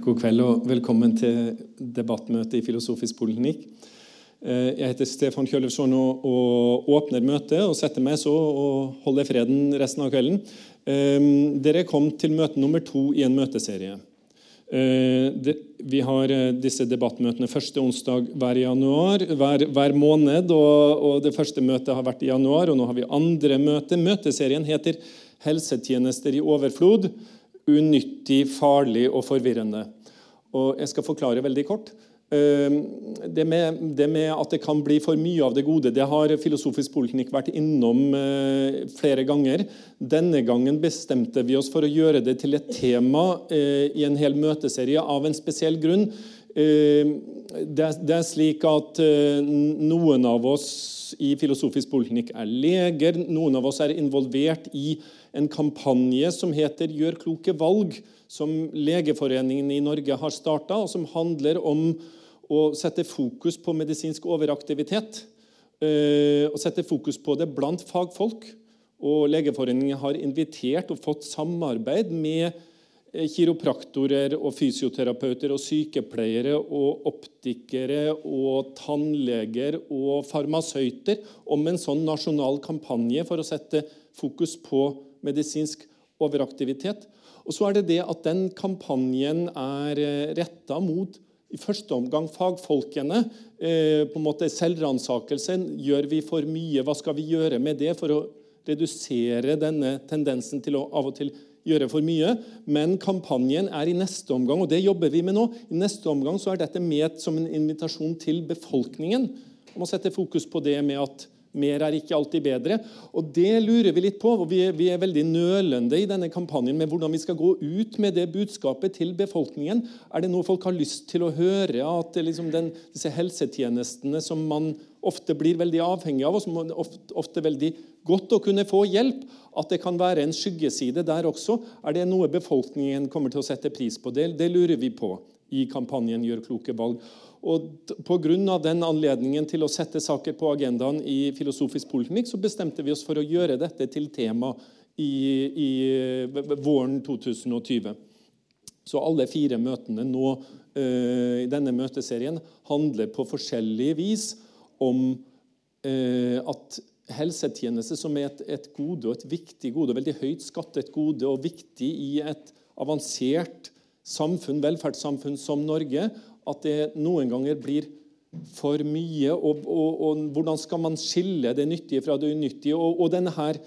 God kveld og velkommen til debattmøte i Filosofisk poliklinikk. Eh, jeg heter Stefan Kjøllefsson og, og, åpner møtet og setter meg så og holder freden resten av kvelden. Eh, dere kom til møte nummer to i en møteserie. Eh, vi har disse debattmøtene første onsdag hver, januar, hver, hver måned. Og, og, Det første møtet har vært i januar, og nå har vi andre møte. Møteserien heter 'Helsetjenester i overflod'. Unyttig, farlig og forvirrende. Og Jeg skal forklare veldig kort. Ehm, det med, det med, at det kan bli for mye av det gode, det har Filosofisk poliklinikk vært innom eh, flere ganger. Denne gangen bestemte vi oss for å gjøre det til et tema eh, i en hel møteserie av en spesiell grunn. Ehm, det, er slik at eh, noen av oss i Filosofisk poliklinikk er leger. Noen av oss er involvert i en kampanje som heter 'Gjør kloke valg', som Legeforeningen i Norge har starta, og som handler om å sette fokus på medisinsk overaktivitet. Eh, og sette fokus på det blant fagfolk. Og Legeforeningen har invitert og fått samarbeid med eh, kiropraktorer og fysioterapeuter og sykepleiere og optikere og tannleger og farmasøyter om en sånn nasjonal kampanje for å sette fokus på medisinsk overaktivitet. Og så er det det at den kampanjen er eh, retta mot i første omgang fagfolkene. Eh, på en måte Selvransakelsen. Gjør vi for mye? Hva skal vi gjøre med det for å redusere denne tendensen til å av og til gjøre for mye? Men kampanjen er i neste omgang, og det jobber vi med nå. I neste omgang så er dette med som en invitasjon til befolkningen om å sette fokus på det med at mer er ikke alltid bedre. Og Det lurer vi litt på. og Vi er, veldig nølende i denne kampanjen med hvordan vi skal gå ut med det budskapet til befolkningen. Er det noe folk har lyst til å høre? At liksom den, disse helsetjenestene som man ofte blir veldig avhengig av, og som ofte, ofte veldig godt å kunne få hjelp, at det kan være en skyggeside der også. Er det noe befolkningen kommer til å sette pris på? Det, det lurer vi på i kampanjen Gjør kloke valg. Og Pga. den anledningen til å sette saker på agendaen i Filosofisk politikk, så bestemte vi oss for å gjøre dette til tema i, i våren 2020. Så alle fire møtene nå uh, i denne møteserien handler på forskjellig vis om uh, at helsetjeneste, som er et, et, gode og et viktig gode, veldig høyt skattet gode og viktig i et avansert samfunn, velferdssamfunn som Norge, at det noen ganger blir for mye. Og, og, og hvordan skal man skille det nyttige fra det unyttige? Og, og denne her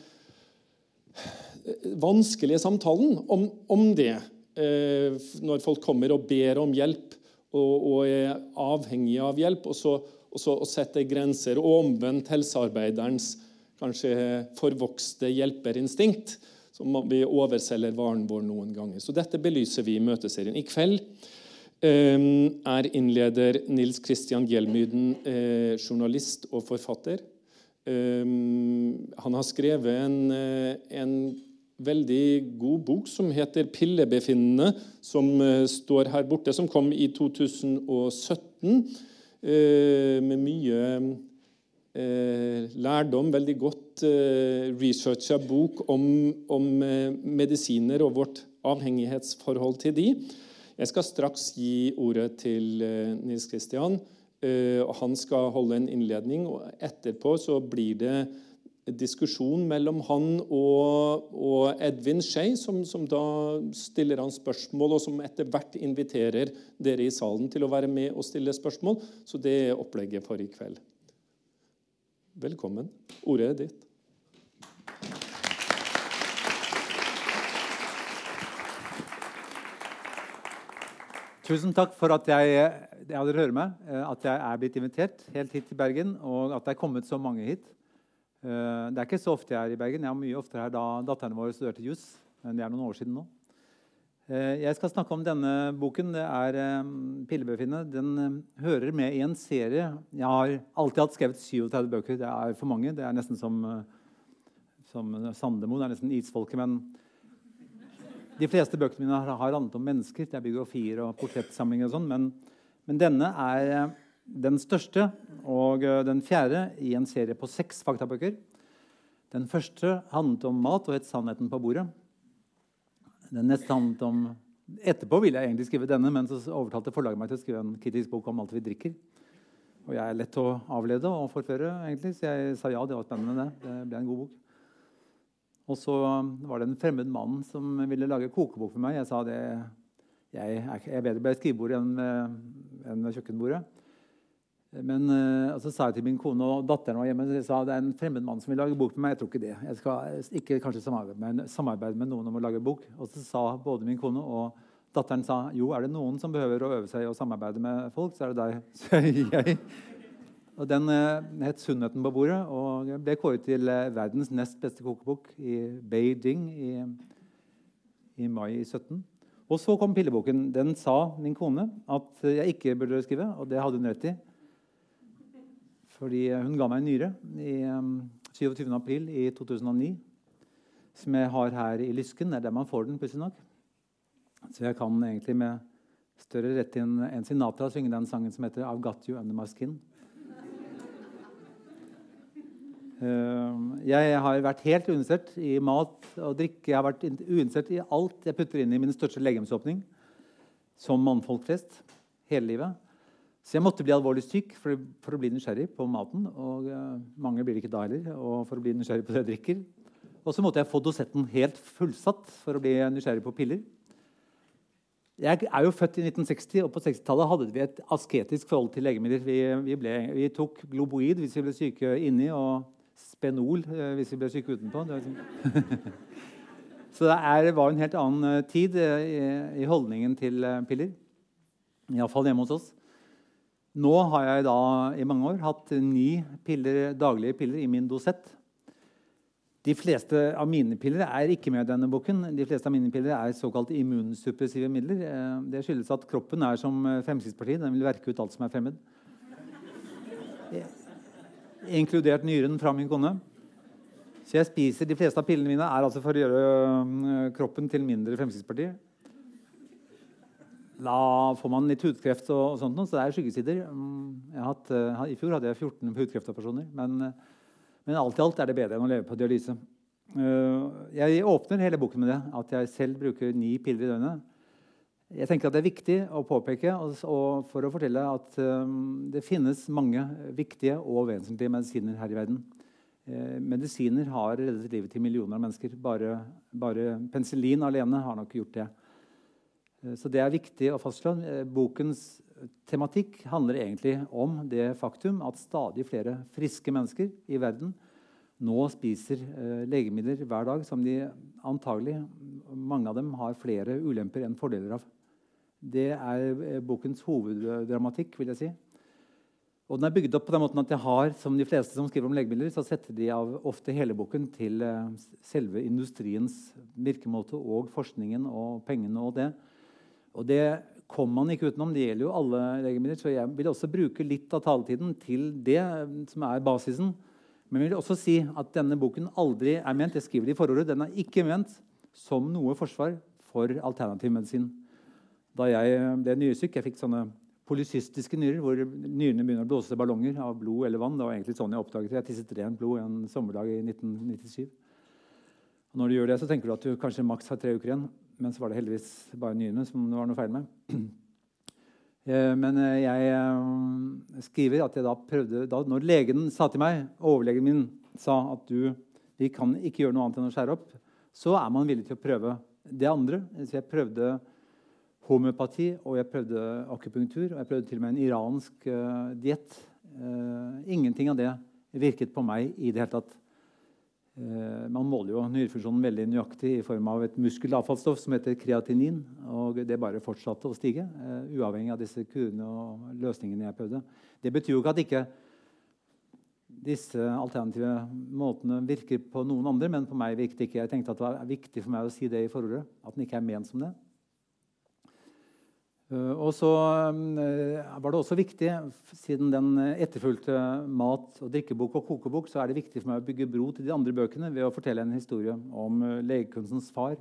vanskelige samtalen om, om det, eh, når folk kommer og ber om hjelp og, er avhengige av hjelp, og så, og så setter grenser, og omvendt helsearbeiderens kanskje forvokste hjelperinstinkt, som vi overselger varen vår noen ganger. Så Dette belyser vi i møteserien. I kveld er innleder Nils Kristian Gjelmyden, eh, journalist og forfatter. Ehm, han har skrevet en, eh, en, veldig god bok som heter 'Pillebefinnende', som eh, står her borte, som kom i 2017, med mye lærdom. Veldig godt researcha bok om, om medisiner og vårt avhengighetsforhold til de. Jeg skal straks gi ordet til eh, Nils Kristian. Eh, og Han skal holde en innledning. og Etterpå så blir det diskusjon mellom han og, og Edvin Skei, som, som, da stiller han spørsmål, og som etter hvert inviterer dere i salen til å være med og stille spørsmål. Så det er opplegget for i kveld. Velkommen. Ordet er ditt. Tusen takk for at jeg, ja, hadde hører meg, eh, at jeg er blitt invitert helt hit til Bergen, og at det er kommet så mange hit. Eh, det er ikke så ofte jeg er i Bergen. Jeg var mye oftere her da datterne våre studerte juss. Men det er noen år siden nå. Eh, jeg skal snakke om denne boken. Det er 'Pillebefinnet'. Den hører med i en serie. Jeg har alltid hatt skrevet 37 bøker. Det er for mange. Det er nesten som, som Sandemo. Det er nesten isfolket. men de fleste bøkene mine har, handlet om mennesker. Det er biografier og portrettsamlinger. og sånn, men, men, denne er eh, den største og eh, den fjerde i en serie på seks faktabøker. Den første handlet om mat og het 'Sannheten på bordet'. Den neste handlet om Etterpå ville jeg egentlig skrive denne, men så overtalte forlaget meg til å skrive en kritisk bok om alt vi drikker. Og jeg er lett å avlede og forføre, egentlig, så jeg sa ja. Det var spennende. Det, det ble en god bok. Og så var det en fremmed mann som ville lage kokebok for meg. Jeg sa det, jeg er bedre ved skrivebordet enn, enn ved kjøkkenbordet. Men og så sa jeg til min kone og datteren var hjemme, jeg sa det er en fremmed mann som vil lage bok for meg. Jeg tror ikke det. Jeg skal ikke kanskje samarbeide med, samarbeide med noen om å lage bok. Og så sa både min kone og datteren sa, jo, er det noen som behøver å øve seg og samarbeide med folk, så er det deg. Så jeg, og Den uh, het 'Sunnheten på bordet' og ble kåret til uh, verdens nest beste kokebok i Beijing i, i mai 17. Og så kom pilleboken. Den sa min kone at jeg ikke burde skrive, og det hadde hun rett i. Fordi hun ga meg en nyre i um, 27. april i 2009. Som jeg har her i lysken. Det er der man får den, pussig nok. Så jeg kan egentlig med større rett enn Sinatra synge den sangen som heter 'I've Got You Under My Skin'. Uh, jeg har vært helt uinteressert i mat og drikke. Jeg har vært uinteressert i alt jeg putter inn i min største legemsåpning. Som mannfolk flest. Hele livet. Så jeg måtte bli alvorlig syk for, for, å bli nysgjerrig på maten. Og uh, mange blir det ikke da heller. Og for å bli nysgjerrig på det jeg drikker. Og så måtte jeg få dosetten helt fullsatt for å bli nysgjerrig på piller. Jeg er jo født i 1960, og på 60-tallet hadde vi et asketisk forhold til legemidler. Vi, vi, ble, vi, tok globoid hvis vi ble syke inni, og Spenol uh, hvis vi ble syke utenpå. Liksom. så det er, var en helt annen uh, tid i, i holdningen til piller. Iallfall hjemme hos oss. Nå har jeg da i mange år hatt ni piller, daglige piller i min dosett. De fleste av mine piller er ikke med i denne boken. De fleste av mine piller er såkalt immunsuppressive midler. Eh, det skyldes at kroppen er som Fremskrittspartiet. Den vil verke ut alt som er fremmed. Inkludert nyren fra min kone. Så jeg spiser De fleste av pillene mine er altså for å gjøre eh, kroppen til mindre Fremskrittspartiet. Da får man litt hudkreft, og, sånt, så det er skyggesider. Mm, hatt, uh, I fjor hadde jeg 14 hudkreftoperasjoner. Men, uh, men, alt i alt er det bedre enn å leve på dialyse. Jeg åpner hele boken med det, at jeg selv bruker ni piller i døgnet. Jeg tenker at Det er viktig å påpeke og, for å fortelle at um, det finnes mange viktige og vesentlige medisiner her i verden. medisiner har reddet livet til millioner av mennesker. Bare, bare penicillin alene har nok gjort det. Eh, så det er viktig å fastslå. Eh, bokens tematikk handler egentlig om det faktum at stadig flere friske mennesker i verden nå spiser eh, legemidler hver dag som de antagelig mange av dem har flere ulemper enn fordeler av. Det er bokens hoveddramatikk. vil jeg si. Og den er bygd opp på den måten at jeg har, som de fleste som skriver om legemidler, så setter de av ofte hele boken til selve industriens virkemåte og forskningen og pengene og det. Og det kommer man ikke utenom. Det gjelder jo alle legemidler. Så jeg vil også bruke litt av taletiden til det som er basisen. Men jeg vil også si at denne boken aldri er ment jeg skriver det i forordet, den er ikke ment som noe forsvar for alternativ medisin. Da jeg ble nyresyk, jeg fikk sånne polycystiske nyrer, hvor nyrene begynner å blåse ballonger av blod eller vann. Det var egentlig sånn Jeg oppdaget det. Jeg tisset rent blod en sommerdag i 1997. Og når du gjør det, så tenker du at du kanskje maks har tre uker igjen. Men så var det heldigvis bare nyrene som det var noe feil med. Eh, men eh, jeg eh, skriver at jeg da prøvde da, Når legen sa til meg, overlegen min sa at du, vi kan ikke gjøre noe annet enn å skjære opp, så er man villig til å prøve det andre. Så jeg prøvde homøopati, og jeg prøvde akupunktur, og jeg prøvde til og med en iransk uh, diett. Uh, ingenting av det virket på meg i det hele tatt. Uh, man måler jo nyrefunksjonen veldig nøyaktig i form av et muskelavfallsstoff som heter kreatinin. og Det bare fortsatte å stige, uh, uavhengig av disse kurene og løsningene jeg prøvde. Det betyr jo ikke at ikke disse alternative måtene virker på noen andre, men på meg virket ikke. Jeg tenkte at det var viktig for meg å si det i forordet, at den ikke er ment som det. Eh, og så eh, var det også viktig, siden den etterfulgte mat- og drikkebok og kokebok, så er det viktig for meg å bygge bro til de andre bøkene ved å fortelle en historie om eh, legekunstens far.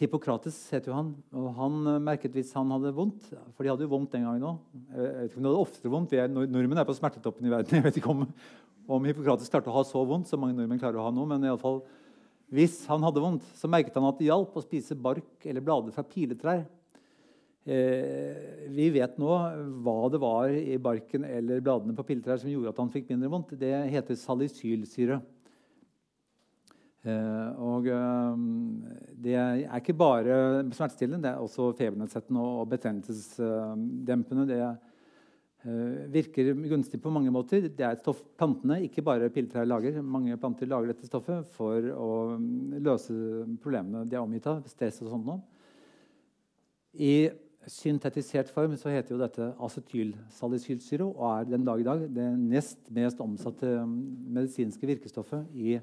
Hippokrates heter jo han. og Han merket hvis han hadde vondt For de hadde jo vondt den gangen òg. De hadde oftere vondt. Nordmenn er på smertetoppen i verden. Jeg vet ikke om, om Hippokrates klarte å ha så vondt som mange nordmenn klarer å ha nå. men i alle fall, hvis han hadde vondt, så merket han at det hjalp å spise bark eller blader fra piletrær Eh, vi vet nå hva det var i barken eller bladene på pilletrær som gjorde at han fikk mindre vondt. Det heter salicylsyre. Eh, og eh, det er ikke bare smertestillende, det er også febernedsettende og betennelsesdempende. Det eh, virker gunstig på mange måter. Det er et stoff plantene, ikke bare pilletrær, lager. Mange planter lager dette stoffet for å mm, løse problemene de er omgitt av, stress og sånt noe. I syntetisert form så heter jo dette acetylsalicylsyre og er den dag i dag det nest mest omsatte um, medisinske virkestoffet i,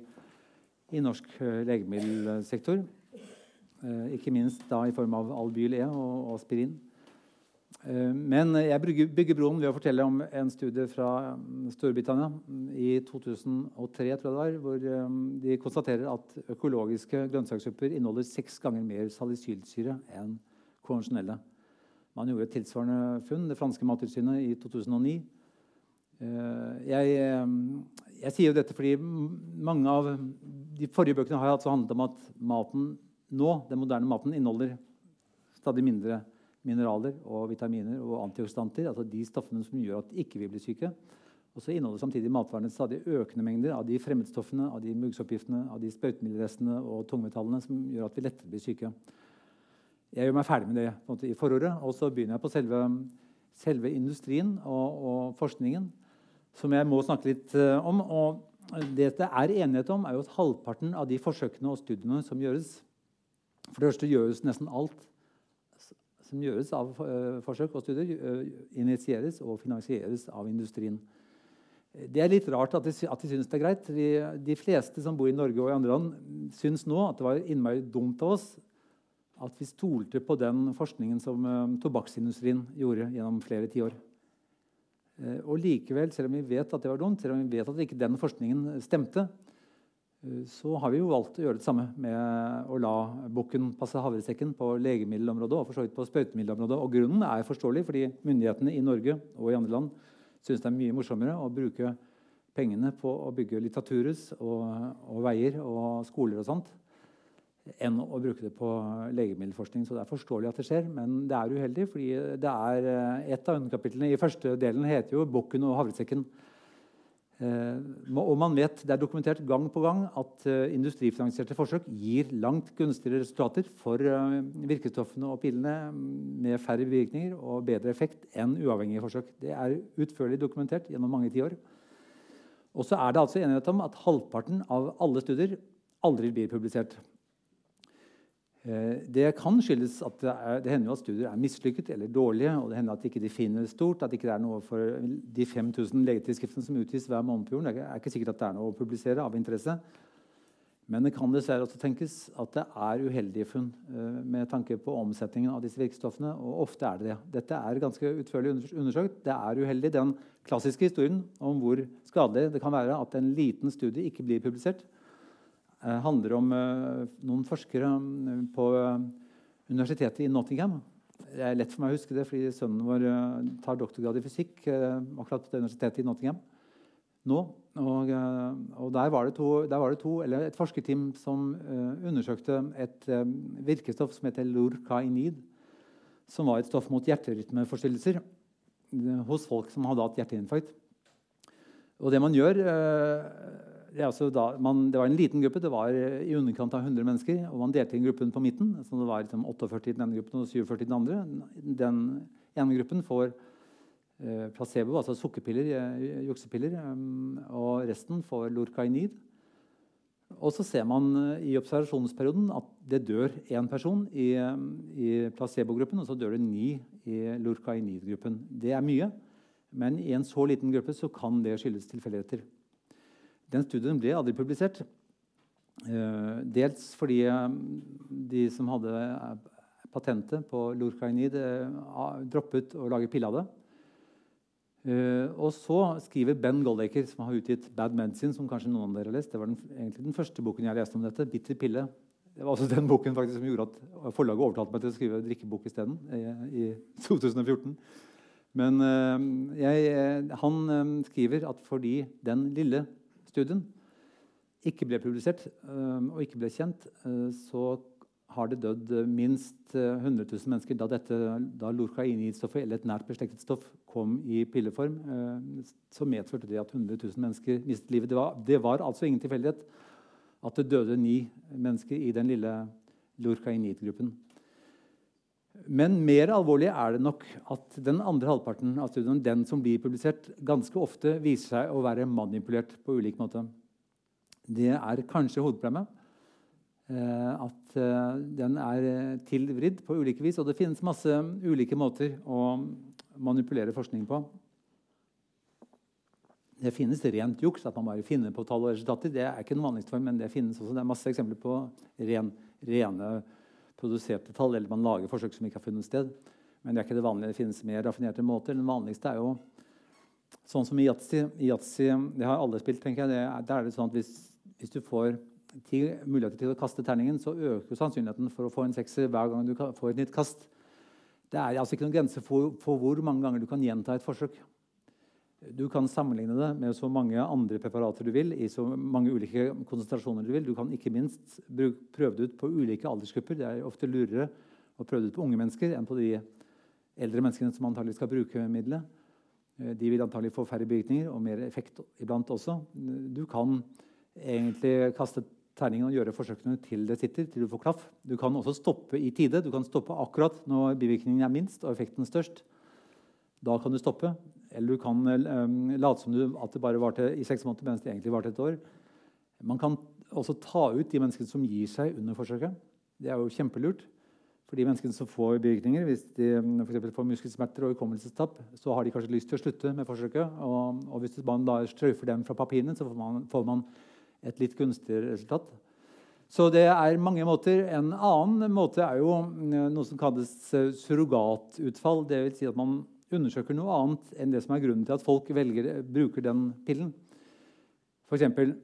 i norsk uh, legemiddelsektor. Uh, ikke minst da i form av Albyl E og, aspirin. Uh, men jeg bygger, broen ved å fortelle om en studie fra um, Storbritannia i 2003, tror jeg det var, hvor um, de konstaterer at økologiske grønnsakssupper inneholder seks ganger mer salicylsyre enn konvensjonelle. Man gjorde et tilsvarende funn, det franske mattilsynet, i 2009. Eh, jeg, eh, jeg, sier jo dette fordi mange av de forrige bøkene har altså handlet om at maten nå, den moderne maten inneholder stadig mindre mineraler og vitaminer og antioksidanter. altså De stoffene som gjør at ikke vi blir syke. Og så inneholder samtidig matvarene stadig økende mengder av de fremmedstoffene, av de muggsoppgiftene, av de sprøytemiddelrestene og tungmetallene som gjør at vi lettere blir syke. Jeg gjør meg ferdig med det måte, i forordet, og så begynner jeg på selve, selve industrien og, og, forskningen, som jeg må snakke litt uh, om. Og det det er enighet om, er jo at halvparten av de forsøkene og studiene som gjøres For det første gjøres nesten alt som gjøres av uh, forsøk og studier, uh, initieres og finansieres av industrien. Det er litt rart at de, at de syns det er greit. De, de, fleste som bor i Norge og i andre land, syns nå at det var innmari dumt av oss at vi stolte på den forskningen som uh, tobakksindustrien gjorde gjennom flere tiår. Uh, og likevel, selv om vi vet at det var dumt, selv om vi vet at ikke den forskningen stemte, uh, så har vi jo valgt å gjøre det samme med å la bukken passe havresekken på legemiddelområdet og for så vidt på sprøytemiddelområdet. Og grunnen er forståelig, fordi myndighetene i Norge og i andre land syns det er mye morsommere å bruke pengene på å bygge litteraturhus og, og veier og skoler og sånt enn å bruke det på legemiddelforskning. Så det er forståelig at det skjer, men det er uheldig. fordi det er eh, Et av underkapitlene i første delen heter jo 'Bukken og havresekken'. Eh, og man vet, Det er dokumentert gang på gang at eh, industrifinansierte forsøk gir langt gunstigere resultater for virkestoffene og pillene med færre virkninger og bedre effekt enn uavhengige forsøk. Det er utførlig dokumentert gjennom mange tiår. Og så er det altså enighet om at halvparten av alle studier aldri blir publisert. Eh, det kan skyldes at det, er, det hender at studier er mislykket eller dårlige. og det hender at de ikke finner stort, at det ikke er noe for de 5000 legetidsskriftene som utgis hver måned på jorden. Det er ikke sikkert at det er noe å publisere av interesse. Men det kan dessverre også tenkes at det er uheldige funn eh, med tanke på omsetningen av disse virkestoffene. Og ofte er det det. Dette er ganske utførlig undersøkt. Det er uheldig. Den klassiske historien om hvor skadelig det kan være at en liten studie ikke blir publisert, handler om eh, noen forskere eh, på universitetet i Nottingham. Det er lett for meg å huske det, fordi sønnen vår tar doktorgrad i fysikk akkurat på universitetet i Nottingham nå. Og, og der, var to, der, var det to, eller et forskerteam som undersøkte et virkestoff som heter lurkainid, som var et stoff mot hjerterytmeforstyrrelser hos folk som hadde hatt hjerteinfarkt. Og det man gjør da, man, det, var en liten gruppe, det var eh, i underkant av 100 mennesker. og Man delte inn gruppen på midten. så Det var liksom 48 i den ene gruppen og 47 i den andre. Den ene gruppen får eh, placebo, altså sukkerpiller, eh, juksepiller. Um, og resten får lorcainid. Og så ser man eh, i observasjonsperioden at det dør én person i, i placebo-gruppen, og så dør det ni i lorcainid-gruppen. Det er mye, men i en så liten gruppe så kan det skyldes tilfeldigheter. Den studien ble aldri publisert. Eh, dels fordi eh, de som hadde eh, patentet på Lurkainid, droppet å lage pille av det. og så skriver Ben Goldacre, som har utgitt 'Bad Medicine', som kanskje noen av dere har lest. Det var den, egentlig den første boken jeg leste om dette. 'Bitter pille'. Det var også den boken faktisk som gjorde at forlaget overtalte meg til å skrive drikkebok isteden. I, i 2014. Men jeg, han skriver at fordi den lille studien ikke ble publisert øh, og ikke ble kjent, øh, så har det dødd minst 100 000 mennesker da, dette, da lorcainidstoffet eller et nært beslektet stoff kom i pilleform. Så medførte det at 100 000 mennesker mistet livet. Det var, det var altså ingen tilfeldighet at det døde ni mennesker i den lille lorcainid-gruppen. Men mer alvorlig er det nok at den andre halvparten av studien, den som blir publisert, ganske ofte viser seg å være manipulert på ulik måte. Det er kanskje hovedproblemet. Eh, at eh, den er tilvridd på ulike vis. Og det finnes masse ulike måter å manipulere forskning på. Det finnes rent juks, at man bare finner på tall og resultater. Det er ikke den vanligste form, men det finnes også. Det er masse eksempler på ren, rene produserte tall, eller man lager forsøk som ikke har funnet sted. Men det er ikke det vanlige. Det finnes mer raffinerte måter. Den vanligste er jo sånn som i yatzy. Det har alle spilt, tenker jeg. Det er, det sånn at hvis, hvis du får ti muligheter til å kaste terningen, så øker sannsynligheten for å få en sekser hver gang du får et nytt kast. Det er altså ikke noen grense for, for hvor mange ganger du kan gjenta et forsøk. Du kan sammenligne det med så mange andre preparater du vil. i så mange ulike konsentrasjoner Du vil. Du kan ikke minst prøve det ut på ulike aldersgrupper. Det er ofte lurere å prøve det ut på unge mennesker enn på de eldre menneskene som antagelig skal bruke middelet. Eh, de vil antagelig få færre bivirkninger og mer effekt iblant også. Du kan egentlig kaste terningen og gjøre forsøkene til det sitter, til du får klaff. Du kan også stoppe i tide. Du kan stoppe akkurat når bivirkningen er minst og effekten størst. Da kan du stoppe. Eller du kan um, late som du, at det bare varte i seks måneder, mens det egentlig varte et år. Man kan også ta ut de menneskene som gir seg under forsøket. Det er jo kjempelurt. For de menneskene som får bivirkninger, hvis de for får muskelsmerter og hukommelsestap, så har de kanskje lyst til å slutte med forsøket. Og, og hvis man da strøyfer dem fra papirene, så får man, får man et litt gunstigere resultat. Så det er mange måter. En annen måte er jo eh, noe som kalles eh, surrogatutfall. Det vil si at man undersøker noe annet enn det som er grunnen til at folk velger, bruker den pillen. For eksempel,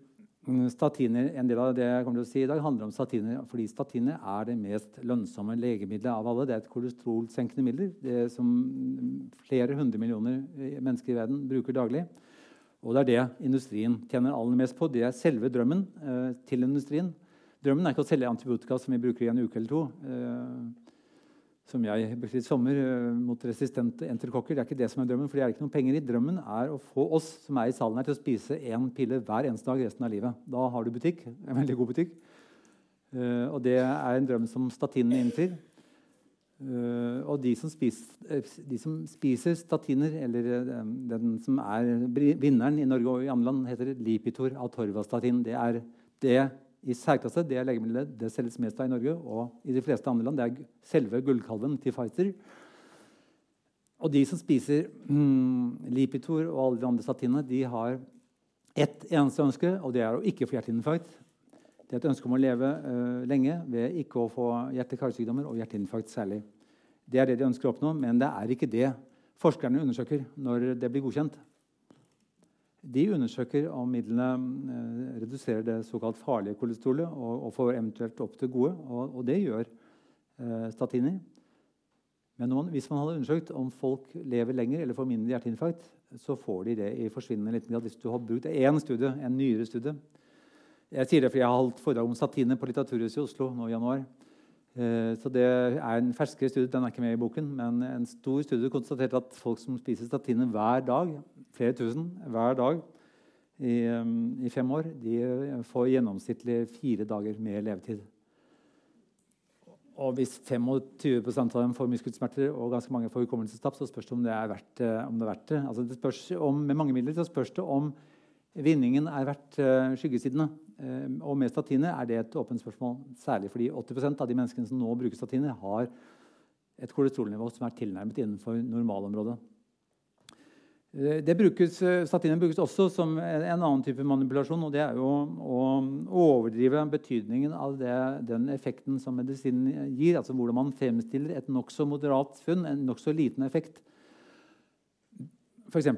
statiner. En del av det jeg kommer til å si i dag handler om statiner. fordi statiner er det mest lønnsomme legemiddelet av alle. Det er et kolesterolsenkende middel som flere hundre millioner mennesker i verden bruker daglig. Og det er det industrien tjener aller mest på. Det er selve drømmen eh, til industrien. Drømmen er ikke å selge antibiotika som vi bruker i en uke eller to. Eh, som jeg brukte i sommer uh, mot resistente enterkokker. Det er ikke det som er drømmen, for det er ikke noen penger i. Drømmen er å få oss som er i salen her, til å spise én pille hver eneste dag resten av livet. Da har du butikk. En veldig god butikk. Uh, og det er en drøm som statinene innfrir. Uh, og de som, spiser, de som, spiser, statiner, eller den som er vinneren i Norge og i andre land, heter Lipitor atorvastatin. Det er det i særklasse. Det legemiddelet det selges mest av i Norge og i de fleste andre land. Det er selve gullkalven til Pfizer. Og de som spiser mm, Lipitor og alle de andre statinene, de har ett eneste ønske, og det er å ikke få hjerteinfarkt. Det er et ønske om å leve uh, lenge ved ikke å få hjerte-karsykdommer og hjerteinfarkt særlig. Det er det de ønsker å oppnå, men det er ikke det forskerne undersøker når det blir godkjent. De undersøker om midlene eh, reduserer det såkalt farlige kolesterolet og, og, får eventuelt opp det gode. Og, og det gjør eh, statiner. Men man, hvis man hadde undersøkt om folk lever lenger eller får mindre hjerteinfarkt, så får de det i forsvinnende liten grad hvis du har brukt én studie, en nyere studie. Jeg sier det fordi jeg har holdt foredrag om statiner på Litteraturhuset i Oslo nå i januar. Eh, så det er en ferskere studie, den er ikke med i boken, men en stor studie konstaterte at folk som spiser statiner hver dag, flere tusen hver dag i, um, i, fem år, de får gjennomsnittlig fire dager mer levetid. Og hvis 25% av dem får muskelsmerter og ganske mange får hukommelsestap, så spørs det om det er verdt, eh, om det, er verdt det. Altså det spørs om, med mange midler så spørs det om vinningen er verdt uh, skyggesidene. Uh, og med statiner er det et åpent spørsmål, særlig fordi 80% av de menneskene som nå bruker statiner, har et kolesterolnivå som er tilnærmet innenfor normalområdet. Eh, det brukes, statiner brukes også som en annen type manipulasjon. og Det er jo å overdrive betydningen av det, den effekten som medisinen gir. altså Hvordan man fremstiller et nokså moderat funn, en nokså liten effekt. F.eks.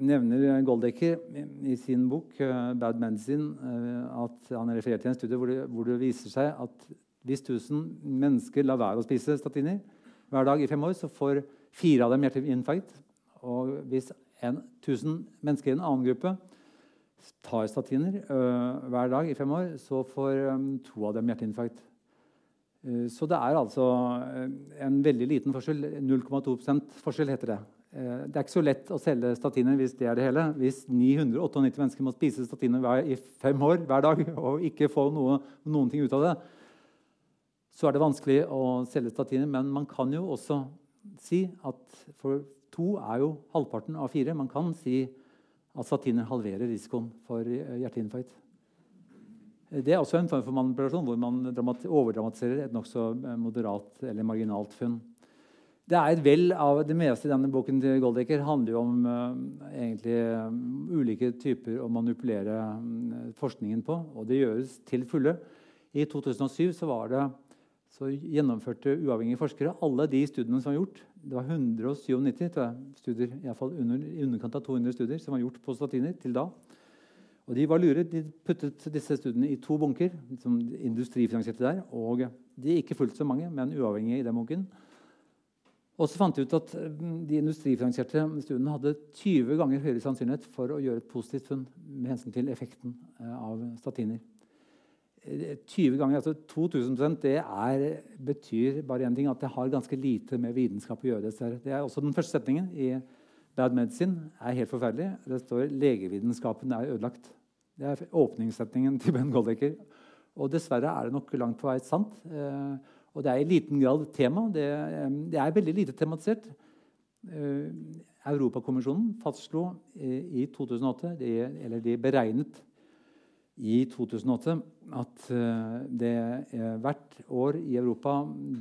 nevner Goldecker i sin bok eh, 'Bad Medicine' at han refererer til en studie hvor det, hvor det viser seg at hvis 1000 mennesker lar være å spise statiner hver dag i fem år, så får fire av dem hjerteinfarkt. Og hvis en, 1000 mennesker i en annen gruppe tar statiner øh, hver dag i fem år, så får to av dem hjerteinfarkt. Eh, så det er altså eh, en veldig liten forskjell. 0,2 forskjell heter det. Eh, det er ikke så lett å selge statiner hvis det er det hele. Hvis 998 mennesker må spise statiner i fem år hver dag og ikke få noe, noen ting ut av det, så er det vanskelig å selge statiner. Men man kan jo også si at for to er jo halvparten av fire. Man kan si at statiner halverer risikoen for hjerteinfarkt. Det er også en form for manipulasjon hvor man overdramatiserer et nokså eh, moderat eller marginalt funn. Det er et vel av det meste i denne boken til Goldecker handler jo om uh, egentlig um, ulike typer å manipulere um, forskningen på. Og det gjøres til fulle. I 2007 så, det, så gjennomførte uavhengige forskere alle de studiene som var gjort. Det var 197 studier, i, fall under, i underkant av 200 studier som var gjort på statiner til da. Og De var lure. De puttet disse studiene i to bunker. som industrifinansierte der, og De er ikke fullt så mange, men uavhengige i den bunken. Og så fant de ut at mm, de industrifinansierte studiene hadde 20 ganger høyere sannsynlighet for å gjøre et positivt funn med hensyn til effekten eh, av statiner. 20 eh, ganger, altså 2000% det er, betyr bare én ting, at det har ganske lite med vitenskap å gjøre. Det er også den første setningen i Bad Medicine er helt forferdelig. Det står 'legevitenskapen er ødelagt'. Det er åpningssetningen til Ben Goldecker. Og dessverre er det nok langt på vei sant. Eh, og det er i liten grad tema. Det, eh, det er veldig lite tematisert. Eh, Europakommisjonen fastslo i 2008, de, eller de beregnet i 2008 at det hvert år i Europa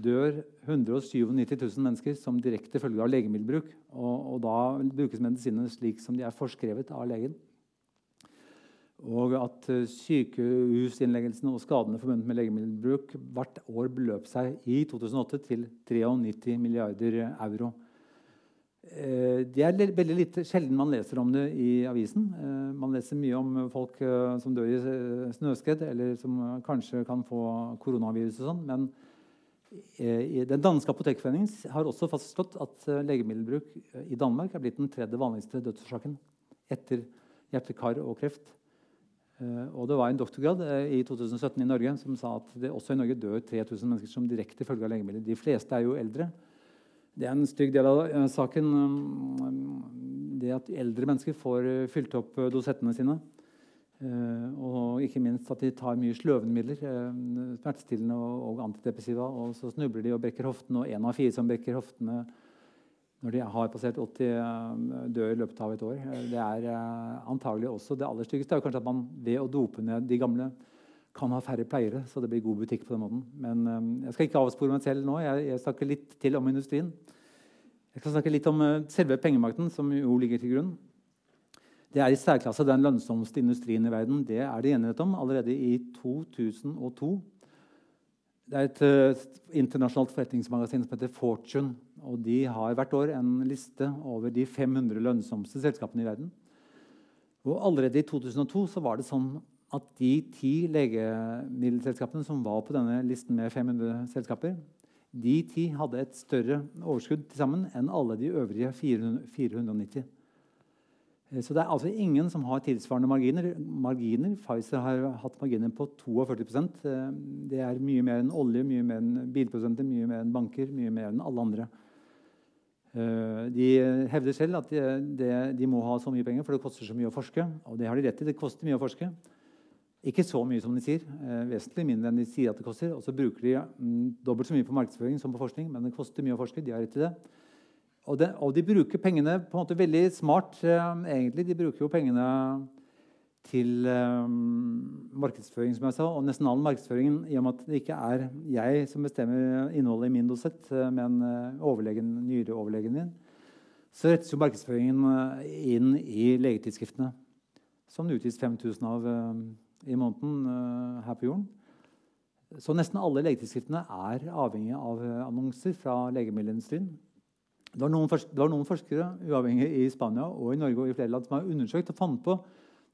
dør 197 000 mennesker som direkte følge av legemiddelbruk. Og, og da brukes medisinene slik som de er forskrevet av legen. Og at eh, sykehusinnleggelsene og skadene forbundet med legemiddelbruk hvert år beløp seg i 2008 til 93 milliarder euro. Eh, det er veldig lite, sjelden man leser om det i avisen. Eh, man leser mye om folk som dør i snøskred, eller som kanskje kan få koronavirus. og sånn, Men den danske apotekforeningen har også fastslått at legemiddelbruk i Danmark er blitt den tredje vanligste dødsårsaken etter hjerte-kar og kreft. Uh, og det var en doktorgrad uh, i 2017 i Norge som sa at det også i Norge dør 3000 mennesker som direkte følge av legemidler. De fleste er jo eldre. Det er en stygg del av uh, saken. Det at eldre mennesker får fylt opp dosettene sine. og ikke minst at de tar mye sløvende midler, smertestillende og, antidepressiva. Og så snubler de og brekker hoftene, og én av fire som brekker hoftene når de har passert 80 dør i løpet av et år. Det er eh, antagelig også det aller styggeste er kanskje at man ved å dope ned de gamle kan ha færre pleiere, så det blir god butikk på den måten. Men eh, jeg skal ikke avspore meg selv nå. Jeg, jeg snakker litt til om industrien. Jeg skal snakke litt om selve pengemakten, som jo ligger til grunn. Det er i særklasse den lønnsomste industrien i verden. Det er det enighet om allerede i 2002. Det er et internasjonalt forretningsmagasin som heter Fortune og de har hvert år en liste over de 500 lønnsomste selskapene i verden. Og allerede i 2002 så var det sånn at de ti legemiddelselskapene som var på denne listen med 500 selskaper, de ti hadde et større overskudd til sammen enn alle de øvrige 490. Eh, så det er altså ingen som har tilsvarende marginer. marginer. Pfizer har hatt marginer på 42 eh, Det er mye mer enn olje, mye mer enn bilprodusenter, mye mer enn banker, mye mer enn alle andre. Eh, de hevder selv at de, de, de, må ha så mye penger, for det koster så mye å forske. Og det har de rett i. Det koster mye å forske. Ikke så mye som de sier. Vesentlig mindre enn de sier at det koster. Og så bruker de mm, dobbelt så mye på markedsføring som på forskning, men det koster mye å forske. De har rett i det. Og, det, og de bruker pengene på en måte veldig smart. Eh, egentlig. De bruker jo pengene til eh, markedsføring, som jeg sa, og nesten all markedsføringen, i og med at det ikke er jeg som bestemmer innholdet i min dosett, eh, men uh, overlegen, nyreoverlegen din, så rettes jo markedsføringen inn i legetidsskriftene, som det utgis 5000 av i måneden her på jorden. Så nesten alle legetidsskriftene er avhengig av annonser fra legemiddelindustrien. Det var, noen, det var noen forskere uavhengig i Spania og i Norge og i flere land som har undersøkt og fant på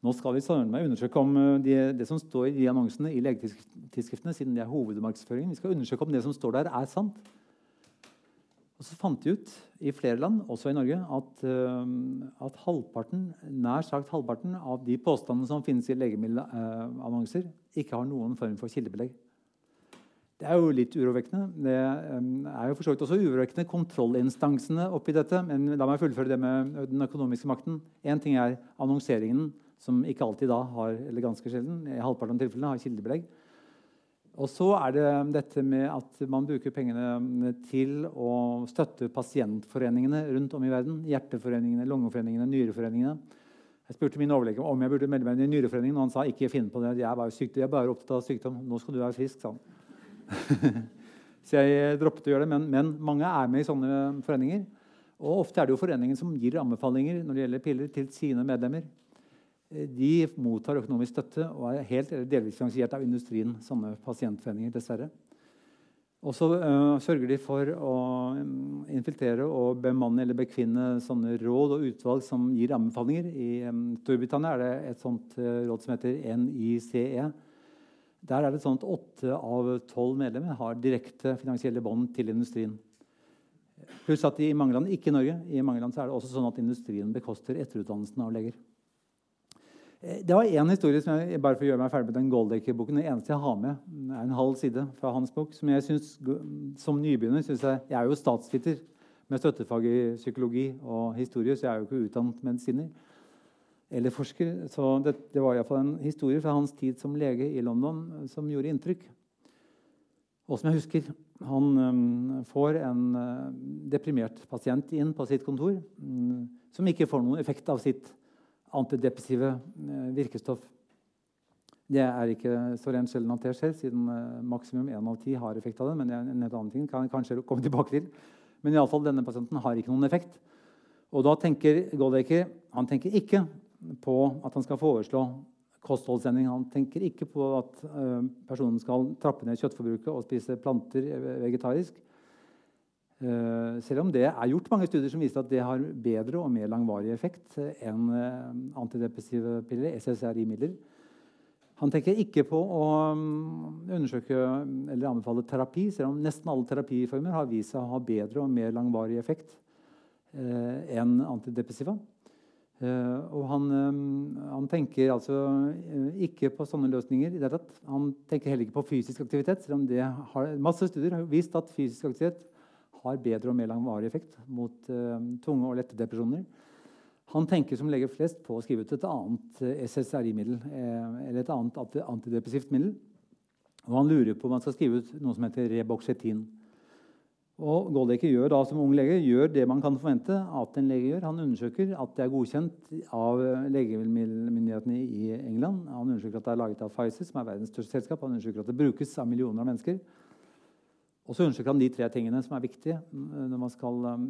nå skal vi undersøke om de, det, som står i de annonsene i legetidsskriftene, siden det er hovedmarkedsføringen, vi skal undersøke om det som står der, er sant. Og så fant de ut i flere land, også i Norge, at, uh, at halvparten, nær sagt halvparten av de påstandene som finnes i legemiddelannonser, ikke har noen form for kildebelegg. Det er jo litt urovekkende. Det er jo for også urovekkende kontrollinstansene oppi dette. Men la meg fullføre det med den økonomiske makten. Én ting er annonseringen, som ikke alltid da har, eller ganske sjelden, i halvparten av tilfellene har kildebelegg. Og så er det dette med at man bruker pengene til å støtte pasientforeningene rundt om i verden. Hjerteforeningene, lungeforeningene, nyreforeningene. Jeg spurte min overlege om jeg burde melde meg inn i Nyreforeningen, og han sa ikke finn på det. Jeg er bare, syk, jeg er bare opptatt av sykdom. Nå skal du være frisk, sa han. så jeg droppet å gjøre det. Men, men, mange er med i sånne foreninger. Og ofte er det jo foreningen som gir anbefalinger når det gjelder piller til sine medlemmer. De mottar økonomisk støtte og er helt eller delvis finansiert av industrien. sånne pasientforeninger, dessverre. Og så uh, sørger de for å um, infiltrere og bemanne eller bekvinne sånne råd og utvalg som gir anbefalinger. I um, Storbritannia er det et sånt uh, råd som heter NICE. Der er det sånn at åtte av tolv medlemmer har direkte finansielle bånd til industrien. Pluss at i mange land, ikke i Norge, i mange land er det også sånn at industrien bekoster etterutdannelsen av leger. Eh, det var én historie som jeg, bare for å gjøre meg ferdig med den Goldecker-boken. Det eneste jeg har med, er en halv side fra hans bok. Som jeg synes, som nybegynner syns jeg, jeg er jo statsviter med støttefag i psykologi og historie, så jeg er jo ikke utdannet medisiner eller forsker. Så det, det var iallfall en historie fra hans tid som lege i London som gjorde inntrykk. Og som jeg husker, han um, får en uh, deprimert pasient inn på sitt kontor um, som ikke får noen effekt av sitt antidepressive uh, virkestoff. Det er ikke så rent sjelden at det skjer, siden uh, maksimum 1 av 10 har effekt av det. Men det er en helt annen ting. kan jeg kanskje komme tilbake til. Men i alle fall, denne pasienten har ikke noen effekt. Og da tenker Goldaker han tenker ikke på at han skal foreslå kostholdsendring. Han tenker ikke på at uh, personen skal trappe ned kjøttforbruket og spise planter vegetarisk. Uh, selv om det er gjort mange studier som viser at det har bedre og mer langvarig effekt enn antidepressive piller, SSRI-midler. Han tenker ikke på å um, undersøke eller anbefale terapi, selv om nesten alle terapiformer har vist seg å ha bedre og mer langvarig effekt enn antidepressiva. Uh, og han, um, han, tenker altså uh, ikke på sånne løsninger. i det tatt. Han tenker heller ikke på fysisk aktivitet. selv om det har, Masse studier har vist at fysisk aktivitet har bedre og mer langvarig effekt mot tunge og lette depresjoner. Han tenker som leger flest på å skrive ut et annet SSRI-middel eller et annet antidepressivt middel. Og han lurer på om han skal skrive ut noe som heter Reboxetin. Og Goldeke gjør da som ung lege gjør det man kan forvente at en lege gjør. Han undersøker at det er godkjent av legemiddelmyndighetene i England. Han undersøker at det er laget av Pfizer, som er verdens største selskap. Han undersøker at det brukes av millioner av mennesker. Og så undersøker han de tre tingene som er viktige når man skal um,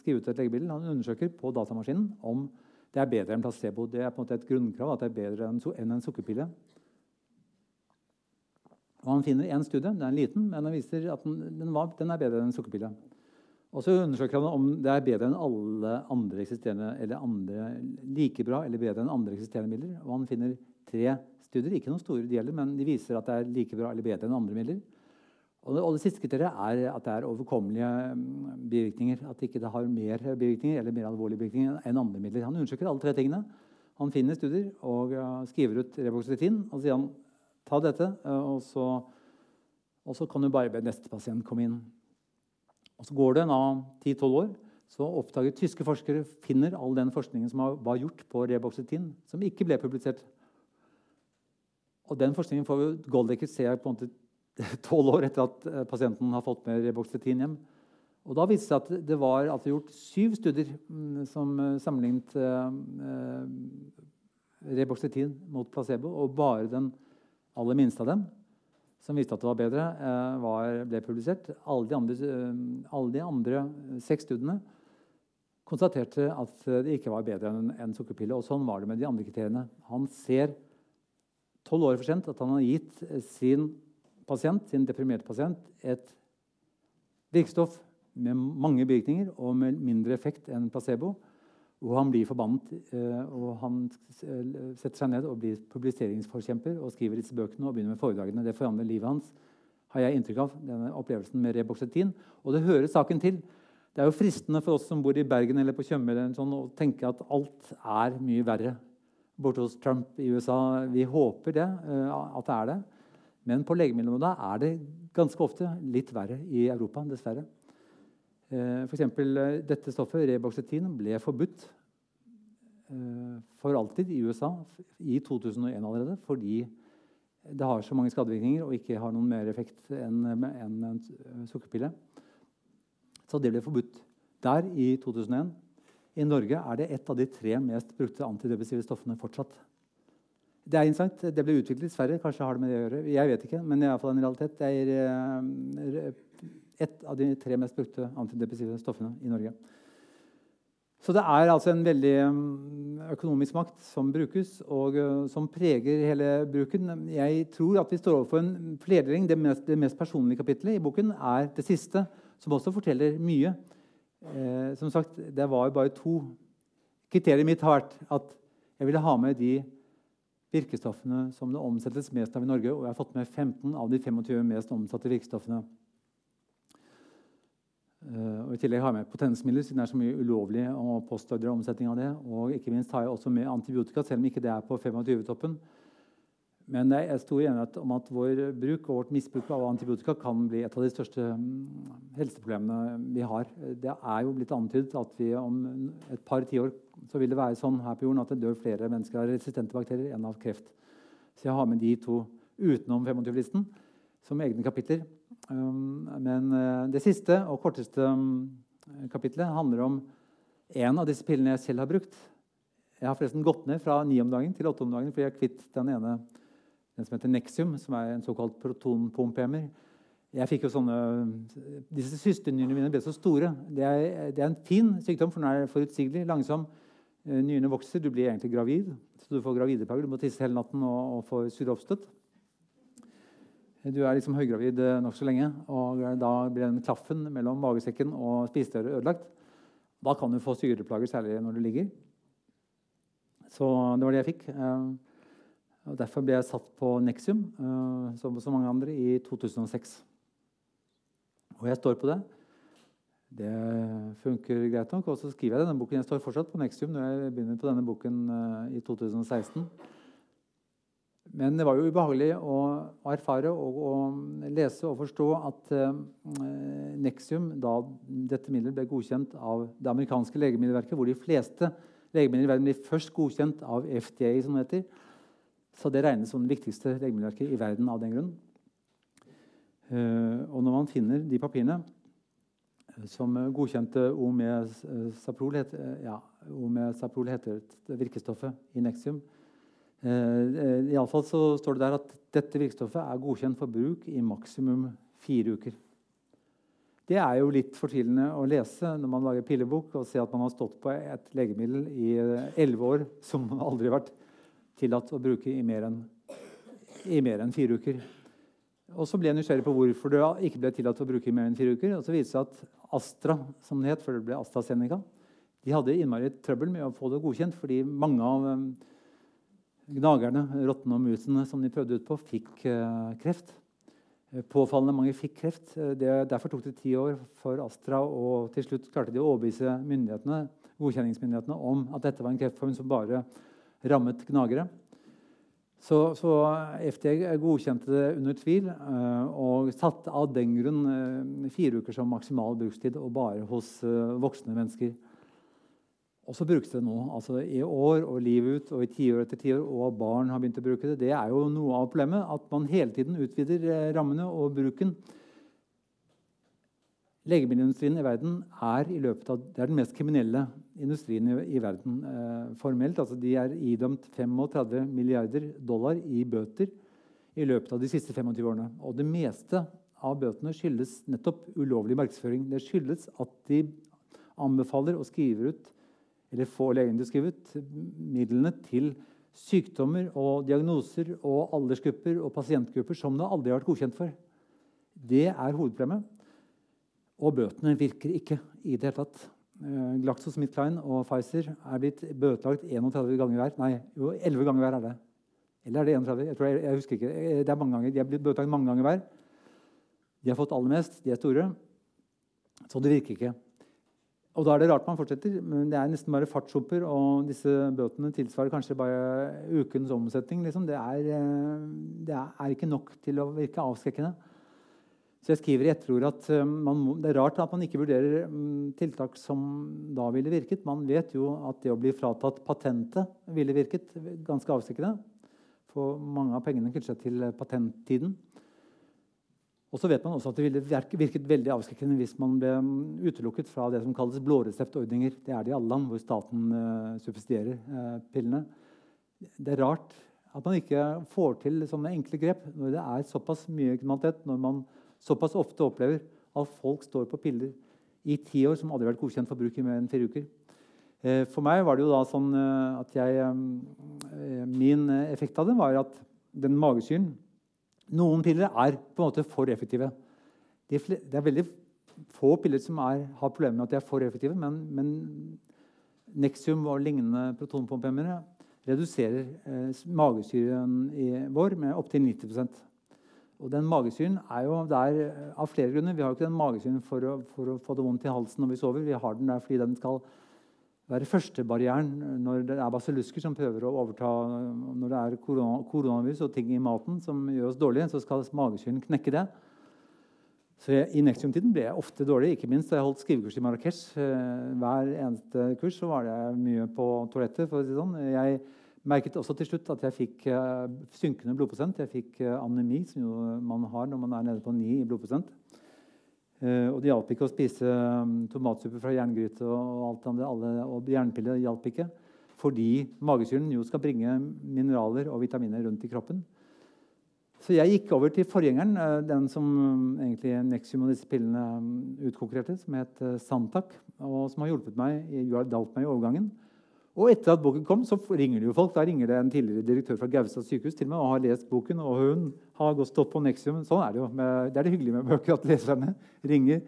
skrive ut et legemiddel. Han undersøker på datamaskinen om det er bedre enn placebo. Det er på en måte et grunnkrav at det er bedre enn en sukkerpille. Og Han finner én studie, den er liten, men den viser at den, den, var, den er bedre enn sukkerpille. Og så undersøker han om det er bedre enn alle andre eksisterende, eller andre, like bra eller bedre enn andre eksisterende midler. Og han finner tre studier, ikke noen store de gjelder, men de viser at det er like bra eller bedre enn andre midler. Og det, og det siste kriteriet er at det er overkommelige mm, bivirkninger. At ikke det har mer bivirkninger eller mer alvorlige bivirkninger enn andre midler. Han undersøker alle tre tingene. Han finner studier og skriver ut reboxetin. Og sier han Ta dette, eh, og så, og så kan du bare be neste pasient komme inn. Og Så går det 10-12 år, så oppdager tyske forskere finner all den forskningen som var gjort på Reboxetin, som ikke ble publisert. Og Den forskningen får Goldecker se på en måte tolv år etter at eh, pasienten har fått med Reboxetin hjem. Og Da viste det seg at det var altså gjort syv studier mm, som eh, sammenlignet eh, Reboxetin mot placebo. og bare den aller minste av dem, som viste at det var bedre, eh, var, ble publisert. Alle de, andre, eh, alle de andre seks studiene konstaterte at det ikke var bedre enn en sukkerpille. Og sånn var det med de andre kriteriene. Han ser tolv år for sent at han har gitt sin pasient, sin deprimerte pasient et virkestoff med mange bivirkninger og med mindre effekt enn placebo. Og han blir forbannet. Eh, og han eh, setter seg ned og blir publiseringsforkjemper og skriver disse bøkene og begynner med foredragene. Det forandrer livet hans, har jeg inntrykk av, denne opplevelsen med Reboxetin. Og det hører saken til. Det er jo fristende for oss som bor i Bergen eller på Tjøme sånn, å tenke at alt er mye verre borte hos Trump i USA. Vi håper det, eh, at det er det. Men på legemiddelområdet er det ganske ofte litt verre i Europa, dessverre. Eh, for eksempel, eh, dette stoffet, reboxetin, ble forbudt eh, for alltid i USA i 2001 allerede fordi det har så mange skadevirkninger og ikke har noen mer effekt enn en, sukkerpille. Så det ble forbudt der i 2001. I Norge er det et av de tre mest brukte antidepressive stoffene fortsatt. Det er interessant. Det ble utviklet i Sverige. Kanskje har det med det å gjøre. Jeg vet ikke, men det er iallfall en realitet. Det er eh, et av de tre mest brukte antidepressive stoffene i Norge. Så det er altså en veldig mm, økonomisk makt som brukes, og som preger hele bruken. Jeg tror at vi står overfor en flerdeling. Det mest, det mest personlige kapitlet i boken er det siste, som også forteller mye. Eh, som sagt, Det var jo bare to. Kriteriet mitt har vært at jeg ville ha med de virkestoffene som det omsettes mest av i Norge. Og jeg har fått med 15 av de 25 mest omsatte virkestoffene. Uh, og I tillegg har jeg med potensmidler, siden det er så mye ulovlig og postordre omsetning av det. Og ikke minst har jeg også med antibiotika, selv om ikke det er på 25-toppen. Men det er stor enighet om at vår bruk og vårt misbruk av antibiotika kan bli et av de største mm, helseproblemene vi har. Det er jo blitt antydet at vi om et par tiår så vil det være sånn her på jorden at det dør flere mennesker av resistente bakterier enn av kreft. Så jeg har med de to utenom 25-listen som egne kapitler. Um, men eh, det siste og korteste mm, kapitlet handler om en av disse pillene jeg selv har brukt. Jeg har forresten gått ned fra ni om dagen til åtte om dagen fordi jeg har kvitt den ene den som heter Nexium, som er en såkalt protonpumphemmer. Jeg fikk jo sånne, Disse systernyrene mine ble så store. Det er, det er, en fin sykdom, for den er forutsigelig, langsom. Eh, nyrene vokser, du blir egentlig gravid. Så du får gravideplager. Du må tisse hele natten og, og får surre oppstøtt. Du er liksom høygravid eh, nokså lenge, og da blir den klaffen mellom magesekken og spisedøra ødelagt. Da kan du få syreplager, særlig når du ligger. Så det var det jeg fikk. Eh, og Derfor ble jeg satt på Nexium, som så mange andre, i 2006. Og jeg står på det. Det funker greit nok. Og så skriver jeg denne boken. Jeg står fortsatt på Nexium når jeg begynner på denne boken i 2016. Men det var jo ubehagelig å, erfare og å lese og forstå at uh, Nexium, da dette middelet ble godkjent av det amerikanske legemiddelverket, hvor de fleste legemidler i verden blir først godkjent av FDA, som det heter, så det regnes som det viktigste legemiddelverket i verden av den grunn. Eh, og når man finner de papirene eh, som godkjente Omesaprol, ja, Omesaprol heter virkestoffet i Nexium. Eh, Iallfall så står det der at dette virkestoffet er godkjent for bruk i maksimum fire uker. Det er jo litt fortvilende å lese når man lager pillebok og se at man har stått på et legemiddel i elleve år som aldri har vært tillatt å bruke i mer enn, en fire uker. Og Så ble jeg nysgjerrig på hvorfor det ikke ble tillatt å bruke i mer enn fire uker. Og så viste det seg at Astra, som det het før det ble AstraZeneca, de hadde innmari trøbbel med å få det godkjent fordi mange av gnagerne, rottene og musene som de prøvde ut på, fikk uh, kreft. Eh, påfallende mange fikk kreft. Eh, det, derfor tok det ti år for Astra, og til slutt klarte de å overbevise godkjenningsmyndighetene om at dette var en kreftform som bare rammet gnagere. Så, så FD godkjente det under tvil og satte av den grunn fire uker som maksimal brukstid, og bare hos voksne mennesker. Og så brukes det nå. altså I år og livet ut og i tiår etter tiår, og barn har begynt å bruke det. Det er jo noe av problemet, at man hele tiden utvider rammene og bruken. Legemiddelindustrien i verden er, i løpet av, det er den mest kriminelle industrien i, i verden eh, formelt. Altså, de er idømt 35 milliarder dollar i bøter i løpet av de siste 25 årene. Og det meste av bøtene skyldes nettopp ulovlig markedsføring. Det skyldes at de anbefaler og skriver ut eller få ut midlene til sykdommer og diagnoser og aldersgrupper og pasientgrupper som det aldri har vært godkjent for. Det er hovedproblemet. Og bøtene virker ikke i det hele tatt. Uh, GlaxoSmithKline og Pfizer er blitt bøtelagt 31 ganger hver. Nei, jo, 11 ganger hver er det. Eller er det 31? Jeg, jeg, jeg husker ikke. Eh, det er mange ganger. De er blitt bøtelagt mange ganger hver. De har fått aller mest. De er store. Så det virker ikke. Og da er det rart man fortsetter. Men det er nesten bare fartshopper. og disse bøtene tilsvarer kanskje bare ukens omsetning. Liksom. Det, er, eh, det, er, ikke nok til å virke avskrekkende. Så jeg skriver i etterordet at eh, man, det er rart at man ikke vurderer mm, tiltak som da ville virket. Man vet jo at det å bli fratatt patentet ville virket ganske avskrekkende. For mange av pengene knytter seg til patenttiden. Og så vet man også at Det ville virket veldig avskrekkende hvis man ble mm, utelukket fra det som kalles blåreseptordninger. Det er det i alle land hvor staten uh, subsidierer uh, pillene. Det er rart at man ikke får til sånne enkle grep når det er såpass mye kriminalitet, når man såpass ofte opplever at folk står på piller i ti år som aldri har vært godkjent for bruk i mer enn fire uker. Uh, for meg var det jo da sånn at jeg Min effekt av det var at den magesyren noen piller er på en måte for effektive. Det er veldig få piller som er, har problemer med at de er for effektive, men, men Nexium og lignende protonpumpehemmere reduserer eh, magesyren i vår med opptil 90% og den Magesyren er jo der eh, av flere grunner. Vi har jo ikke den magesyren for å, for å få det vondt i halsen når vi sover. Vi har den der fordi den skal være førstebarrieren når det er basillusker som prøver å overta Når det er korona, koronavirus og ting i maten som gjør oss dårlige, så skal magesyren knekke det. Så jeg, I Nexium-tiden ble jeg ofte dårlig, ikke minst da jeg holdt skrivekurs i Marrakech. Eh, hver eneste kurs så var det mye på toalettet. for å si sånn. Jeg merket også til slutt at jeg fikk uh, synkende blodprosent. Jeg fikk uh, anemi, som man har når man er nede på 9 i blodprosent. Eh, og det hjalp ikke å spise um, tomatsuppe fra jerngryte og alt andre, alle, og jernpiller hjalp ikke. Fordi magesyren jo skal bringe mineraler og vitaminer rundt i kroppen. Så jeg gikk over til forgjengeren, eh, den som um, egentlig Nexium og disse pillene um, utkonkurrerte, som het eh, Santak, og som har hjulpet meg, hjulpet meg i overgangen. Og etter at boken kom, så ringer det jo folk. Da ringer det en tidligere direktør fra Gaustad sykehus til meg og har lest boken. Og hun har gått stått på Nexium. Sånn er det jo. Det er det hyggelige med bøker at leserne ringer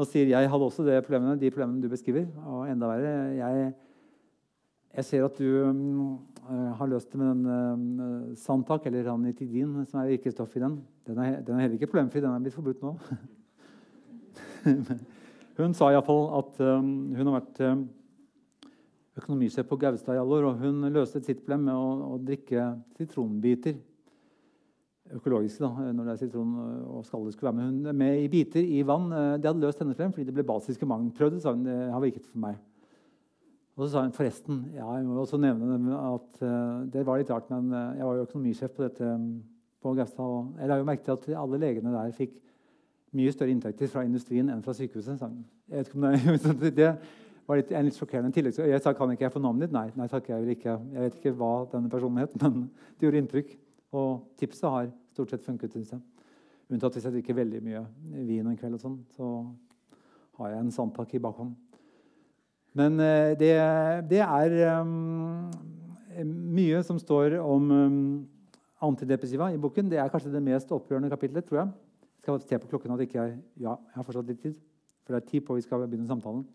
og sier jeg hadde også problemene, de problemene du beskriver. Og enda verre jeg, jeg ser at du øh, har løst det med den øh, Santak, eller ranitidin, som er virkestoff i den. Den er, den er heller ikke problemfri. Den er blitt forbudt nå. hun sa iallfall at øh, hun har vært økonomisjef på Gaustad i alle år. og Hun løste sitt problem med å, å drikke sitronbiter. Økologiske, da, når det er sitron og skallet skulle være med. Hun er med i biter i vann. Det hadde løst hennes problem fordi det ble basiske mangel. Prøvd, sa hun. Det har virket for meg. Og så sa hun forresten ja, jeg må også nevne at uh, Det var litt rart, men uh, jeg var jo økonomisjef på dette um, på Gaustad. Og jeg la jo merke til at alle legene der fikk mye større inntekter fra industrien enn fra sykehuset. Jeg vet ikke om det, er, det var litt, en litt sjokkerende tillegg. Jeg sa kan ikke jeg få navnet ditt. Nei, nei takk, jeg, ikke. jeg vet ikke hva denne personen het, men det gjorde inntrykk. Og tipset har stort sett funket. Synes jeg. Unntatt hvis jeg drikker veldig mye vin en kveld, og sånn, så har jeg en sandpakke i bakhånd. Men eh, det, det er um, mye som står om um, antidepressiva i boken. Det er kanskje det mest opprørende kapitlet, tror jeg. Jeg skal se på klokken at ikke jeg, ja, jeg har fortsatt litt tid. For det er tid på vi skal begynne samtalen.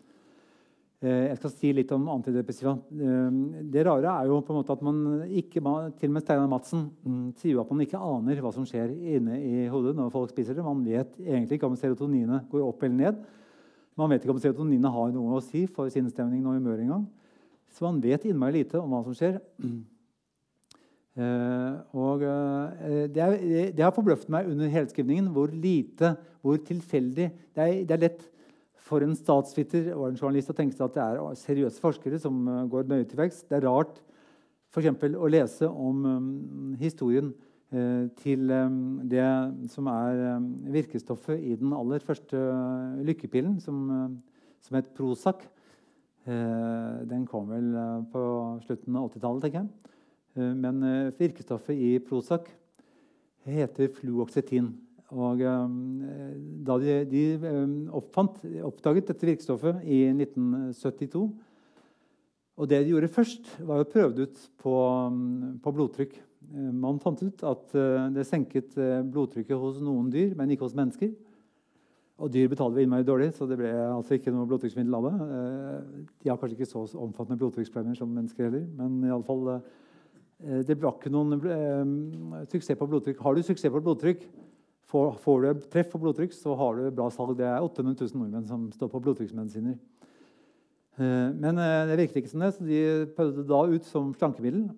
Eh, jeg skal si litt om antidepressiva. Eh, det rare er jo på en måte at man ikke, Til og med Steinar Madsen mm, sier jo at man ikke aner hva som skjer inne i hodet når folk spiser det. Man vet egentlig ikke om serotoninet går opp eller ned. Man vet ikke om serotoninet har noe å si for sinnsstemningen og humøret engang. Så man vet innmari lite om hva som skjer. Uh, og det, er, det, har forbløffet meg under helskrivningen hvor lite, hvor tilfeldig Det er, det er lett for en statsviter og en journalist å tenke seg at det er seriøse forskere som eh, går nøye til vekst. Det er rart for å lese om um, historien uh, til det som er virkestoffet i den aller første uh, lykkepillen, som, uh, som het Prozac. den kom vel på slutten av 80-tallet, tenker jeg. men virkestoffet i Prozac heter fluoksetin. Og um, da de, de um, oppfant, oppdaget dette virkestoffet i 1972 Og det de gjorde først, var å prøve det ut på, um, på blodtrykk. Uh, man fant ut at det senket blodtrykket hos noen dyr, men ikke hos mennesker. Og dyr betaler vi innmari dårlig, så det ble altså ikke noe blodtrykksmiddel av det. De har kanskje ikke så omfattende blodtrykksproblemer som mennesker heller, men i alle fall, det var ikke noen suksess på blodtrykk. Har du suksess på blodtrykk, Får, får, du treff på blodtrykk, så har du bra salg. Det er 800 000 nordmenn som står på blodtrykksmedisiner. Eh, men eh, det virket ikke som det, så de prøvde da ut som slankemiddel.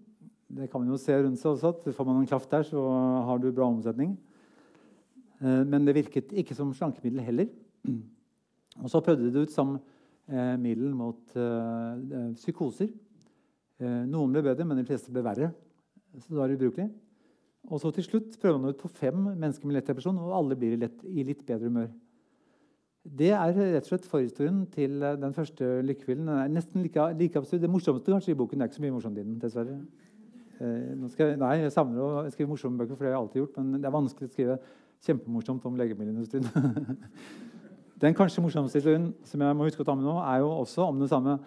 Det kan man jo se rundt seg også, at Får man en kraft der, så har du bra omsetning. Eh, men det virket ikke som slankemiddel heller. Og så prøvde de det ut som middel mot psykoser. Noen ble bedre, men de fleste ble verre. Så det var ubrukelig. Og så til slutt prøver man ut på fem mennesker med lett depresjon, og alle blir lett, i litt bedre humør. Det er rett og slett forhistorien til eh, den første lykkehvilen. Den er nesten like, like, absurd. Det morsomste kanskje i boken det er ikke så mye morsomt i den, dessverre. Eh, jeg, nei, jeg savner å skrive morsomme bøker, for det har jeg alltid gjort, men det er vanskelig å skrive kjempemorsomt om legemiddelindustrien. den kanskje morsomste historien som jeg må huske å ta med nå, er jo også om det samme.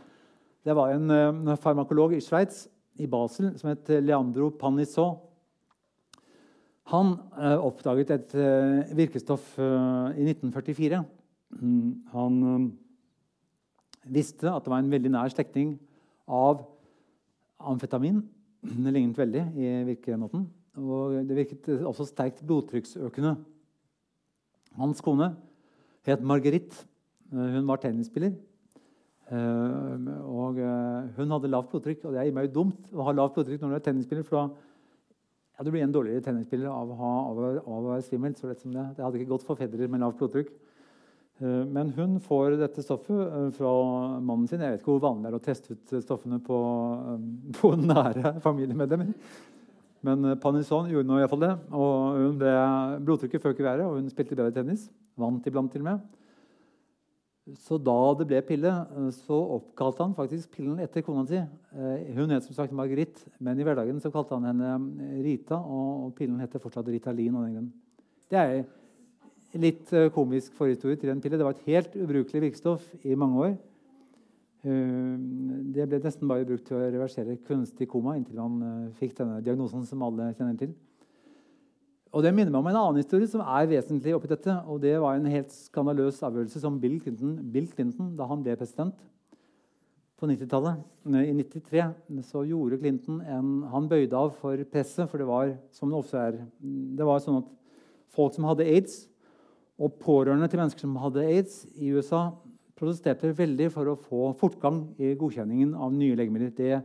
Det var en en farmakolog i Sveits, i Basel, som het Leandro Panissot. Han uh, oppdaget et uh, virkestoff i 1944 Mm, han visste at det var en veldig nær slektning av amfetamin. Det lignet veldig i virkemåten. Og det virket også sterkt blodtrykksøkende. Hans kone het Marguerite. Eh, hun var tennisspiller. Eh, og eh, hun hadde lavt blodtrykk. Og det er i meg dumt å ha lavt blodtrykk når du er tennisspiller, for da ja, du blir en dårligere tennisspiller av å, være svimmel. så lett som det. Det hadde ikke gått for Federer med lavt blodtrykk. Eh, men hun får dette stoffet eh, fra mannen sin. Jeg vet ikke hvor vanlig det er å teste ut stoffene på, eh, på nære familiemedlemmer. Men Panison gjorde nå iallfall det. og hun ble, Blodtrykket føk i været, og hun spilte bedre tennis. Vant iblant til og med. Så da det ble pille, så oppkalte han faktisk pillen etter kona si. Hun het som sagt Margrit, men i hverdagen så kalte han henne Rita. Og pillen heter fortsatt Ritalin. av den. Det er litt eh, komisk forhistorie til en pille. Det var et helt ubrukelig virkestoff i mange år. Eh, det ble nesten bare brukt til å reversere kunstig koma inntil eh, fikk denne diagnosen som alle kjenner til. Og Det minner meg om en annen historie som er vesentlig oppi dette. og Det var en helt skandaløs avgjørelse som Bill Clinton, Bill Clinton da han ble president på 90-tallet. I 93 så gjorde Clinton en, han bøyde av for presset. For det var, som det ofte er, det var sånn at folk som hadde aids, og pårørende til mennesker som hadde aids i USA, protesterte veldig for å få fortgang i godkjenningen av nye legemidler. Det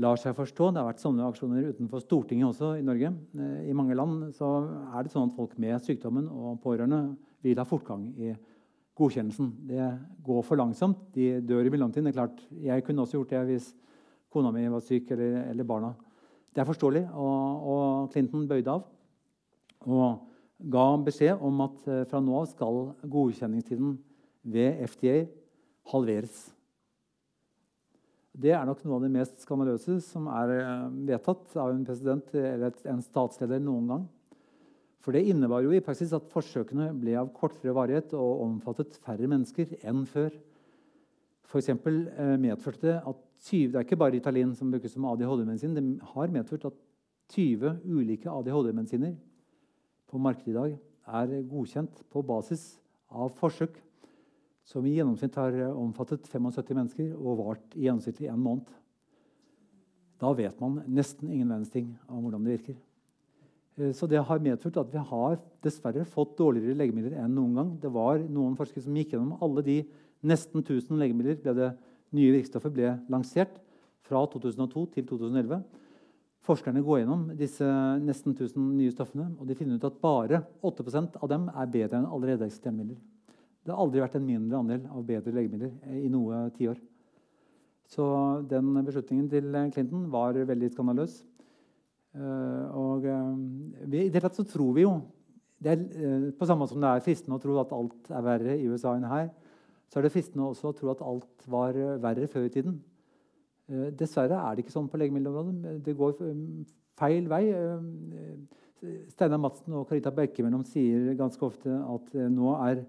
lar seg forstå. Det har vært sånne aksjoner utenfor Stortinget også i Norge. Eh, I mange land så er det sånn at folk med sykdommen og pårørende vil ha fortgang i godkjennelsen. Det går for langsomt. De dør i mellomtiden. Det er klart, jeg kunne også gjort det hvis kona mi var syk eller, eller barna. Det er forståelig, og, og Clinton bøyde av. Og ga beskjed om at eh, fra nå av skal godkjenningstiden ved FDA halveres. Det er nok noe av det mest skandaløse som er eh, vedtatt av en president eller en statsleder noen gang. For det innebar jo i praksis at forsøkene ble av kortere varighet og omfattet færre mennesker enn før. For eh, medførte det at 20, Det er ikke bare Ritalin som brukes som ADHD-medisin. Det har medført at 20 ulike ADHD-medisiner på markedet i dag er godkjent på basis av forsøk som i gjennomsnitt har omfattet 75 mennesker og vart i gjennomsnitt i en måned. Da vet man nesten ingen verdens ting om hvordan det virker. Eh, så det har medført at vi har dessverre fått dårligere legemidler enn noen gang. Det var noen forskere som gikk gjennom alle de nesten 1000 legemidler ble det nye virkstoffet ble lansert fra 2002 til 2011. Forskerne går gjennom disse nesten 1000 nye stoffene, og de finner ut at bare 8% av dem er bedre enn allerede eksisterende midler. Det har aldri vært en mindre andel av bedre legemidler i noe tiår. Så den beslutningen til Clinton var veldig skandaløs. Eh, og vi, I det hele tatt så tror vi jo er, eh, På samme måte som det er fristende å tro at alt er verre i USA enn her, så er det fristende også å tro at alt var verre før i tiden. Eh, dessverre er det ikke sånn på legemiddelområdet. Det går eh, feil vei. Eh, Steinar Madsen og Karita Bekkemellom sier ganske ofte at nå er,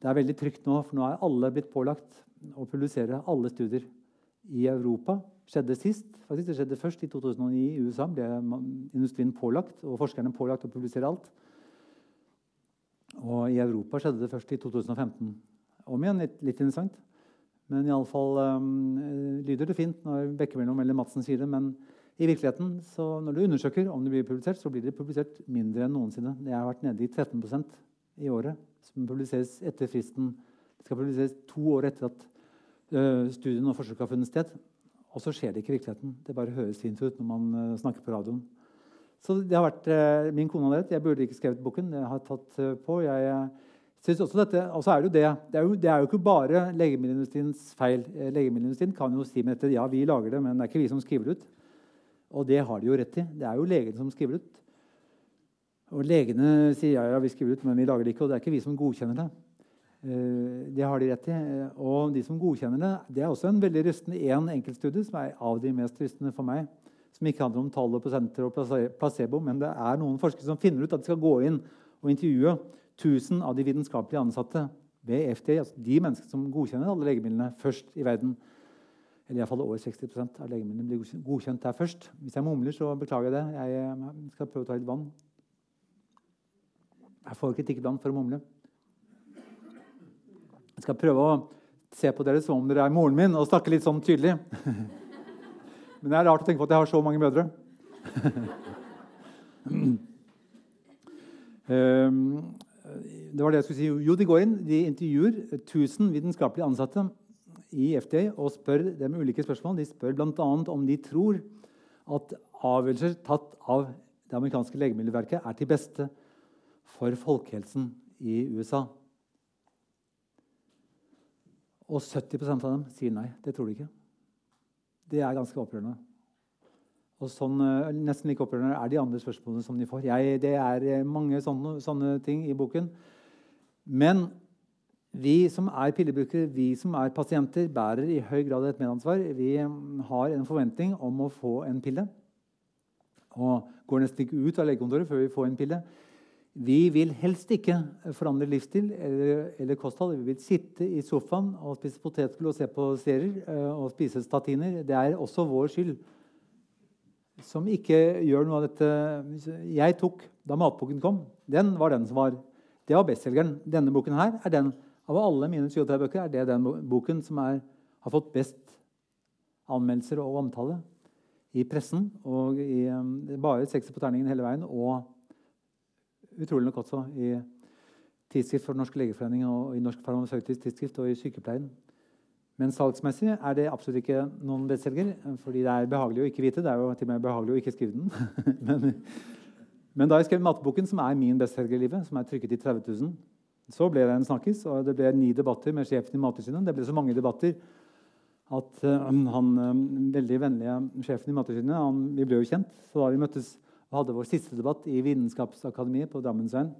det er veldig trygt nå, for nå er alle blitt pålagt å publisere alle studier i Europa. skjedde sist. Faktisk, det skjedde først i 2009 i USA. ble industrien pålagt og forskerne pålagt å publisere alt. Og i Europa skjedde det først i 2015. Om igjen litt, litt interessant. Men iallfall um, eh, lyder det fint når Bekkemellom eller Madsen sier det. Men i virkeligheten, så når du undersøker om det blir publisert, så blir det publisert mindre enn noensinne. Det har vært nede i 13 i året som publiseres etter fristen. Det skal publiseres to år etter at uh, studiene og forsøket har funnet sted. Og så skjer det ikke i virkeligheten. Det bare høres fint ut når man uh, snakker på radioen. Så det har vært uh, min kone hadde rett. Jeg burde ikke skrevet boken. Jeg har tatt på. Jeg synes også dette, og så er det, jo det. Det er jo, det er jo ikke bare legemiddelindustriens feil. Legemiddelindustrien kan jo si med dette ja, vi lager det, men det er ikke vi som skriver det ut. Og det har de jo rett i. Det er jo legene som skriver det ut. Og legene sier ja, ja, vi skriver ut, men vi lager det ikke. Og det er ikke vi som godkjenner det. Eh, det har de rett i. Og de som godkjenner det, det er også en veldig rystende én enkeltstudie, som er av de mest rystende for meg. Som ikke handler om tall og prosenter og placebo, men det er noen forskere som finner ut at de skal gå inn og intervjue 1000 av de vitenskapelige ansatte ved FDA, altså de menneskene som godkjenner alle legemidlene først i verden. Eller iallfall over 60% av legemidlene blir godkjent der først. Hvis jeg mumler, så beklager jeg det. Jeg eh, skal prøve å ta litt vann. Jeg får kritikk iblant for å mumle. Jeg skal prøve å se på dere som om dere er moren min, og snakke litt sånn tydelig. Men det er rart å tenke på at jeg har så mange mødre. Ehm, det var det jeg skulle si. Jo, de går inn, de intervjuer 1000 vitenskapelige ansatte i FDA og spør dem ulike spørsmål. De spør bl.a. om de tror at avgjørelser tatt av det amerikanske legemiddelverket er til beste for folkehelsen i USA. Og 70% av dem sier nei. Det tror de ikke. Det er ganske opprørende. Og sånn, eh, Nesten like opprørende er de andre spørsmålene som de får. Jeg, det er eh, mange sånne, sånne ting i boken. Men vi som er pillebrukere, vi som er pasienter, bærer i høy grad et medansvar. Vi har en forventning om å få en pille. Og går nesten ikke ut av legekontoret før vi får en pille. Vi vil helst ikke forandre livsstil eller, eller, kosthold. Vi vil sitte i sofaen og spise potetgull og se på serier eh, og spise statiner. Det er også vår skyld som ikke gjør noe av dette. Jeg tok da matboken kom. Den var den som var Det var bestselgeren. Denne boken her er den av alle mine 37 bøker er det den boken som er, har fått best anmeldelser og omtale i pressen. Og i, um, bare sekser på terningen hele veien. Og utrolig nok også i tidsskrift for Den norske legeforening og i Norsk farmasøytisk tidsskrift og i Sykepleien. Men salgsmessig er det absolutt ikke noen bestselger. fordi det er behagelig å ikke vite. Det er jo til og med behagelig å ikke skrive den. men, men, da jeg skrev matboken, som er min bestselger i livet, som er trykket i 30 000 så ble det en snakkis, og det ble ni debatter med sjefen i Mattilsynet. Det ble så mange debatter at uh, han uh, veldig vennlige sjefen i Mattilsynet Vi ble jo kjent, så da vi møttes og hadde vår siste debatt i Vitenskapsakademiet på Drammensveien,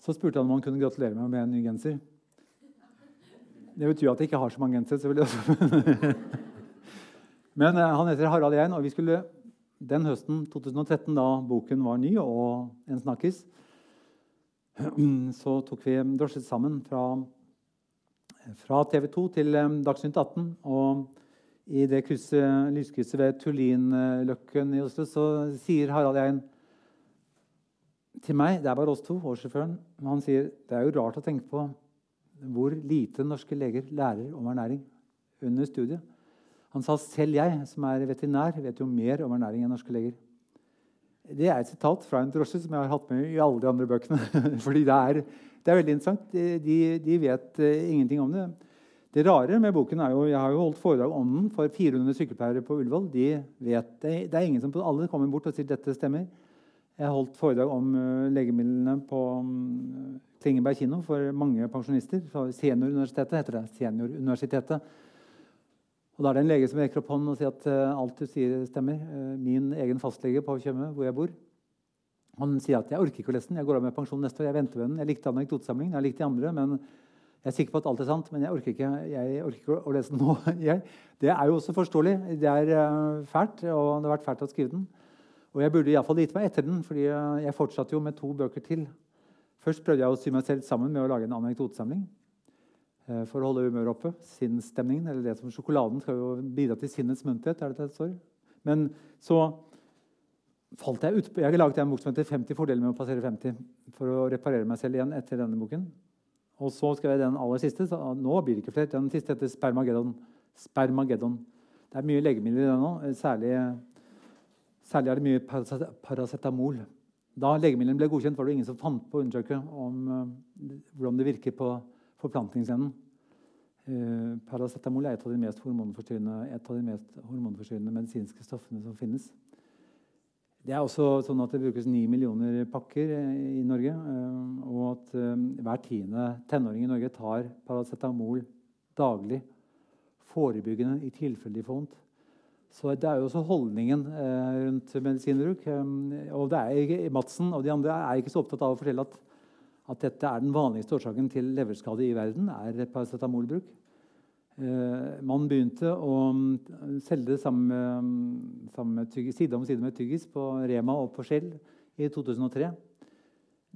så spurte han om han kunne gratulere meg med en ny genser. Det betyr at jeg ikke har så mange gensere. selvfølgelig. Men uh, han heter Harald Jein, og vi skulle den høsten 2013, da boken var ny og en snakkis, så tok vi drosjet sammen fra, fra TV 2 til Dagsnytt 18. Og i det krysset, lyskrysset ved Tullinløkken i Oslo så sier Harald Ein til meg Det er bare oss to og. Men han sier det er jo rart å tenke på hvor lite norske leger lærer om ernæring under studiet. Han sa selv jeg, som er veterinær, vet jo mer om ernæring enn norske leger. Det er et sitat fra en drosje som jeg har hatt med i alle de andre bøkene. Fordi det er, det er veldig interessant. De, de vet uh, ingenting om det. Det rare med boken er jo, Jeg har jo holdt foredrag om den for 400 sykepleiere på Ullevål. De vet, det, er ingen som, Alle kommer bort og sier dette stemmer. Jeg har holdt foredrag om uh, legemidlene på um, Klingeberg kino for mange pensjonister. Senioruniversitetet heter det. Senioruniversitetet. Og Da er det en lege som rekker opp hånden og sier at uh, alt du sier, stemmer. Uh, min egen fastlege på Tjøme, hvor jeg bor, han sier at jeg orker ikke å lese den. Jeg går av med pensjon neste år. Jeg venter med den. Jeg likte anekdotesamlingen. Jeg likte de andre, men jeg er sikker på at alt er sant. Men jeg orker ikke, jeg orker ikke å lese den nå. Jeg, det er jo også forståelig. Det er uh, fælt, og det har vært fælt å skrive den. Og jeg burde iallfall gitt meg etter den, fordi jeg fortsatte jo med to bøker til. Først prøvde jeg å sy meg selv sammen med å lage en anekdotesamling. Eh, for å holde humøret oppe. Sinnsstemningen, eller det som Sjokoladen skal jo bidra til sinnets munterhet. er det det står. Men så falt jeg ut. Jeg har laget en bok som heter 50 fordeler med å passere 50. For å reparere meg selv igjen etter denne boken. Og så skrev jeg den aller siste. så Nå blir det ikke flere. Den siste heter Spermageddon. Spermageddon. Det er mye legemidler i den nå. Særlig, særlig er det mye paracetamol. Da legemidlene ble godkjent, var det ingen som fant på å undersøke om, uh, hvordan det virker på forplantningsevnen. Eh, paracetamol er et av de mest hormonforstyrrende, et av de mest hormonforstyrrende medisinske stoffene som finnes. Det er også sånn at det brukes 9 millioner pakker i Norge. Eh, og at eh, hver tiende tenåring i Norge tar paracetamol daglig. Forebyggende i tilfelle de får vondt. Så Det er jo også holdningen eh, rundt medisinbruk. og det er, Madsen og de andre er ikke så opptatt av å fortelle at, at dette er den vanligste årsaken til leverskade i verden. er paracetamolbruk. Eh, man begynte å mm, selge det sammen, sammen tyggis, side om side med tyggis på Rema og på Skjell i 2003.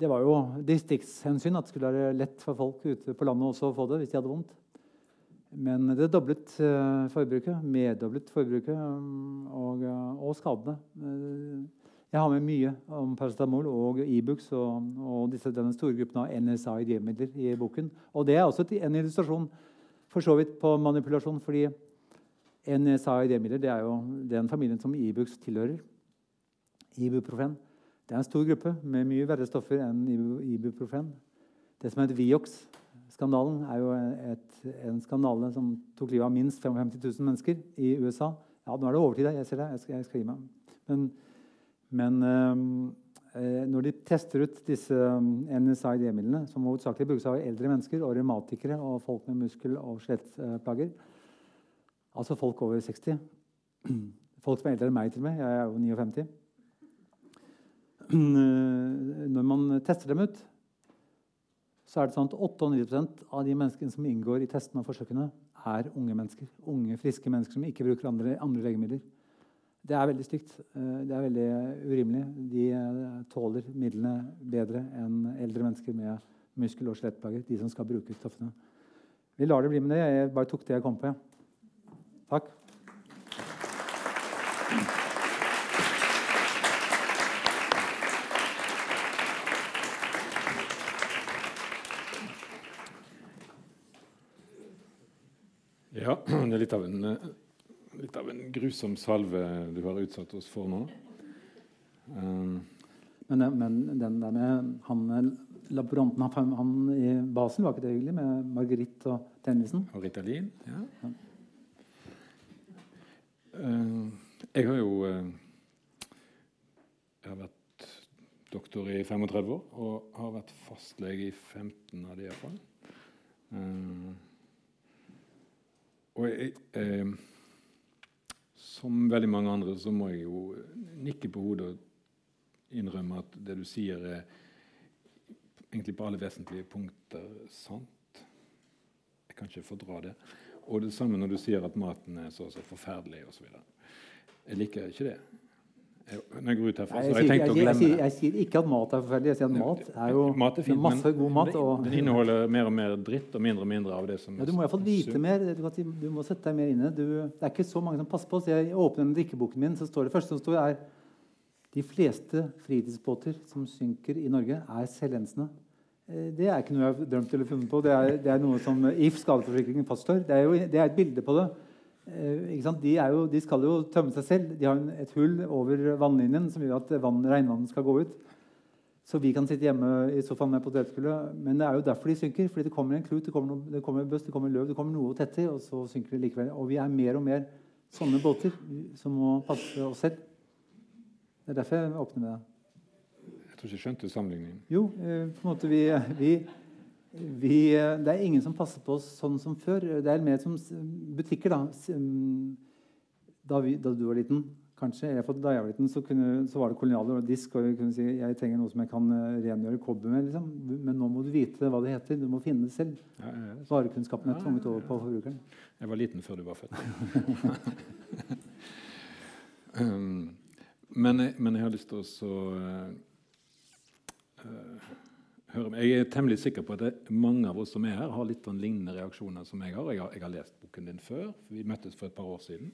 Det var jo distriktshensyn at det skulle være lett for folk ute på landet også å få det hvis de hadde vondt. Men det doblet uh, forbruket, meddoblet forbruket um, og, uh, og, skadene. Jeg har med mye om paracetamol og Ibux e og, og disse, denne store gruppen av NSA-idémidler i boken. Og det er også en illustrasjon for så vidt på manipulasjon, fordi NSA-idémidler det er jo den familien som Ibux tilhører. Ibuprofen. Det er en stor gruppe med mye verre stoffer enn ibuprofen. Det som heter Viox, Skandalen er jo et, en skandale som tok livet av minst 55 000 mennesker i USA. Ja, nå er det overtid. Jeg ser det. Jeg skal, jeg skal gi meg. Men, men øh, når de tester ut disse NSAID-midlene, som hovedsakelig brukes av eldre mennesker og revmatikere og folk med muskel- og skjelettplager, altså folk over 60 Folk som er eldre enn meg, til og med. Jeg er jo 59. Når man tester dem ut, så er det sånn at 98% av de menneskene som inngår i testene og forsøkene, er unge mennesker. Unge, friske mennesker som ikke bruker andre, andre legemidler. Det er veldig stygt. Eh, det er veldig urimelig. De eh, tåler midlene bedre enn eldre mennesker med muskel- og skjelettplager. De som skal bruke stoffene. Vi lar det bli med det. Jeg bare tok det jeg kom på. Ja. Takk. Ja, det er litt av, en, litt av en grusom salve du har utsatt oss for nå. Um. Men, men, den der med han laboranten han, han i basen, var ikke det hyggelig? Med Marguerite og Tennisen? Og Ritalin, ja. ja. Uh, jeg har jo uh, Jeg har vært doktor i 35 år og har vært fastlege i 15 av de iallfall. Uh, og jeg, eh, som veldig mange andre så må jeg jo nikke på hodet og innrømme at det du sier, er egentlig på alle vesentlige punkter sant. Jeg kan ikke fordra det. Og det samme når du sier at maten er så og så forferdelig osv. Jeg liker ikke det. Når jeg går ut herfra, så har jeg tenkt jeg, å glemme det. Jeg, sier ikke at mat er forferdelig. Jeg sier at mat er jo mat er fint, masse god mat. Og, den inneholder mer og mer dritt og mindre og mindre av det som ja, Du må iallfall vite mer. Du, du, må sette deg mer inne. Du, det. Er ikke så mange som passer på Så Jeg åpner den drikkeboken min, så står det første som står, er de fleste fritidsbåter som synker i Norge, er selvlensende. Eh, det er ikke noe jeg har drømt eller funnet på. Det er, det er noe som If skadeforsikringen fastslår. Det er jo det er et bilde på det. Eh, de, jo, de, skal jo tømme seg selv. De har et hull over vannlinjen som gjør at vann, regnvannet skal gå ut. Så vi kan sitte hjemme i sofaen med potetgullet. Men det er jo derfor de synker. fordi det kommer en klut, det kommer, noe, det kommer bøss, det kommer løv, det kommer noe tetter, og så synker de likevel. Og vi er mer og mer sånne båter som må passe oss selv. Det er derfor jeg åpner med det. Jeg tror ikke jeg skjønte sammenligningen. Jo, eh, på en måte vi, vi vi, det er ingen som passer på oss sånn som før. Det er mer som butikker. Da, da, vi, da du var liten, kanskje, da jeg var liten, så, kunne, så var det kolonialer og disk. og vi kunne si jeg trenger noe som jeg kan eh, rengjøre kobber med. Liksom. Men nå må du vite hva det heter. Du må finne det selv. Ja, ja, Varekunnskapen er tvunget over på forbrukeren. Jeg var liten før du var født. um, men, men, jeg har lyst til å uh, jeg er temmelig sikker på at mange av oss som er her, har litt sånn lignende reaksjoner som jeg har. Jeg, har. jeg har lest boken din før. Vi møttes for et par år siden.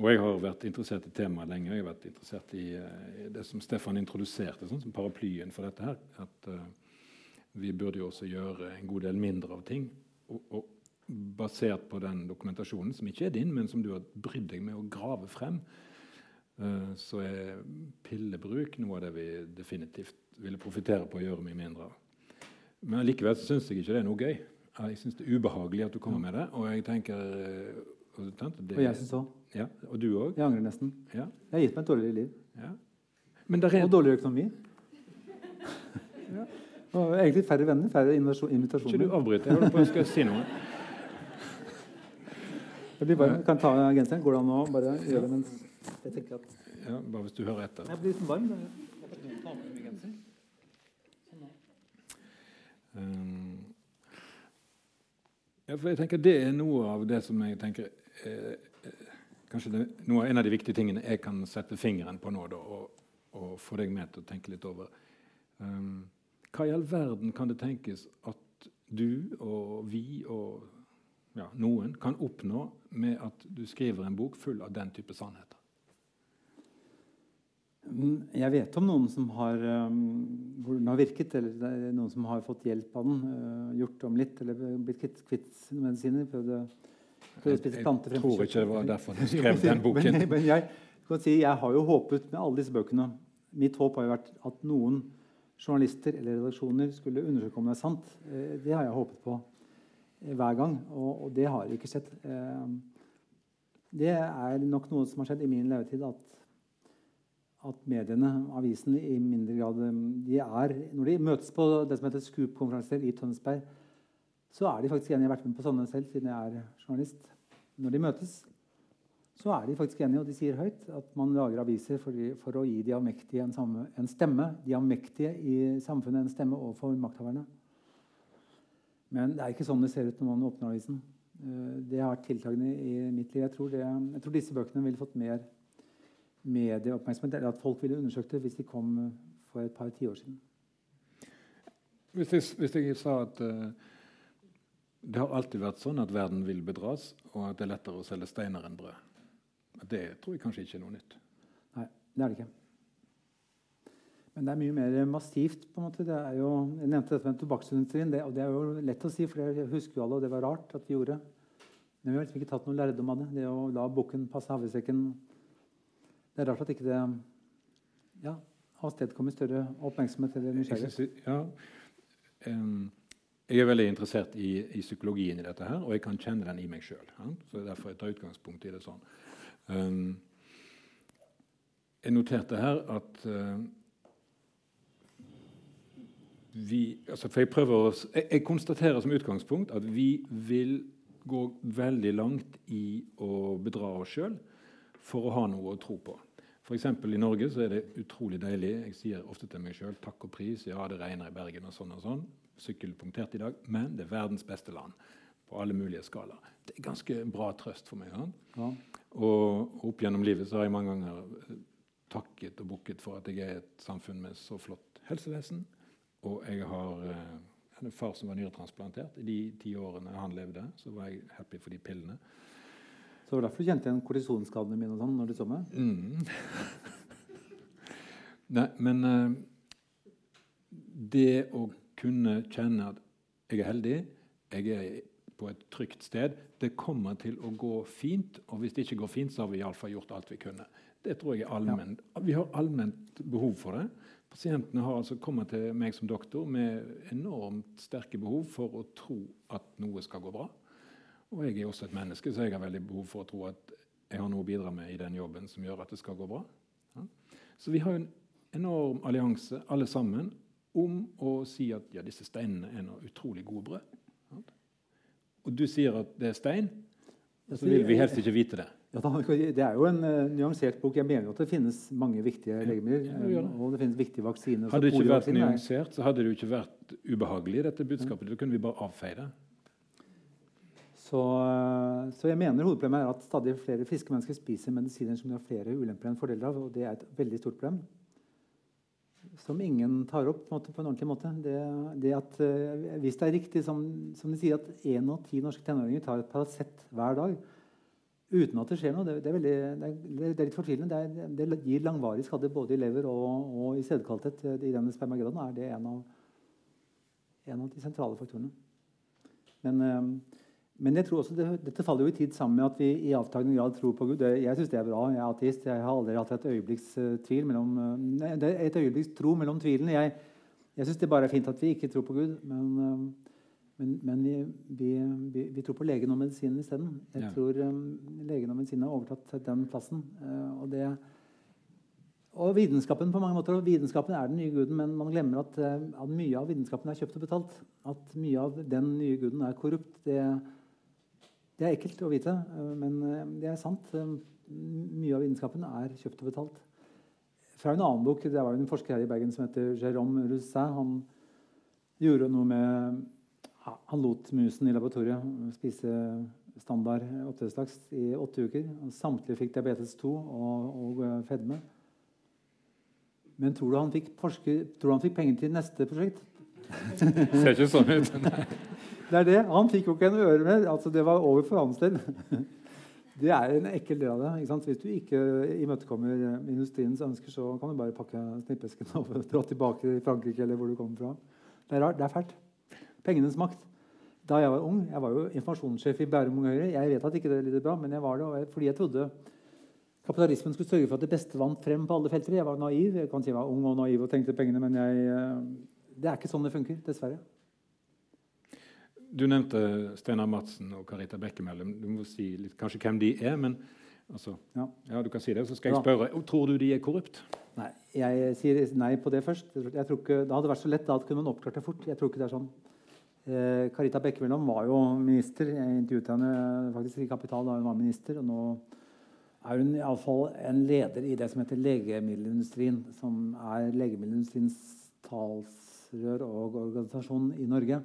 Og jeg har vært interessert i temaet lenge. Jeg har vært interessert i, i det som Stefan introduserte sånn som paraplyen for dette her. At uh, vi burde jo også gjøre en god del mindre av ting. Og, og, basert på den dokumentasjonen, som ikke er din, men som du har brydd deg med å grave frem, uh, så er pillebruk noe av det vi definitivt ville profitere på å gjøre mye mindre. Men likevel syns jeg ikke det er noe gøy. Jeg syns det er ubehagelig at du kommer med det. Og jeg tenker eh, Og, det, og jeg syns òg. Ja, og du òg? Jeg angrer nesten. Ja. Jeg har gitt meg et dårligere liv. Ja. Er... Og dårligere økonomi. ja. Og egentlig færre venner, færre invitasjoner. Ikke du avbryter. Jeg holder på å skal si noe. Jeg blir bare, kan ta genseren. Går det an å bare gjøre det mens jeg tenker at Ja, Bare hvis du hører etter. Jeg blir litt varm. Jeg kan ta på meg genser. Um, ja, for jeg tenker Det er noe av det som jeg tenker eh, eh, Kanskje det, noe, en av de viktige tingene jeg kan sette fingeren på nå da, og, og, få deg med til å tenke litt over. Um, hva i all verden kan det tenkes at du og vi og ja, noen kan oppnå med at du skriver en bok full av den type sannheter? Mm, jeg vet om noen som har, um, hvor den har virket, eller noen som har fått hjelp av den. Uh, gjort om litt, eller blitt kvitt, kvitt medisiner. Prøvd, å spise planter. Jeg, jeg tror ikke det var derfor du skrev den boken. men, men jeg, si, jeg, har jo håpet med alle disse bøkene Mitt håp har jo vært at noen journalister eller redaksjoner skulle undersøke om det er sant. Uh, det har jeg håpet på uh, hver gang, og, og det har ikke skjedd. det er nok noe som har skjedd i min levetid. at at mediene, avisene, i mindre grad um, de er, Når de møtes på det som heter Scoop-konferanser i Tønsberg, så er de faktisk enige. Jeg har vært med på sånne selv siden jeg er journalist. Når de møtes, så er de faktisk enige, og de sier høyt at man lager aviser for, for å gi de avmektige en, samme, en, stemme. De avmektige i samfunnet en stemme overfor makthaverne. Men det er ikke sånn det ser ut når man åpner avisen. Uh, det har vært tiltakende i mitt liv. Jeg tror, det, jeg tror disse bøkene ville fått mer medieoppmerksomhet, eller at folk ville undersøkt det hvis de kom eh, for et par tiår siden. Hvis jeg, hvis jeg, sa at uh, det har alltid vært sånn at verden vil bedras, og at det er lettere å selge steiner enn brød Det tror jeg kanskje ikke er noe nytt. Nei, det er det ikke. Men det er mye mer massivt. på en måte. Det er jo, jeg nevnte dette med tobakksindustrien. Det, og det er jo lett å si, for det husker jo alle, og det var rart at vi gjorde. Men vi har liksom ikke tatt noen lærdom av det. Det å la bukken passe havresekken det er rart at ikke det ja, avstedkommer større oppmerksomhet eller nysgjerrighet. Ja, jeg er veldig interessert i, i, psykologien i dette, her, og jeg kan kjenne den i meg sjøl. Ja? Så det er derfor jeg tar utgangspunkt i det sånn. Um, jeg noterte her at uh, vi altså for jeg, prøver å, jeg, jeg konstaterer som utgangspunkt at vi vil gå veldig langt i å bedra oss sjøl for å ha noe å tro på. F.eks. i Norge så er det utrolig deilig. Jeg sier ofte til meg sjøl takk og pris. Ja, det regner i Bergen og sånn og sånn. Sykkel punktert i dag. Men det er verdens beste land på alle mulige skalaer. Det er ganske bra trøst for meg. Ja. Og opp gjennom livet så har jeg mange ganger eh, takket og bukket for at jeg er et samfunn med så flott helsevesen. Og jeg har eh, en far som var nyretransplantert. I de ti årene han levde, så var jeg happy for de pillene. Så det var derfor du kjente igjen kortisonskadene mine og sånn når du så meg? Mm. Nei, men uh, det å kunne kjenne at jeg er heldig, jeg er på et trygt sted, det kommer til å gå fint. Og hvis det ikke går fint, så har vi iallfall gjort alt vi kunne. Det tror jeg er allmenn. Ja. Vi har allment behov for det. Pasientene har altså kommet til meg som doktor med enormt sterke behov for å tro at noe skal gå bra. Og jeg er også et menneske, så jeg har veldig behov for å tro at jeg har noe å bidra med i den jobben som gjør at det skal gå bra. Ja. Så vi har en enorm allianse, alle sammen, om å si at ja, disse steinene er noe utrolig gode brød. Ja. Og du sier at det er stein, så vil vi helst ikke vite det. Ja, det er jo en uh, nyansert bok. Jeg mener jo at det finnes mange viktige legemidler. Ja, det og det finnes viktige vaksiner. Hadde det ikke vært nyansert, så hadde det jo ikke vært ubehagelig, dette budskapet. Da kunne vi bare avfeie det. Så, så, jeg mener hovedproblemet er at stadig flere friske mennesker spiser medisiner som de har flere ulemper enn fordeler av. og Det er et veldig stort problem som ingen tar opp på en, ordentlig måte. Det, det at, uh, hvis det er riktig som, som de sier, at én av ti norske tenåringer tar et Paracet hver dag uten at det skjer noe, det, det, er, veldig, det er, litt fortvilende. Det, gir langvarig skade både i lever og, og i sædkvalitet. I denne spermagedon er det en av, en av de sentrale faktorene. Men men jeg tror også det, dette faller jo i tid sammen med at vi i avtagende grad tror på Gud. Jeg syns det er bra. Jeg er ateist. Jeg har aldri hatt et øyeblikks uh, tvil mellom, uh, nei, et øyeblikks tro mellom tvilene. Jeg, jeg syns det bare er fint at vi ikke tror på Gud. Men, uh, Men, men vi, vi, vi, vi, tror på legen og medisinen isteden. Jeg ja. tror um, legen og medisinen har overtatt den plassen. Uh, og, det, og vitenskapen på mange måter, og vitenskapen er den nye guden, men man glemmer at, uh, at, mye av vitenskapen er kjøpt og betalt. At mye av den nye guden er korrupt. Det, det er ekkelt å vite, uh, men det er sant. mye av vitenskapen er kjøpt og betalt. Fra en annen bok, Det var en forsker her i Bergen som heter Jérôme Roussin. Han gjorde noe med han lot musen i laboratoriet spise standard oppdrettslaks i åtte uker. Samtlige fikk diabetes 2 og, og eh, fedme. Men tror du han fikk, forsker, tror du han fikk penger til neste prosjekt? Ser ikke sånn ut. det er det. Han fikk jo ikke en øre med. Altså, det var over for hans del. Det er en ekkel del av det. Hvis du ikke imøtekommer industriens ønsker, så kan du bare pakke snippesken og dra tilbake til Frankrike eller hvor du kommer fra. Det er rart. Det er fælt. Pengenes makt. Da jeg var ung, jeg var jo informasjonssjef i Bærum Unge Høyre. Jeg vet at ikke det er litt bra, men jeg var det fordi jeg trodde kapitalismen skulle sørge for at det beste vant frem på alle felter. Jeg var naiv. Jeg kan si jeg var ung og naiv og tenkte pengene, men jeg, eh, det er ikke sånn det funker. Dessverre. Du nevnte Steinar Madsen og Karita Bekkemellem. Du må si litt, kanskje hvem de er. men altså, ja. ja. du kan si det, Så skal jeg spørre tror du de er korrupt. Nei, Jeg sier nei på det først. Jeg tror ikke, Det hadde vært så lett. Da kunne man oppklart det fort. Jeg tror ikke det er sånn. Eh, Karita Bekkemellom var jo minister. Jeg intervjuet henne faktisk i Kapital da hun var minister. og nå er hun iallfall en leder i det som heter legemiddelindustrien, som er legemiddelindustriens talsrør og organisasjon i Norge.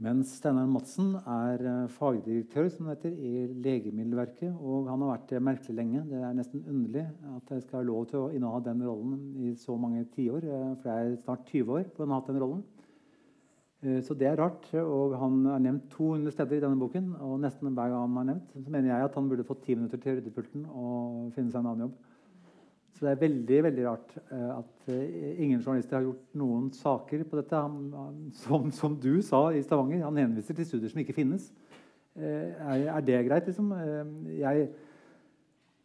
Mens Steinar Madsen er eh, fagdirektør som det heter, i Legemiddelverket. Og han har vært det merkelig lenge. Det er nesten underlig at jeg skal ha lov til å inneha den rollen i så mange tiår. Eh, for jeg er snart 20 år på å ha hatt den rollen. Eh, så det er rart. og Han er nevnt 200 steder i denne boken. Og nesten hver gang han er nevnt, så mener jeg at han burde fått ti minutter til ryddepulten og finne seg en annen jobb. Så det er veldig veldig rart eh, at eh, ingen journalister har gjort noen saker på dette. Som, som du sa i Stavanger, han henviser til studier som ikke finnes. Er, er det greit? Liksom? Jeg,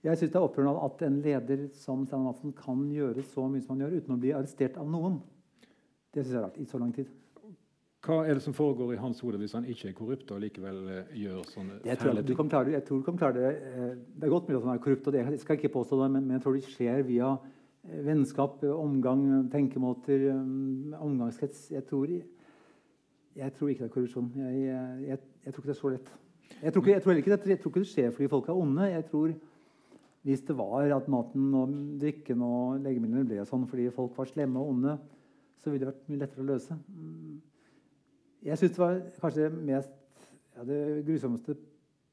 jeg syns det er opprørende at en leder som Steinar Madsen kan gjøre så mye som han gjør, uten å bli arrestert av noen. Det syns jeg er rart i så lang tid. Hva er det som foregår i hans hode hvis han ikke er korrupt og likevel uh, gjør sånne jeg tror, du kan klare, jeg tror du kan klare det. Uh, det er godt mulig at han er korrupt, og det, jeg skal ikke påstå det, men, men jeg tror det skjer via uh, vennskap, omgang, tenkemåter, um, omgangskrets. Jeg tror, jeg tror, ikke det er korrupsjon. Jeg, jeg, jeg, tror ikke det er så lett. Jeg tror ikke, jeg tror ikke, det, jeg tror ikke det skjer fordi folk er onde. Jeg tror Hvis det var at maten og drikken og legemidlene ble sånn fordi folk var slemme og onde, så ville det vært mye lettere å løse. Jeg syns det var kanskje det mest ja, det grusomste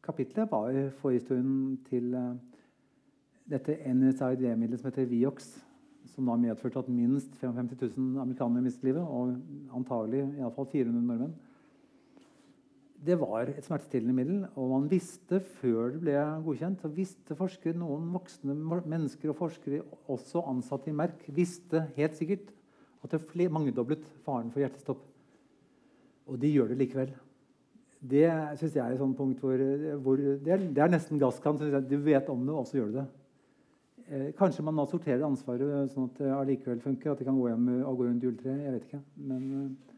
kapitlet var forhistorien til uh, dette NSAID-middelet som heter Viox. Som har medført at minst 55 000 amerikanere mistet livet. Og antagelig iallfall 400 nordmenn. Det var et smertestillende middel, og man visste før det ble godkjent, så visste forskere, noen voksne mennesker og forskere, også ansatte i Merck, visste helt sikkert at det mangedoblet faren for hjertestopp. Og de gjør det likevel. Det synes jeg er et sånt punkt hvor, hvor det, er, det, er, nesten gasskant. Du vet om det, og så gjør du det. Eh, kanskje man nå sorterer ansvaret sånn at det allikevel funker. At de kan gå hjem og gå rundt juletreet. Jeg vet ikke. Men eh,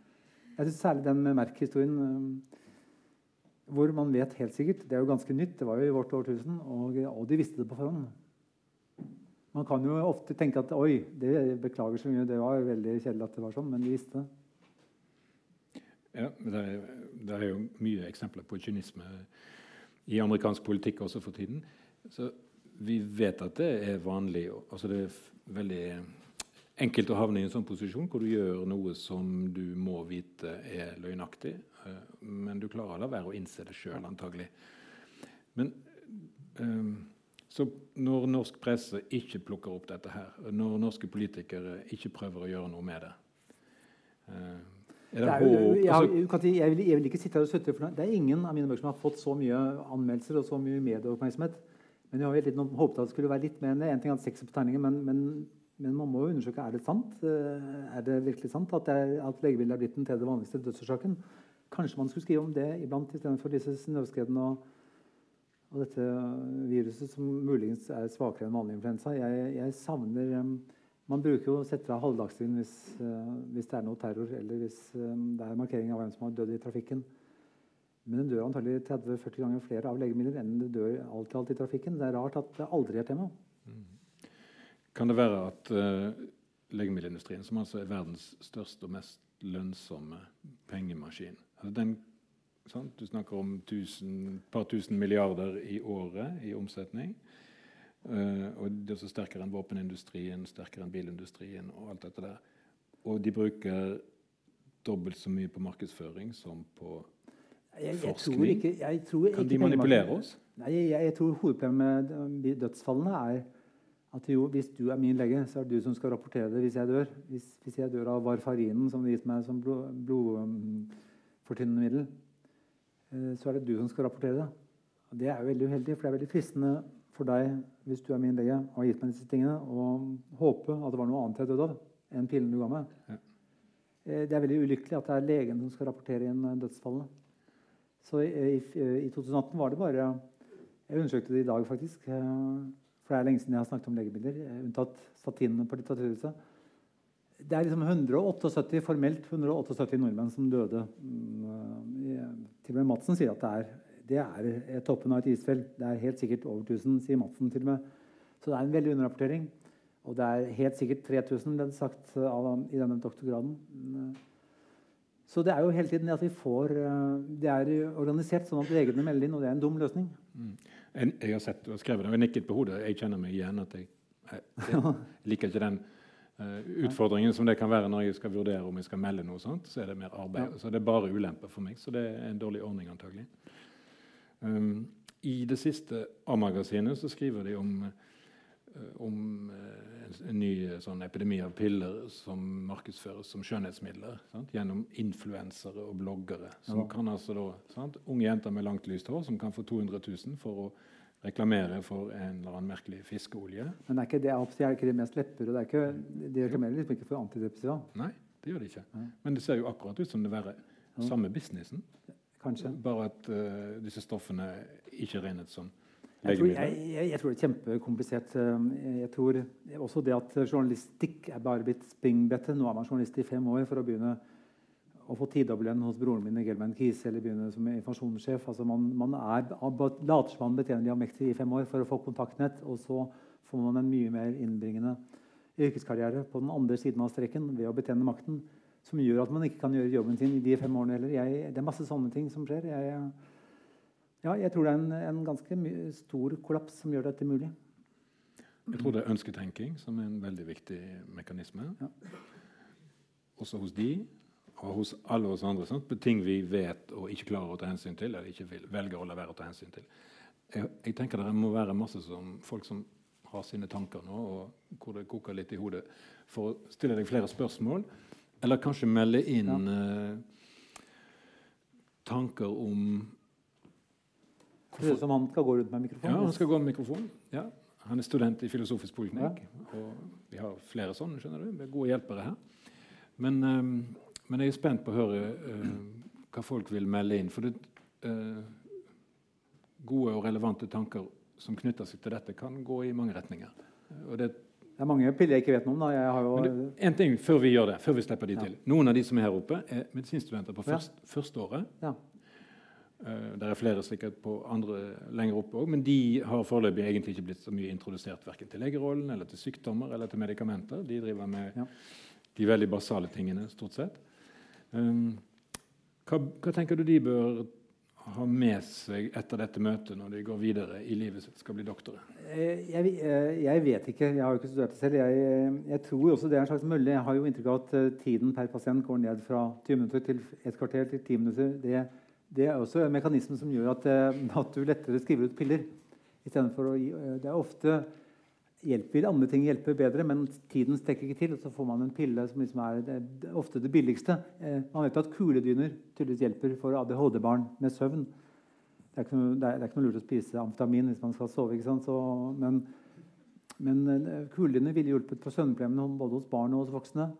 jeg synes særlig den Merk-historien eh, hvor man vet helt sikkert Det er jo ganske nytt. Det var jo i vårt årtusen. Og, og de visste det på forhånd. Man kan jo ofte tenke at oi, det beklager så mye, det var veldig kjedelig at det var sånn, men de visste det. Ja, det er, det er, jo mye eksempler på kynisme i amerikansk politikk også for tiden. Så vi vet at det er vanlig altså Det er veldig enkelt å havne i en sånn posisjon hvor du gjør noe som du må vite er løgnaktig, eh, men du klarer la være å innse det sjøl, antagelig. Men um, så når norsk presse ikke plukker opp dette her, når norske politikere ikke prøver å gjøre noe med det uh, er det, det jo, jeg, altså- jeg, vil, jeg, vil, ikke sitte her og sutre, det er ingen av mine bøker som har fått så mye anmeldelser og så mye medieoppmerksomhet. Men jeg har litt, håpet at det skulle være litt mer. En ting er sex på terningen, men, men, men, man må jo undersøke er det sant. Eh, er det virkelig sant at, det at legebildet er blitt den tredje vanligste dødsårsaken? Kanskje man skulle skrive om det iblant istedenfor disse snøskredene og, og, dette viruset som muligens er svakere enn vanlig influensa. Jeg, jeg savner Man bruker jo setter av halvdagsvin hvis, uh, hvis, det er noe terror eller hvis um, det er markering av hvem som har dødd i trafikken. Men det dør antagelig 30-40 ganger flere av legemidler enn det dør alt i alt i trafikken. Det er rart at det aldri er tema. Mm. Kan det være at uh, legemiddelindustrien, som altså er verdens største og mest lønnsomme pengemaskin altså den? Du snakker om et par tusen milliarder i året i omsetning. Uh, og det er så sterkere enn våpenindustrien, sterkere enn bilindustrien. Og alt dette der. Og de bruker dobbelt så mye på markedsføring som på jeg, jeg forskning. Ikke, ikke kan de manipulere oss? Nei, jeg, jeg, tror hovedproblemet med dødsfallene er at jo, hvis du er min lege, så er det du som skal rapportere det hvis jeg dør. Hvis, hvis jeg dør av varfarinen, som de gitt meg som blodfortynnende middel, eh, så er det du som skal rapportere det. Og det er jo veldig uheldig, for det er veldig fristende for deg hvis du er min lege og har gitt meg disse tingene, og håpe at det var noe annet jeg døde av enn pillen du ga meg. Ja. Eh, det er veldig ulykkelig at det er legen som skal rapportere inn eh, dødsfallene. Så i, i, i 2018 var det bare Jeg undersøkte det i dag, faktisk. For det er lenge siden jeg har snakket om legemidler, unntatt statinene på Litteraturhuset. Det er liksom 178, formelt 178 nordmenn som døde. Mm, til og med Madsen sier at det er det er toppen av et isfjell. Det er helt sikkert over 1000, sier Madsen til og med. Så det er en veldig underrapportering. Og det er helt sikkert 3000, ble det sagt av, i denne doktorgraden. Så det er jo hele tiden at vi får Det er organisert sånn at legene melder inn, og det er en dum løsning. Mm. Jeg har sett og skrevet det, og nikket på hodet. Jeg kjenner meg igjen. at jeg, jeg, jeg liker ikke den uh, utfordringen som det kan være når jeg skal vurdere om jeg skal melde noe sånt. Så er det mer arbeid. Ja. Så det er bare ulemper for meg. Så det er en dårlig ordning antagelig. Um, I det siste A-magasinet så skriver de om, uh, om uh, en, en, ny uh, sånn epidemi av piller som markedsføres som skjønnhetsmidler sant? gjennom influensere og bloggere. Som ja. kan altså da, sant? Unge jenter med langt lyst hår som kan få 200 000 for å reklamere for en eller annen merkelig fiskeolje. Men er ikke det, er ikke det mest lepper? og det er ikke, De reklamerer liksom ikke for antidepressiva? Nei, det gjør de ikke. Men det ser jo akkurat ut som det være samme businessen. Kanskje. Bare at uh, disse stoffene ikke regnet som legemidler? jeg, jeg, jeg tror, det er kjempekomplisert. Eh, jeg tror også det at journalistikk er bare blitt springbrettet. Nå er man journalist i fem år for å begynne å få tidobbeltlønn hos broren min i Gelman Kise eller begynne som informasjonssjef. Altså man, man er, later som man betjener de allmektige i fem år for å få kontaktnett, og så får man en mye mer innbringende yrkeskarriere på den andre siden av streken ved å betjene makten som gjør at man ikke kan gjøre jobben sin i de fem årene heller. Jeg, det er masse sånne ting som skjer. Jeg, ja, jeg tror det er en, en ganske stor kollaps som gjør dette mulig. Jeg tror det er ønsketenking som er en veldig viktig mekanisme. Ja. Også hos de og hos alle oss andre. Sant? På ting vi vet og ikke klarer å ta hensyn til, eller ikke vil, velger å la være å ta hensyn til. Jeg, jeg tenker Det må være masse som, folk som har sine tanker nå, og hvor det koker litt i hodet, for å stille deg flere spørsmål eller kanskje melde inn uh, tanker om Det som han skal gå rundt med mikrofon? Ja, han skal gå med mikrofon. Ja. Han er student i filosofisk poliklinikk. Ja. Og vi har flere sånne. skjønner du, Vi er gode hjelpere her. Men, um, men, jeg er spent på å høre uh, hva folk vil melde inn. For det, uh, gode og relevante tanker som knytter seg til dette, kan gå i mange retninger. Og det det er mange piller jeg ikke vet noe om. jo... Du, en ting før vi gjør det, før vi slipper de ja. til. Noen av de som er her oppe, er medisinstudenter på først, ja. førsteåret. Ja. Uh, det er flere sikkert på andre lenger oppe òg, men de har foreløpig egentlig ikke blitt så mye introdusert verken til legerollen eller til sykdommer eller til medikamenter. De driver med ja. de veldig basale tingene, stort sett. Um, hva, hva, tenker du de bør ha med seg etter dette møtet når de går videre i livet sitt, skal bli doktorer? Eh, jeg, eh, jeg, vet ikke. Jeg har jo ikke studert det selv. Jeg, eh, jeg, tror også det er en slags mølle. Jeg har jo inntrykk av at tiden per pasient går ned fra 20 minutter til et kvarter til 10 minutter. Det, det er også en mekanisme som gjør at, at du lettere skriver ut piller. å gi, det er ofte hjelper andre ting hjelper bedre, men tiden strekker ikke til. og Så får man en pille som liksom er det, det, ofte det billigste. Eh, man vet at kuledyner tydeligvis hjelper for ADHD-barn med søvn. Det er, noe, det, er, det er, ikke noe, lurt å spise amfetamin hvis man skal sove. Så, men, men eh, kuledyner ville hjulpet på søvnproblemene både hos barn og hos voksne.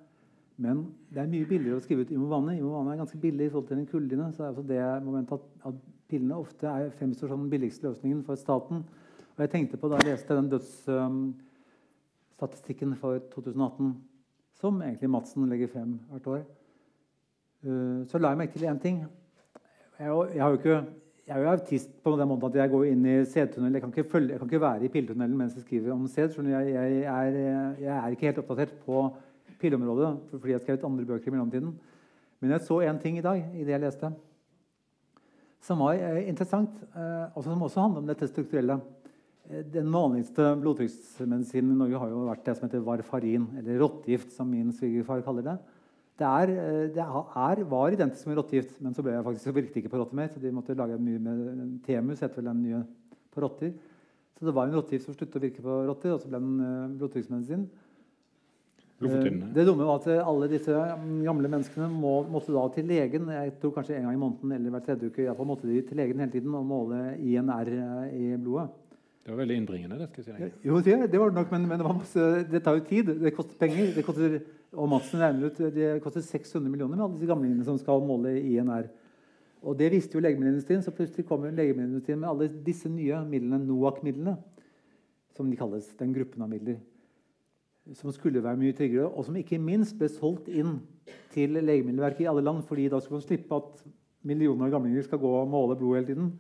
Men det er mye billigere å skrive ut Imovane. Imovane er ganske billig i forhold til en kuledyne. Så er altså det momentet at, at pillene ofte er fremstår som den billigste løsningen for staten. Og jeg tenkte på Da jeg leste den dødsstatistikken Um, for 2018, som egentlig Madsen legger frem hvert år, uh, så la jeg meg til én ting. Jeg, jeg, har jo ikke, jeg er jo autist på den måten at jeg går inn i sædtunnel. Jeg, jeg, kan ikke være i pilletunnelen mens jeg skriver om sæd. Jeg, jeg, er, jeg er ikke helt oppdatert på pilleområdet fordi jeg har skrevet andre bøker i mellomtiden. Men jeg så én ting i dag i det jeg leste, som var eh, interessant, eh, og som også handler om dette strukturelle. Eh, den vanligste blodtrykksmedisinen i Norge har jo vært det som heter varfarin, eller rottegift, som min svigerfar kaller det. Det, er, det er, var identisk med rottegift, men så ble jeg faktisk, virket ikke på rotter mer. Så de måtte lage mye med Temus, heter vel den nye på rotter. Så det var en rottegift som sluttet å virke på rotter, og så ble den blodtrykksmedisin. Det dumme var at alle disse gamle menneskene må, måtte da til legen jeg tror kanskje en gang i måneden eller hver tredje uke. I måtte de til legen hele tiden og måle INR i blodet. Det var veldig innbringende. det skal jeg si. Jo, det, det var det nok, men, men det, masse, det, tar jo tid. Det koster penger. Det koster, og Madsen regner ut det koster 600 millioner med alle disse gamlingene som skal måle INR. Og Det visste jo legemiddelindustrien, så plutselig kommer legemiddelindustrien med alle disse nye midlene, NOAC-midlene, som de kalles. Den gruppen av midler som skulle være mye tryggere, og som ikke minst ble solgt inn til Legemiddelverket i alle land, fordi da skulle man slippe at millioner av gamlinger skal gå og måle blod hele tiden.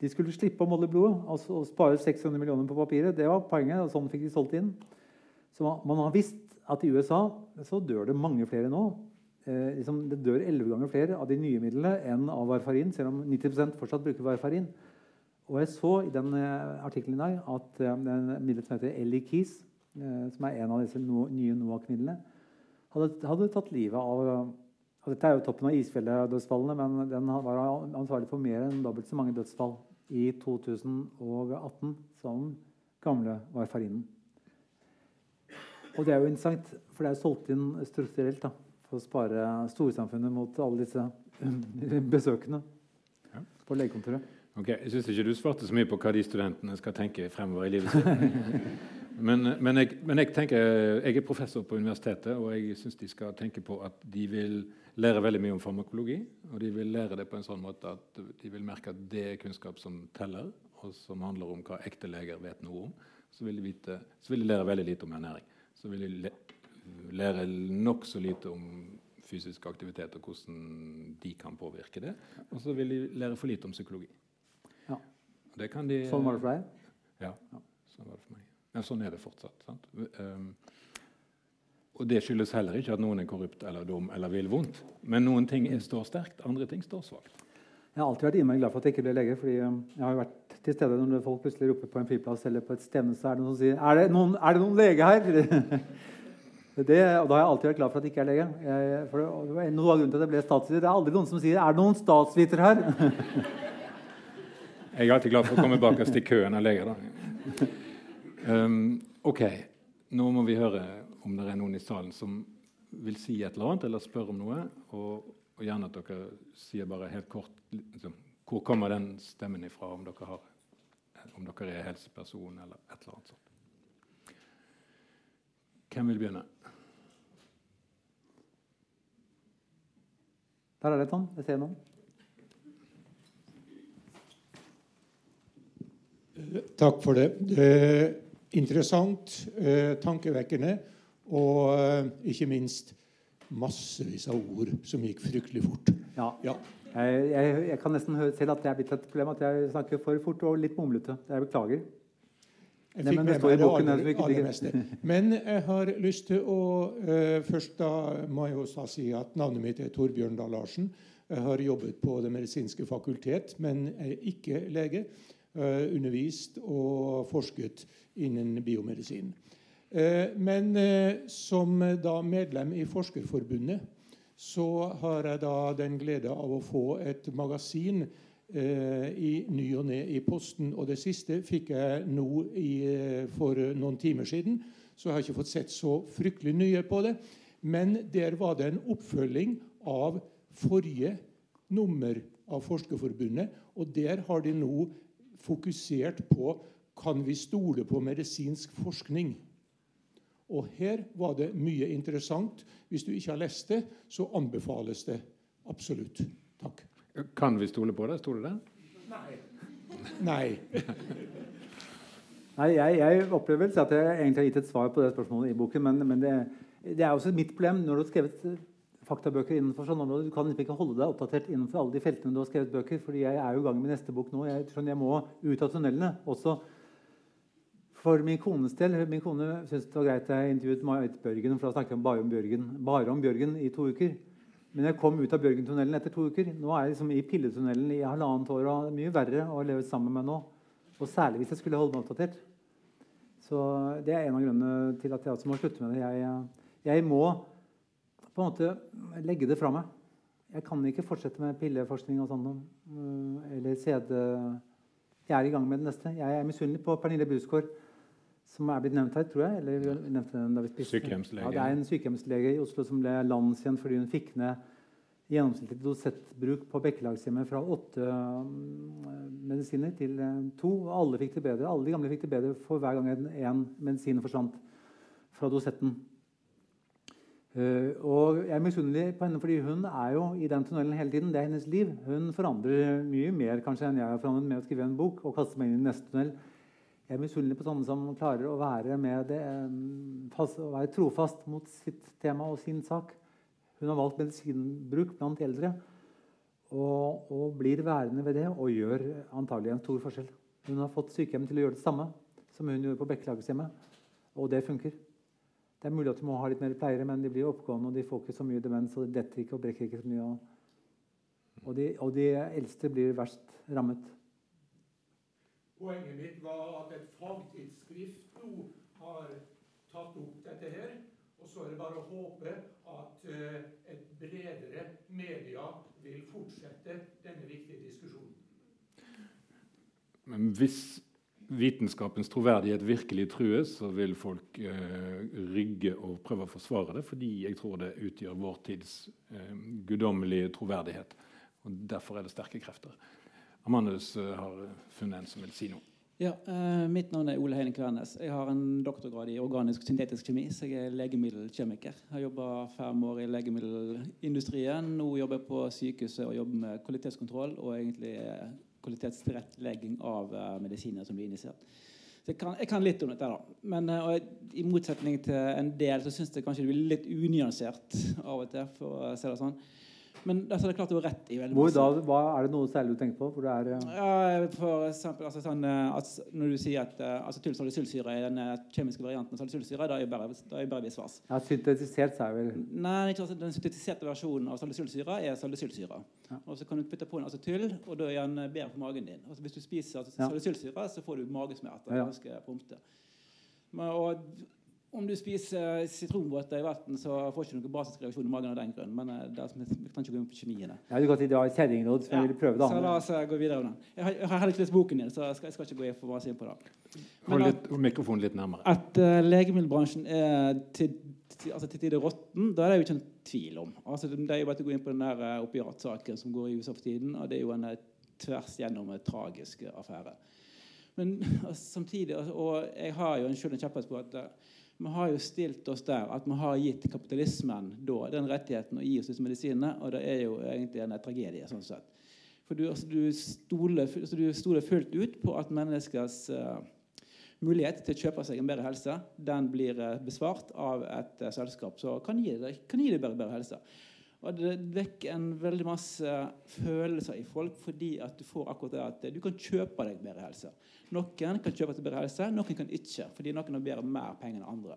De skulle slippe å måle blodet altså, og spare 600 millioner på papiret. Det var poenget, og sånn fikk de solgt inn. Så man, har visst at i USA så dør det mange flere nå. Eh, liksom, det dør elleve ganger flere av de nye midlene enn av varfarin, selv om 90% fortsatt bruker varfarin. Og jeg så i den eh, artikkelen dag at eh, den midlet som heter Ellie Keys, Eh, som er en av disse no, nye NOAC-midlene, hadde, hadde, tatt livet av og Dette er jo toppen av isfjelldødsfallene, men den var ansvarlig for mer enn dobbelt så mange dødsfall i 2018 som gamle varfarinen. Og det er jo interessant, for det er solgt inn strukturelt da, for å spare storsamfunnet mot alle disse besøkene på legekontoret. Ok, Jeg syns ikke du svarte så mye på hva de studentene skal tenke fremover i livet sitt. Men, men, jeg, men, jeg, tenker, jeg er professor på universitetet, og jeg syns de skal tenke på at de vil lære veldig mye om farmakologi. Og de vil lære det på en sånn måte at de vil merke at det er kunnskap som teller, og som handler om hva ekte leger vet noe om. Så vil de, vite, så vil de lære veldig lite om ernæring. Så vil de lære nokså lite om fysisk aktivitet og hvordan de kan påvirke det. Og så vil de lære for lite om psykologi. Ja. De, sånn var det for deg? Ja. Sånn var det for meg. Men sånn er det fortsatt. Um, og Det skyldes heller ikke at noen er korrupt eller dum eller vil vondt. Men noen ting står sterkt, andre ting står svakt. Jeg har alltid vært innmari glad for at jeg ikke ble lege. fordi um, jeg har vært til stede når folk plutselig roper på en flyplass eller på et stevne, så er det noen som sier er det noen, er det noen lege her? det, og Da har jeg alltid vært glad for at jeg ikke er lege. Jeg, for det var noe av grunnen til at jeg ble statsviter. Det er aldri noen som sier er det noen statsviter her? jeg er alltid glad for å komme bakerst i køen av leger. da. Um, ok, nå må vi høre om det er noen i salen som vil si et eller annet eller spørre om noe. Og, og gjerne at dere sier bare helt kort liksom, hvor kommer den stemmen ifra, om dere, har, om dere er helseperson eller et eller annet sånt. Hvem vil begynne? Der er det, Tom. Jeg ser noen. Takk for det. Eh, interessant, eh, tankevekkende og eh, ikke minst massevis av ord som gikk fryktelig fort. Ja. ja. Jeg, jeg, jeg, kan nesten høre selv at det er blitt et problem at jeg snakker for fort og litt mumlete. Jeg beklager. Jeg fikk med meg det aller, aller meste. Men jeg har lyst til å uh, Først da må jeg også si at navnet mitt er Torbjørn Dahl Larsen. Jeg har jobbet på Det medisinske fakultet, men er ikke lege. Uh, undervist og forsket innen biomedisin. Eh, men eh, som da medlem i Forskerforbundet så har jeg da den glede av å få et magasin eh, i ny og ne i posten. Og det siste fikk jeg nå i, for noen timer siden, så jeg har ikke fått sett så fryktelig nye på det. Men der var det en oppfølging av forrige nummer av Forskerforbundet. Og der har de nå fokusert på kan vi stole på medisinsk forskning? Og her var det mye interessant. Hvis du ikke har lest det, så anbefales det absolutt. Takk. Kan vi stole på det? Sto det der? Nei. Nei. Nei, jeg, jeg, opplever vel at jeg egentlig har gitt et svar på det spørsmålet i boken. Men, men det, det, er også mitt problem når du har skrevet faktabøker innenfor sånne områder. Du kan liksom ikke holde deg oppdatert innenfor alle de feltene du har skrevet bøker. fordi jeg er jo i gang med neste bok nå. Jeg, jeg må ut av tunnelene også. For min kones del Min kone syntes det var greit jeg intervjuet Marit Bjørgen. For da snakket jeg bare om Bjørgen, bare om Bjørgen i to uker. Men jeg kom ut av Bjørgentunnelen etter to uker. Nå er jeg liksom i pilletunnelen i halvannet år. og det er Mye verre å leve sammen med nå. Og særlig hvis jeg skulle holde meg oppdatert. Så Det er en av grunnene til at jeg også må slutte med det. Jeg, jeg må på en måte legge det fra meg. Jeg kan ikke fortsette med pilleforskning og sånn. Øh, eller CD. Jeg er i gang med det neste. Jeg er misunnelig på Pernille Busgaard, som er blitt nevnt her, tror jeg. Eller nevnte den da vi Sykehjemslege. Ja, det er en sykehjemslege i Oslo som ble landskjent fordi hun fikk ned gjennomsnittlig dosettbruk på Bekkelagshjemmet fra åtte øh, medisiner til øh, to. Og alle fikk det bedre. Alle de gamle fikk det bedre for hver gang én medisin forsvant fra dosetten. Uh, og Jeg er misunnelig på henne fordi hun er jo i den tunnelen hele tiden. Det er hennes liv. Hun forandrer mye mer kanskje enn jeg har forandret med å skrive en bok og kaste meg inn i neste tunnel. Jeg er misunnelig på sånne som klarer å være, det, um, fast, å være trofast mot sitt tema og sin sak. Hun har valgt medisinbruk blant eldre og, og, blir værende ved det og gjør antagelig en stor forskjell. Hun har fått sykehjem til å gjøre det samme som hun gjorde på Bekkelagshjemmet, og det funker. Det er mulig at du må ha litt mer pleiere, men de blir oppgående, og de får ikke så mye demens. og de detter ikke og brekker ikke så mye. Og de, og de eldste blir verst rammet. Poenget mitt var at et fagtidsskrift nå har tatt opp dette her. Og så er det bare å håpe at uh, et bredere media vil fortsette denne viktige diskusjonen. Men hvis vitenskapens troverdighet virkelig trues, så vil folk eh, rygge og prøve å forsvare det, fordi jeg tror det utgjør vår tids eh, guddommelige troverdighet. Og Derfor er det sterke krefter. Amandus eh, har funnet en som vil si noe. Ja, eh, Mitt navn er Ole Heine Kvernes. Jeg har en doktorgrad i organisk syntetisk kjemi. så Jeg er legemiddelkjemiker. Jeg har jobba fem år i legemiddelindustrien. Nå jobber jeg på sykehuset og jobber med kvalitetskontroll og egentlig kvalitetstilrettelegging av uh, medisiner som blir injisert. Så jeg kan, jeg kan, litt om dette. da. Men uh, I motsetning til en del så syns jeg kanskje det blir litt unyansert av og til. for å se det sånn. Men altså, det er klart du har rett i veldig Hvor da, hva, Er det noe særlig du tenker på? Det er, uh... ja, for eksempel, altså, sånn, at Når du sier at uh, acetylsalicylsyre er den kjemiske varianten av salicylsyre, da er jo bare, da er bare visvas. Ja, syntetisert, sa jeg vel. Nei, ikke, altså, Den syntetiserte versjonen av salicylsyre er salicylsyre. Ja. Og så kan du putte på en acetyl, og da er den bedre for magen din. Altså, hvis du spiser altså, salicylsyre, så får du magesmerter. Ja. ganske prompte. Men, og om du spiser sitronbåter i vann, så får du ikke noen basisk reaksjon i magen av den grunn. Men eh, det er, vi kan ikke gå inn på kjemien. Ja, du kan si det var kjerringråd som ja, jeg vil prøve. da. Så la oss eh, gå videre med den. Jeg har, jeg har heller ikke lest boken din, så jeg skal, jeg skal ikke gå for masse inn på det. Hold litt, mikrofonen litt nærmere. At uh, legemiddelbransjen er til, til, altså til tider råtten, da er det jo ikke en tvil om. Altså, det er jo bare å gå inn på den der uh, opiatsaken som går i USA for tiden, og det er jo en uh, tvers gjennom en tragisk affære. Men altså, samtidig, altså, og jeg har jo en en kjepphest på at vi har jo stilt oss der at vi har gitt kapitalismen da, den rettigheten å gi oss disse medisinene. Og det er jo egentlig en tragedie. sånn sett. For du, altså, du, stoler, altså, du, stoler, fullt ut på at menneskers uh, mulighet til å kjøpe seg en bedre helse den blir uh, besvart av et uh, selskap som kan gi deg, kan gi deg bedre, bedre helse. Og Det vekker en veldig masse følelser i folk fordi at du får akkurat det at du kan kjøpe deg bedre helse. Noen kan kjøpe seg bedre helse, noen kan ikke. fordi noen har bedre mer penger enn andre.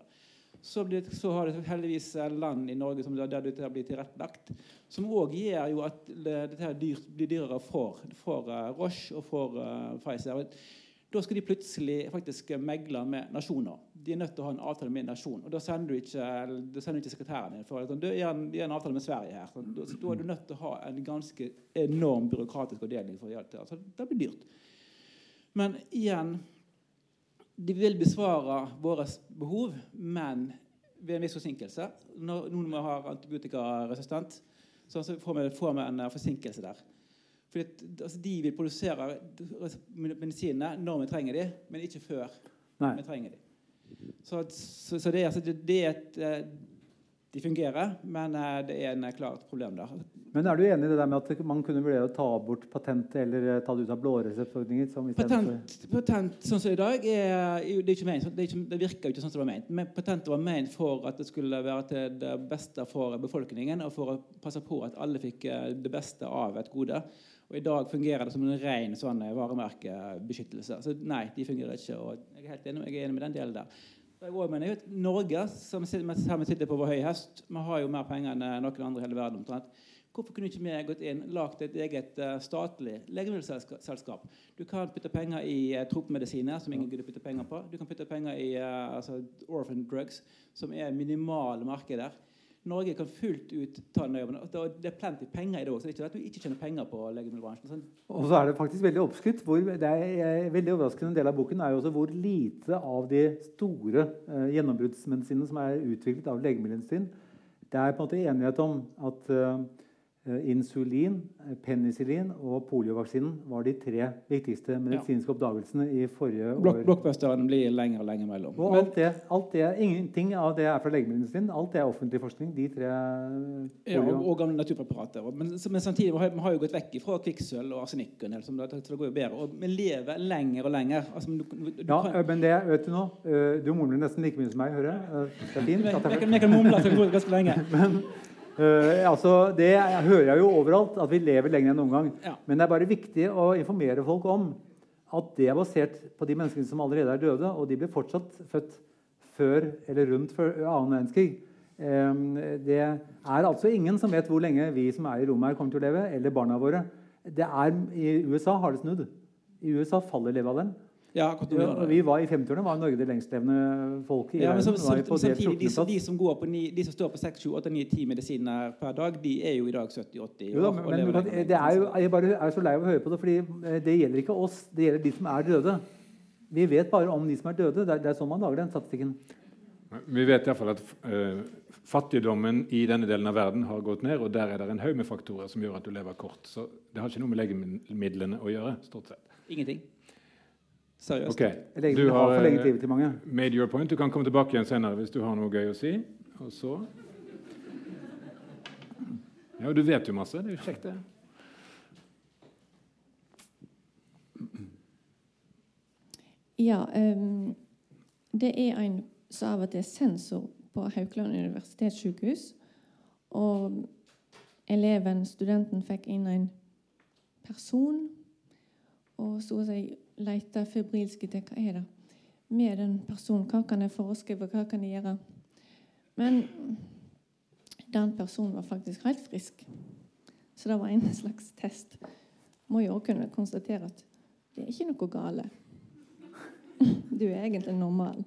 Så, blir, så, har det heldigvis land i Norge som, der dette blir tilrettelagt, som òg gjør jo at dette dyr, blir dyrere for, for uh, Roche og for uh, Pfizer. Da skal de plutselig faktisk megle med nasjoner. De er nødt til å ha en avtale med en nasjon. Og Da sender du ikke, sender du ikke sekretæren din. for du er en, en avtale med Sverige her. Da, da er du nødt til å ha en ganske enorm byråkratisk avdeling. for å gjøre det. Altså, det blir dyrt. Men igjen De vil besvare våre behov, men ved en viss forsinkelse. Når noen har antibiotikaresistent, så får vi, får vi en forsinkelse der. Fordi altså, De vil produsere medisinene når vi trenger dem, men ikke før Nei. vi trenger dem. Så, så, så det, altså, det, det, er et, eh, de fungerer, men uh, det er en klart problem der. Men er du enig i det der med at man kunne vurdere å ta bort patentet eller ta det ut av blåreseptordningen? Patent, patent sånn som i dag er, det, er ment, det, er ikke, det, virker jo ikke sånn som det var ment. Men patentet var ment for at det skulle være til det beste for befolkningen, og for å passe på at alle fikk det beste av et gode. Og I dag fungerer det som en ren sånn varemerkebeskyttelse. Så nei, de fungerer ikke. og Jeg er helt enig, jeg er enig med den delen der. Mener, Norge, som vi sitter på vår høye hest, vi har jo mer penger enn noen andre i hele verden. omtrent. Hvorfor kunne ikke vi gått inn lagd et eget uh, statlig legemiddelselskap? Du kan putte penger i tropemedisiner, som ingen gidder putte penger på. Du kan putte penger i altså, orphan drugs, som er minimale markeder. Norge kan fullt ut ta den jobben. Det er plenty penger i det òg. Så det er ikke at du ikke tjener penger på legemiddelbransjen. Sånn. Og så er det faktisk veldig oppskrytt. det er veldig overraskende en del av boken er jo også hvor lite av de store eh, gjennombruddsmedisinene som er utviklet av legemiddelindustrien, det er på en måte enighet om at Eh, insulin, eh, penicillin og poliovaksinen var de tre viktigste medisinske ja. oppdagelsene i forrige Blok år. Blockbusteren blir lenger og lenger mellom. Og alt det, alt det, ingenting av det er fra legemiddelindustrien. Alt det er offentlig forskning. De tre Ja, og, og, gamle naturpreparater. Men, men samtidig vi har vi jo gått vekk fra kvikksølv og arsenikk. Så det går jo bedre. Og vi lever lenger og lenger. Altså, du, du, du ja, kan... men det vet du nå. Du mumler nesten like mye som meg, hører jeg. Det er fint. Vi kan mumle ganske lenge. men, Uh, altså, det jeg hører jeg jo overalt, at vi lever lenger enn noen gang. Ja. Men det er bare viktig å informere folk om at det er basert på de menneskene som allerede er døde, og de ble fortsatt født før eller rundt før annen verdenskrig. Um, det er altså ingen som vet hvor lenge vi som er i rommet her, kommer til å leve, eller barna våre. Det er, I USA har det snudd. I USA faller levealderen. Ja, ja, vi var I 50-årene var Norge det lengstlevende folket. Ja, så, samtidig, de, de, som går på ni, de som står på 6, 7, 8, 9, 10 medisiner per dag, de er jo i dag 70-80 år. Men, men, det er jo, jeg bare er så lei av å høre på det, fordi eh, det gjelder ikke oss. Det gjelder de som er døde. Vi vet bare om de som er døde. Det er, det er sånn man lager den statistikken. Vi vet iallfall at uh, fattigdommen i denne delen av verden har gått ned, og der er det en haug med faktorer som gjør at du lever kort. Så det har ikke noe med legemidlene å gjøre. stort sett. Ingenting. Seriøst. Okay. Du har, mange. made your point. Du kan komme tilbake igjen senere hvis du har noe gøy å si. Og så Ja, du vet jo masse. Det er jo kjekt, det. Ja, um, det er en som av og til er sensor på Haukeland universitetssykehus. Og eleven, studenten, fikk inn en person og så å si lete febrilsk etter hva er det med den personen. Hva kan jeg foreskrive? Hva kan jeg gjøre? Men den personen var faktisk helt frisk. Så det var en slags test. Må jo også kunne konstatere at det er ikke noe gale. Du er egentlig normal.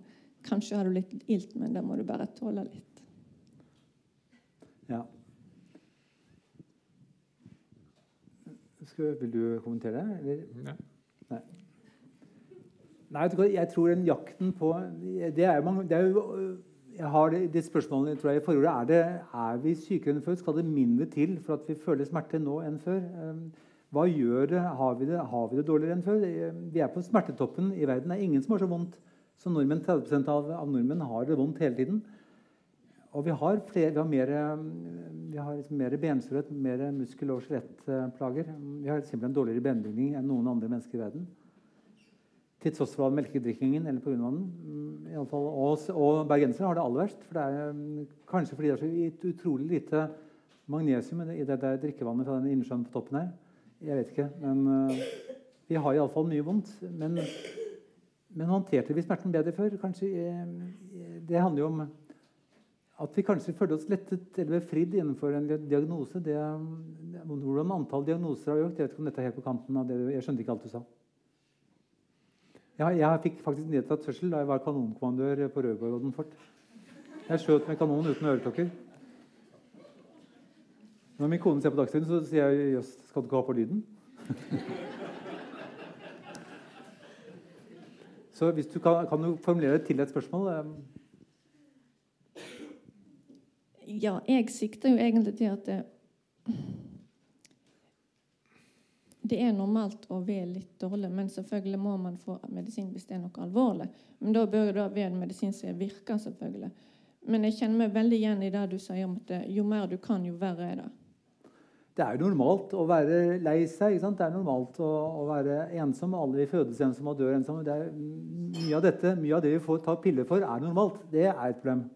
Kanskje har du litt ilt, men det må du bare tåle litt. Ja. Skal, vil du kommentere det? Nei. Nei. Nei, jeg tror den jakten på Det er, mange, det er jo jeg har de spørsmålene tror jeg, i forordet er det, er vi sykere enn før. Skal det mindre til for at vi føler smerte nå enn før? Ehm, hva gjør det? Har vi det, har vi det dårligere enn før? Vi er på smertetoppen i verden. Det er ingen som har så vondt som nordmenn. 30 av, av nordmenn har det vondt hele tiden. Og vi har, flere, vi har mer, vi har liksom mer benskjørhet, mer muskel- og skjelettplager. Vi har simpelthen dårligere benbygning enn noen andre mennesker i verden. Til tross for melkedrikkingen eller pga. den. Mm, I alle fall, og, og bergensere har det aller verst. For det er mm, kanskje fordi det er så utrolig lite magnesium i det der drikkevannet fra den innsjøen på toppen her. Jeg vet ikke. Men uh, vi har iallfall mye vondt. Men, men håndterte vi smerten bedre før? Kanskje, uh, det handler jo om at vi kanskje føler oss lettet eller befridd innenfor en diagnose det, Hvordan antall diagnoser har økt Jeg vet ikke om dette er helt på kanten av det Jeg skjønte ikke alt du sa. Jeg, jeg fikk faktisk nedtatt hørsel da jeg var kanonkommandør på Rødgården fort. Jeg skjøt med kanon uten øreklokker. Når min kone ser på Dagsrevyen, så sier jeg jøss, skal du ikke ha på lyden? så hvis du kan, kan du formulere til et spørsmål eh, ja, jeg sikter jo egentlig til at det, det er normalt å være litt dårlig, men selvfølgelig må man få medisin hvis det er noe alvorlig. Men da bør det være en medisin som virker, selvfølgelig. Men jeg kjenner meg veldig igjen i det du sier om at jo mer du kan, jo verre er det. Det er jo normalt å være lei seg. Det er normalt å, å, være ensom. Alle vi fødes ensomme og dør ensomme. Mye, av dette, mye av det vi får ta piller for, er normalt. Det er et problem.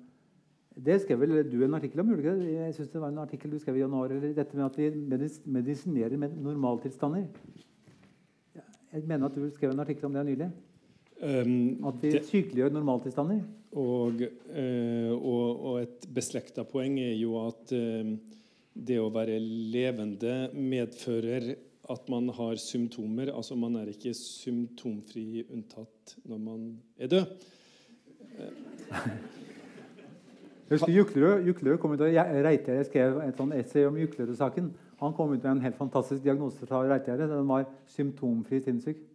Det skrev vel du en artikkel om? gjorde Jeg synes det var en artikkel du skrev i januar. Eller dette med at vi medisinerer med normaltilstander. Jeg mener at du skrev en artikkel om det nylig. Um, at vi det, sykeliggjør normaltilstander. Og, uh, og, og, et beslekta poeng er jo at uh, det å være levende medfører at man har symptomer. Altså man er ikke symptomfri unntatt når man er død. Jeg husker Juklerød, Juklerød kom ut, Reitgjerde skrev et sånn essay om Juklerød-saken. Han kom ut med en helt fantastisk diagnose fra Reitgjerde. Den var symptomfri sinnssyk.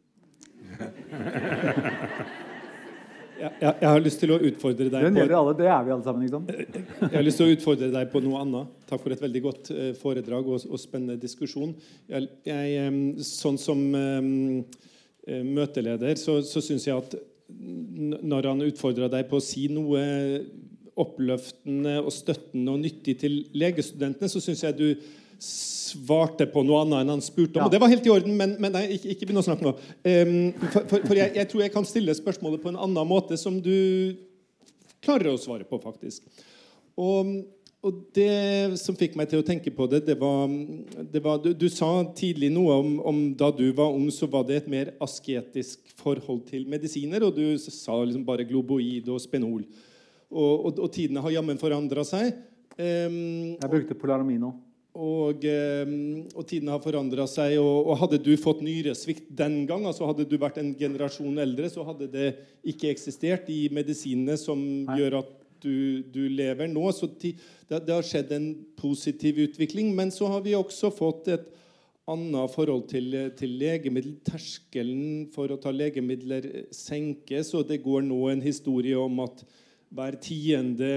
Jeg, jeg, jeg, har lyst til å utfordre deg på alle, det er vi alle sammen, liksom. Jeg har lyst til å utfordre deg på noe annet. Takk for et veldig godt uh, foredrag og, og, spennende diskusjon. Jeg, sånn som um, møteleder så, så syns jeg at når han utfordra deg på å si noe oppløftende og støttende og nyttig til legestudentene, så syns jeg du svarte på noe annet enn han spurte om. Ja. Og det var helt i orden, men, men nei, ikke, ikke begynn å snakke nå. Um, for, for, for jeg, jeg, tror jeg kan stille spørsmålet på en annen måte, som du klarer å svare på, faktisk. Og, og det som fikk meg til å tenke på det, det var, det var du, du, sa tidlig noe om, om, da du var ung, så var det et mer asketisk forhold til medisiner. Og du sa liksom bare globoid og spenol. Og, og, og tidene har jammen forandra seg. Um, jeg brukte Polaramino. Og, ehm, og tidene har forandra seg. Og, og, hadde du fått nyresvikt den gang, altså hadde du vært en generasjon eldre, så hadde det ikke eksistert i medisinene som Nei. gjør at du, du, lever nå. Så det, det, har skjedd en positiv utvikling. Men så har vi også fått et annet forhold til, til legemiddel. Terskelen for å ta legemidler senkes, og det går nå en historie om at hver tiende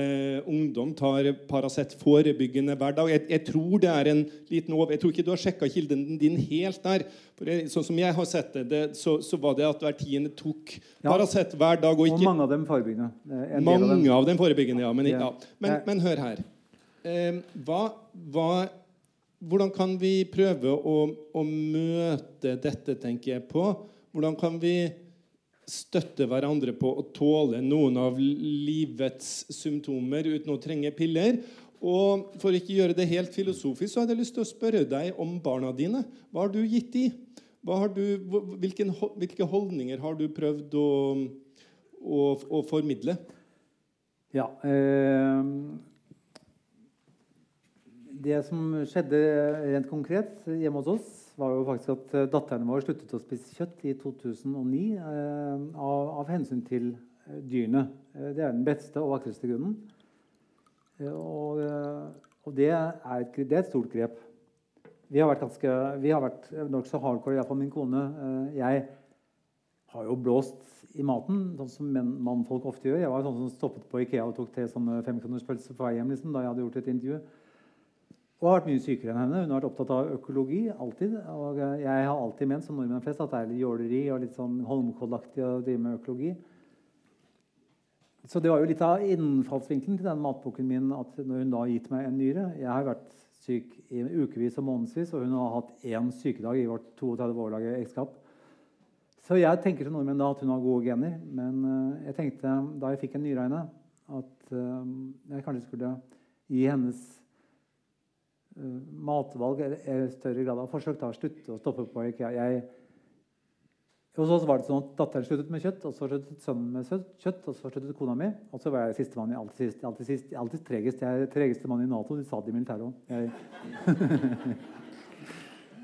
ungdom tar Paracet forebyggende hver dag. Jeg, jeg, tror det er en liten over... Jeg tror ikke du har sjekka kilden din helt der. Det, sånn som jeg har sett det, det så, så, var det at hver tiende tok Paracet hver dag. Og, ikke, og mange av dem forebyggende. Mange av dem. av dem forebyggende, ja. Men, ja. Men, men hør her. Eh, hva, hva, hvordan kan vi prøve å, å møte dette, tenker jeg på? Hvordan kan vi støtte hverandre på å tåle noen av livets symptomer uten å trenge piller. Og For ikke gjøre det helt filosofisk så hadde jeg lyst til å spørre deg om barna dine. Hva har du gitt de? Du, hvilken, hvilke holdninger har du prøvd å, å, å formidle? Ja eh, Det som skjedde rent konkret hjemme hos oss var jo faktisk at eh, datteren vår sluttet å spise kjøtt i 2009 eh, av, av, hensyn til eh, dyrene. Eh, det er den beste og vakreste grunnen. Og, og det, er et, det, er et, stort grep. Vi har vært, ganske, vi har vært nokså hardcore, iallfall min kone. Jeg har jo blåst i maten, sånn som mannfolk ofte gjør. Jeg var sånn som stoppet på Ikea og tok tre sånne femkronerspølser på vei hjem liksom, da jeg hadde gjort et intervju. Og har vært mye sykere enn henne. Hun har vært opptatt av økologi alltid. Og jeg har alltid ment som nordmenn flest at det er litt jåleri og litt sånn Holmenkollaktig å drive med økologi. Så det var jo litt av innfallsvinkelen til den matboken min at når hun da har gitt meg en nyre Jeg har vært syk i ukevis og månedsvis, og hun har hatt én sykedag i vårt 32 år lange ekteskap. Så jeg tenker som nordmenn da at hun har gode gener. Men eh, jeg tenkte da jeg fikk en nyre av henne, at eh, jeg kanskje skulle gi hennes Eh, matvalg i større grad av forsøk. da, Slutte å stoppe på IKEA. Jeg, hos oss var det sånn at Datteren sluttet med kjøtt, og så sluttet sønnen med kjøtt, og så sluttet kona mi. Og så var jeg sistemann i alltid sist. Alltid, sist, alltid tregest. Jeg er tregeste mann i Nato. De sa det i militæret òg.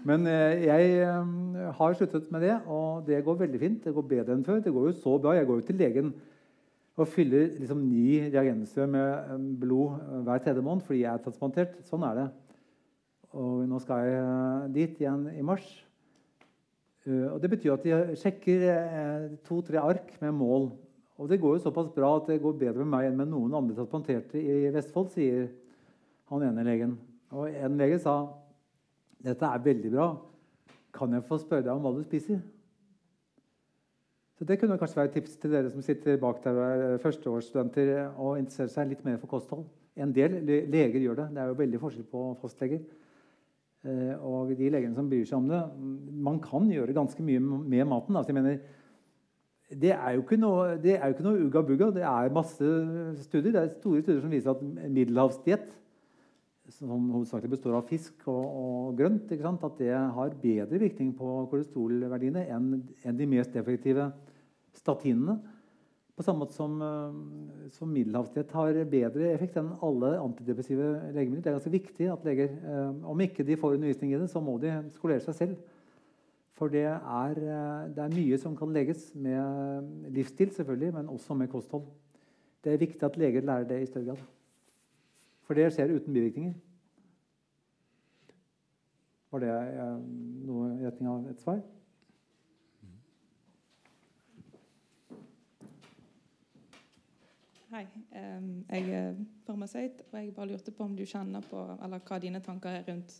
Men eh, jeg eh, har sluttet med det, og det går veldig fint. Det går bedre enn før. Det går jo så bra. Jeg går jo til legen og fyller liksom ni reagenser med blod hver tredje måned fordi jeg er transplantert. Sånn er det. Og nå skal jeg eh, dit igjen i mars. Eh, og Det betyr at de sjekker eh, to-tre ark med mål. Og det går jo såpass bra at det går bedre med meg enn med noen andre transplanterte i Vestfold, sier han ene legen. Og en lege sa dette er veldig bra. Kan jeg få spørre deg om hva du spiser? Så Det kunne kanskje være et tips til dere som sitter bak der og er førsteårsstudenter og interesserer seg litt mer for kosthold. En del leger gjør det. Det er jo veldig forskjell på fastleger. Eh, og de legene som bryr seg om det Man kan gjøre ganske mye med maten. Altså, jeg mener, det er jo ikke noe, det noe ugga bugga. Det er masse studier. Det er store studier som viser at middelhavsdiett, som hovedsakelig består av fisk og, og grønt, at det har bedre virkning på kolesterolverdiene enn, enn de mest effektive statinene. På samme måte som, eh, som middelhavsdiett har bedre effekt enn alle antidepressive legemidler. Det er ganske viktig at leger, eh, om ikke de får undervisning i det, så må de skolere seg selv. For det er, eh, det er mye som kan leges med livsstil, selvfølgelig, men også med kosthold. Det er viktig at leger lærer det i større grad. For det skjer uten bivirkninger. Var det noe i retning av et svar? Hei. Jeg er farmasøyt, og jeg bare lurte på om du kjenner på Eller hva dine tanker er rundt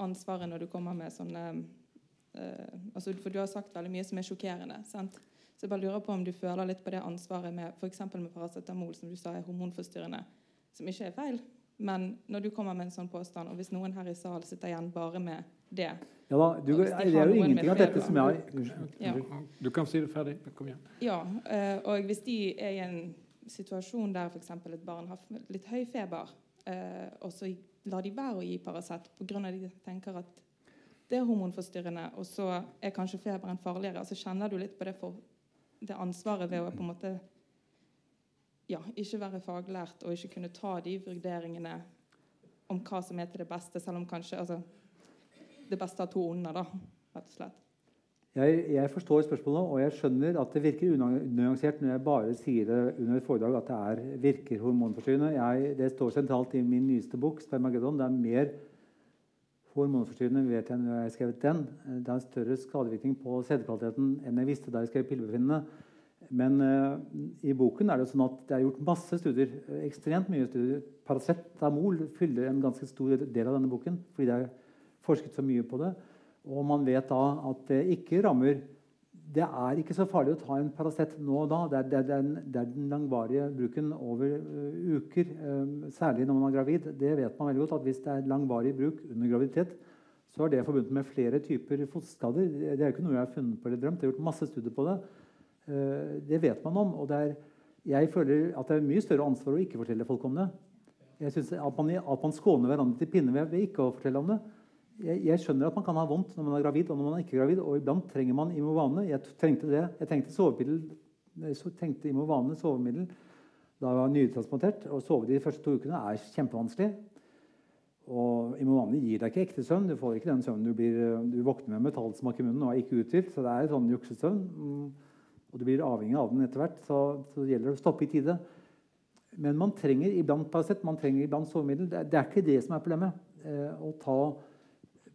ansvaret når du kommer med sånne uh, altså, For du har sagt veldig mye som er sjokkerende. sant? Så jeg bare lurer på om du føler litt på det ansvaret med f.eks. med paracetamol, som du sa er hormonforstyrrende, som ikke er feil. Men når du kommer med en sånn påstand, og hvis noen her i salen sitter igjen bare med det ja da, du, de Det er jo ingenting av dette som jeg ja. Du kan si det ferdig. Kom igjen. Ja, uh, og hvis de er i en situasjon der f.eks. et barn har litt høy feber, eh, og så lar de være å gi Paracet pga. at de tenker at det er hormonforstyrrende, og så er kanskje feberen farligere. Altså Kjenner du litt på det, for, det ansvaret ved å på en måte ja, ikke være faglært og ikke kunne ta de vurderingene om hva som er til det beste, selv om kanskje altså, det beste av to onder, da, rett og slett. Jeg, jeg, forstår spørsmålet, og jeg skjønner at det virker unyansert når jeg bare sier det under et foredrag at det er, virker hormonforstyrrende. det står sentralt i min nyeste bok, 'Spermageddon'. Det er mer hormonforstyrrende vet jeg når jeg har skrevet den. Det har større skadevirkning på sædkvaliteten enn jeg visste da jeg skrev 'Pillebefinnende'. Men uh, i boken er det sånn at det er gjort masse studier. ekstremt mye studier. Paracetamol fyller en ganske stor del av denne boken fordi det er forsket så mye på det. Og man vet da at det ikke rammer Det er ikke så farlig å ta en Paracet nå og da. Det er, det, er den, det er, den, langvarige bruken over uh, uker, uh, særlig når man er gravid. Det vet man veldig godt at Hvis det er langvarig bruk under graviditet, så er det forbundet med flere typer fosterskader. Det er ikke noe jeg har funnet på eller drømt. Det er gjort masse studier på det. Uh, det vet man om. og er, jeg føler at det er mye større ansvar å ikke fortelle folk om det. Jeg synes at man, at man skåner hverandre til pinne ved ikke å fortelle om det jeg, jeg, skjønner at man kan ha vondt når man er gravid og når man er ikke gravid. Og iblant trenger man Imovane. Jeg trengte det. Jeg trengte sovemiddel, jeg trengte Imovane sovemiddel da jeg var nytransportert. Å sove de første to ukene er kjempevanskelig. Og Imovane gir deg ikke ekte søvn. Du får ikke den søvnen du blir Du våkner med metallsmak i munnen og er ikke uthvilt. Så det er sånn juksesøvn. Mm. Og du blir avhengig av den etter hvert. Så, så det gjelder å stoppe i tide. Men man trenger iblant Paracet, man trenger iblant sovemiddel. Det, det, er ikke det som er problemet. Eh, å ta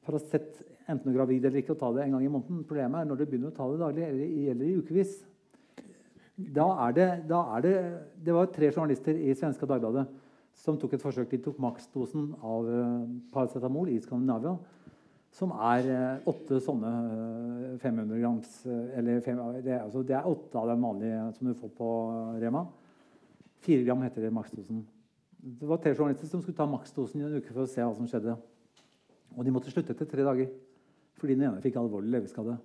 Paracet enten du er gravid eller ikke, og ta det en gang i måneden. Problemet er når du begynner å ta det daglig eller, eller i ukevis. Da er det, da er det, det var tre journalister i svenske Dagbladet som tok et forsøk. De tok maksdosen av uh, paracetamol i Skandinavia, som er uh, åtte sånne uh, eh, 500 grams eller fem, det, altså, det, er åtte av den vanlige som du får på Rema. Fire gram heter det maksdosen. Det var tre journalister som skulle ta maksdosen i en uke for å se hva som skjedde. Og de måtte slutte etter tre dager fordi den ene fikk alvorlig leveskade.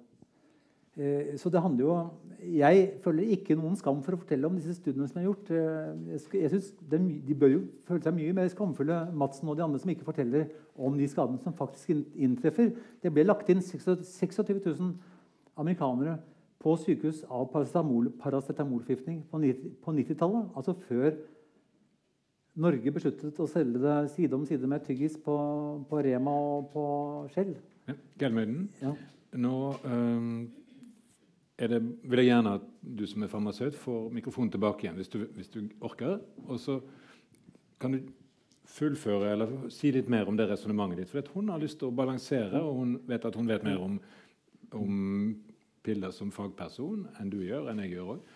Eh, så det handler jo Jeg føler ikke noen skam for å fortelle om disse studiene som er gjort. Eh, jeg synes De bør jo føle seg mye mer skamfulle, Madsen og de andre, som ikke forteller om de skadene som faktisk inntreffer. Det ble lagt inn 26 000 amerikanere på sykehus av paracetamol, paracetamolforgiftning på 90-tallet. Altså før Norge besluttet å selge det side om side med tyggis på, på Rema og på Skjell. Ja, Gelmøyden, ja. nå um, det, vil jeg gjerne at du som er farmasøyt, får mikrofonen tilbake igjen hvis du, hvis du orker. Og så kan du fullføre eller si litt mer om det resonnementet ditt. For hun har lyst til å balansere, og hun vet at hun vet mer om, om piller som fagperson enn du gjør, enn jeg gjør òg.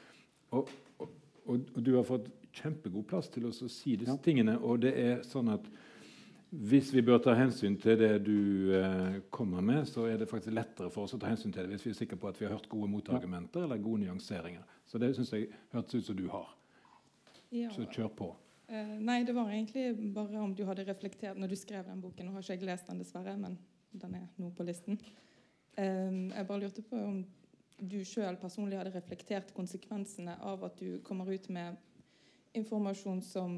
Og, og, og, du har fått kjempegod plass til å si disse ja. tingene. Og det er sånn at hvis vi bør ta hensyn til det du eh, kommer med, så er det faktisk lettere for oss å ta hensyn til det hvis vi er sikre på at vi har hørt gode motargumenter eller gode nyanseringer. Så det syns jeg hørtes ut som du har. Ja. Så kjør på. Uh, nei, det var egentlig bare om du hadde reflektert når du skrev den boken. Nå har ikke jeg lest den, dessverre, men den er nå på listen. Um, jeg bare lurte på om du sjøl personlig hadde reflektert konsekvensene av at du kommer ut med informasjon som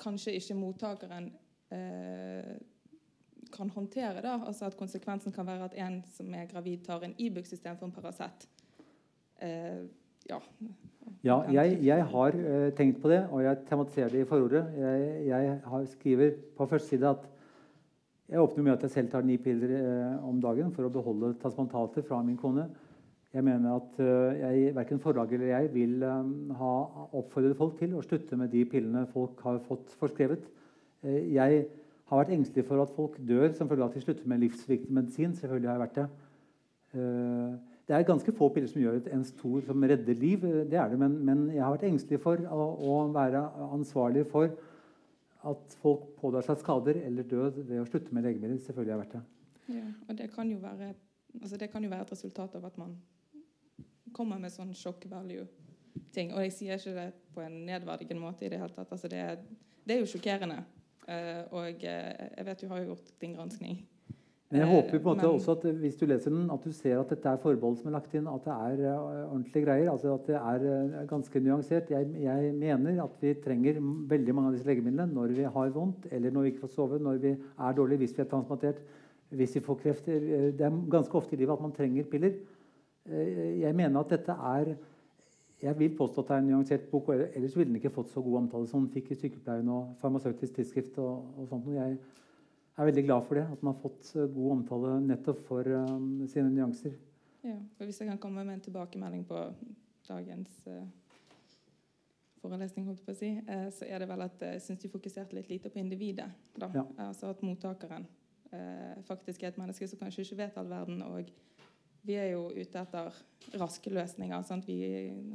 kanskje ikke mottakeren Eh, kan håndtere. Da. Altså at Konsekvensen kan være at en som er gravid, tar en Ibux for en Paracet. Eh, ja. ja jeg, jeg, har uh, tenkt på det, og jeg tematiserer det i forordet. Jeg, jeg har, skriver på første side at jeg åpner med at jeg selv tar ni piller uh, om dagen for å beholde transplantater fra min kone. Jeg mener at uh, jeg, verken forlaget eller jeg vil um, ha oppfordret folk til å slutte med de pillene folk har fått forskrevet. Eh, jeg har vært engstelig for at folk dør som følge av at de slutter med livsviktig medisin. selvfølgelig har jeg vært Det eh, Det er ganske få piller som gjør en stor som redder liv, eh, det er det, men, men jeg har vært engstelig for å, å, være ansvarlig for at folk pådrar seg skader eller død ved å slutte med legemidler. Selvfølgelig har jeg vært det. Ja, og det kan, være, altså det kan jo være et resultat av at man kommer med sånn shock value-ting. Og jeg sier ikke det på en nedverdigende måte i det hele tatt. Altså det, det er jo sjokkerende. Uh, og eh, jeg vet du har jo gjort din granskning. Men jeg håper på en måte Men, også at hvis du leser den, at du ser at dette er forbehold som er lagt inn, at det er ordentlige greier. altså At det er ganske nyansert. Jeg, jeg, mener at vi trenger veldig mange av disse legemidlene når vi har vondt, eller når vi ikke får sove, når vi er dårlige, hvis vi er transplantert, hvis vi får kreft. Det er ganske ofte i livet at man trenger piller. Uh, jeg mener at dette er jeg vil påstå at det er en nyansert bok. og Ellers ville den ikke fått så god omtale som den fikk i Sykepleien og Farmasøytisk tidsskrift. og, og sånt. Jeg er veldig glad for det, at den har fått eh, god omtale nettopp for um, sine nyanser. Ja, og Hvis jeg kan komme med en tilbakemelding på dagens uh, forelesning, holdt på å si, uh, så er det vel at jeg syns du fokuserte litt lite på individet. Da. Ja. Altså At mottakeren uh, faktisk er et menneske som kanskje ikke vet all verden. og vi er jo ute etter raske løsninger. Sant? Vi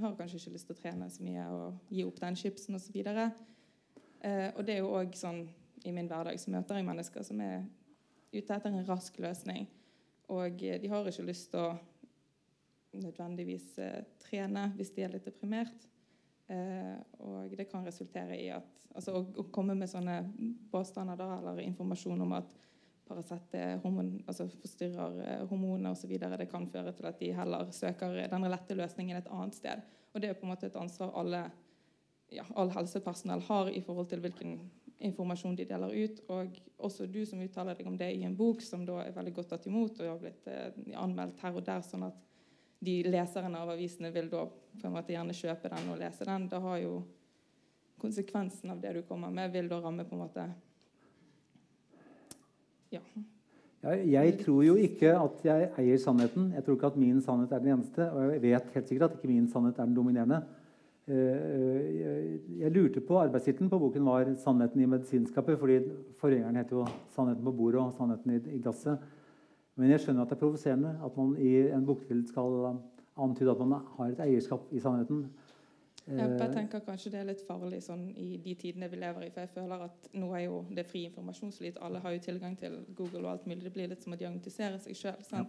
har kanskje ikke lyst til å trene så mye og gi opp den chipsen osv. Eh, og det er jo òg sånn i min hverdag så møter jeg mennesker som er ute etter en rask løsning. Og eh, de har ikke lyst til å nødvendigvis eh, trene hvis de er litt deprimert. Eh, og det kan resultere i at altså å, komme med sånne påstander eller informasjon om at Paracet altså forstyrrer eh, hormoner osv. Det kan føre til at de heller søker den lette løsningen et annet sted. Og Det er på en måte et ansvar alle, ja, all helsepersonell har i forhold til hvilken informasjon de deler ut. Og også du som uttaler deg om det i en bok som da er veldig godt tatt imot og har blitt eh, anmeldt her og der, sånn at de leserne av avisene vil da på en måte gjerne kjøpe den og lese den. Da har jo konsekvensen av det du kommer med, vil da ramme på en måte ja. Jeg tror jo ikke at jeg eier sannheten. Jeg tror ikke at min sannhet er den eneste. Og jeg vet helt sikkert at ikke min sannhet er den dominerende. Eh, jeg lurte på Arbeidstittelen på boken var 'Sannheten i medisinskapet', fordi forgjengeren heter jo 'Sannheten på bordet' og 'Sannheten i glasset'. Men jeg skjønner at det er provoserende at man i en boktittel skal antyde at man har et eierskap i sannheten. Jeg tenker kanskje det er litt farlig sånn, i de tidene vi lever i. For jeg føler at nå er jo det fri informasjonsflyt. Alle har jo tilgang til Google og alt mulig. Det blir litt som å diagnostisere seg sjøl. Ja.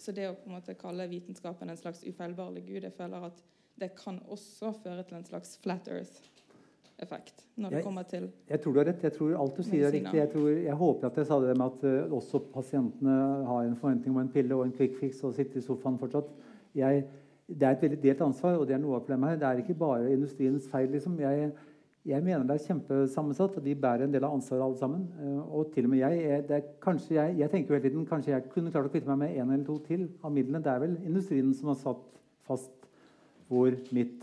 Så det å på en måte kalle vitenskapen en slags ufeilbarlig gud, jeg føler at det kan også føre til en slags flat earth-effekt. når det kommer til Jeg tror du har rett. Jeg tror alt du sier er riktig. Jeg, tror, jeg håper at jeg sa det med at uh, også pasientene har en forventning om en pille og en quick fix og sitter i sofaen fortsatt. Jeg det er et veldig delt ansvar, og det er noe av problemet her. Det er ikke bare industriens feil. Liksom. Jeg, jeg, mener det er kjempesammensatt, og de bærer en del av ansvaret alle sammen. Eh, og til og med jeg, er, kanskje jeg, jeg tenker hele tiden kanskje jeg kunne klart å kvitte meg med en eller to til av midlene. Det er vel industrien som har satt fast hvor mitt,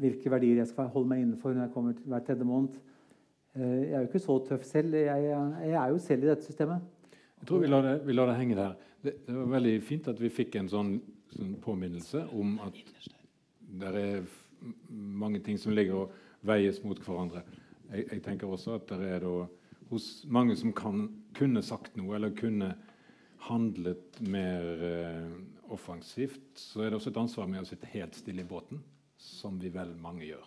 hvilke verdier jeg skal holde meg innenfor når jeg kommer hver tredje måned. Uh, jeg er jo ikke så tøff selv. Jeg, er jo selv i dette systemet. Jeg tror vi lar det, vi lar det henge der. Det, det var veldig fint at vi fikk en sånn sånn påminnelse om at det er mange ting som ligger og veies mot hverandre. Jeg, jeg tenker også at det er da, hos mange som kan, kunne sagt noe eller kunne handlet mer eh, offensivt, så er det også et ansvar med å sitte helt stille i båten, som vi vel mange gjør.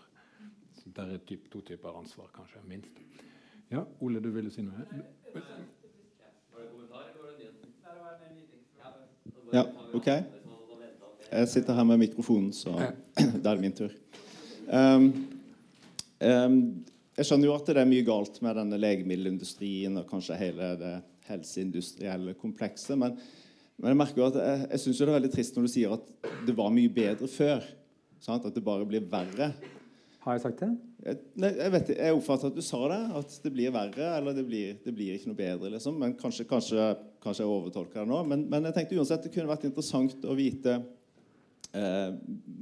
Så det er typ, to typer ansvar, kanskje. minst. Ja, Ole, du ville si noe? Ja, OK. Jeg sitter her med mikrofonen, så da er det min tur. Um, um, jeg skjønner jo at det er mye galt med denne legemiddelindustrien og kanskje hele det helseindustrielle komplekset. Men, men jeg merker jo at jeg, jeg synes det er veldig trist når du sier at det var mye bedre før. Sant? At det bare blir verre. Har jeg sagt det? Jeg, nei, jeg, vet, jeg oppfatter at du sa det. At det blir verre, eller det blir, det blir ikke noe bedre. liksom. Men kanskje, kanskje, kanskje jeg overtolker det nå. Men, men, jeg tenkte uansett det kunne vært interessant å vite eh,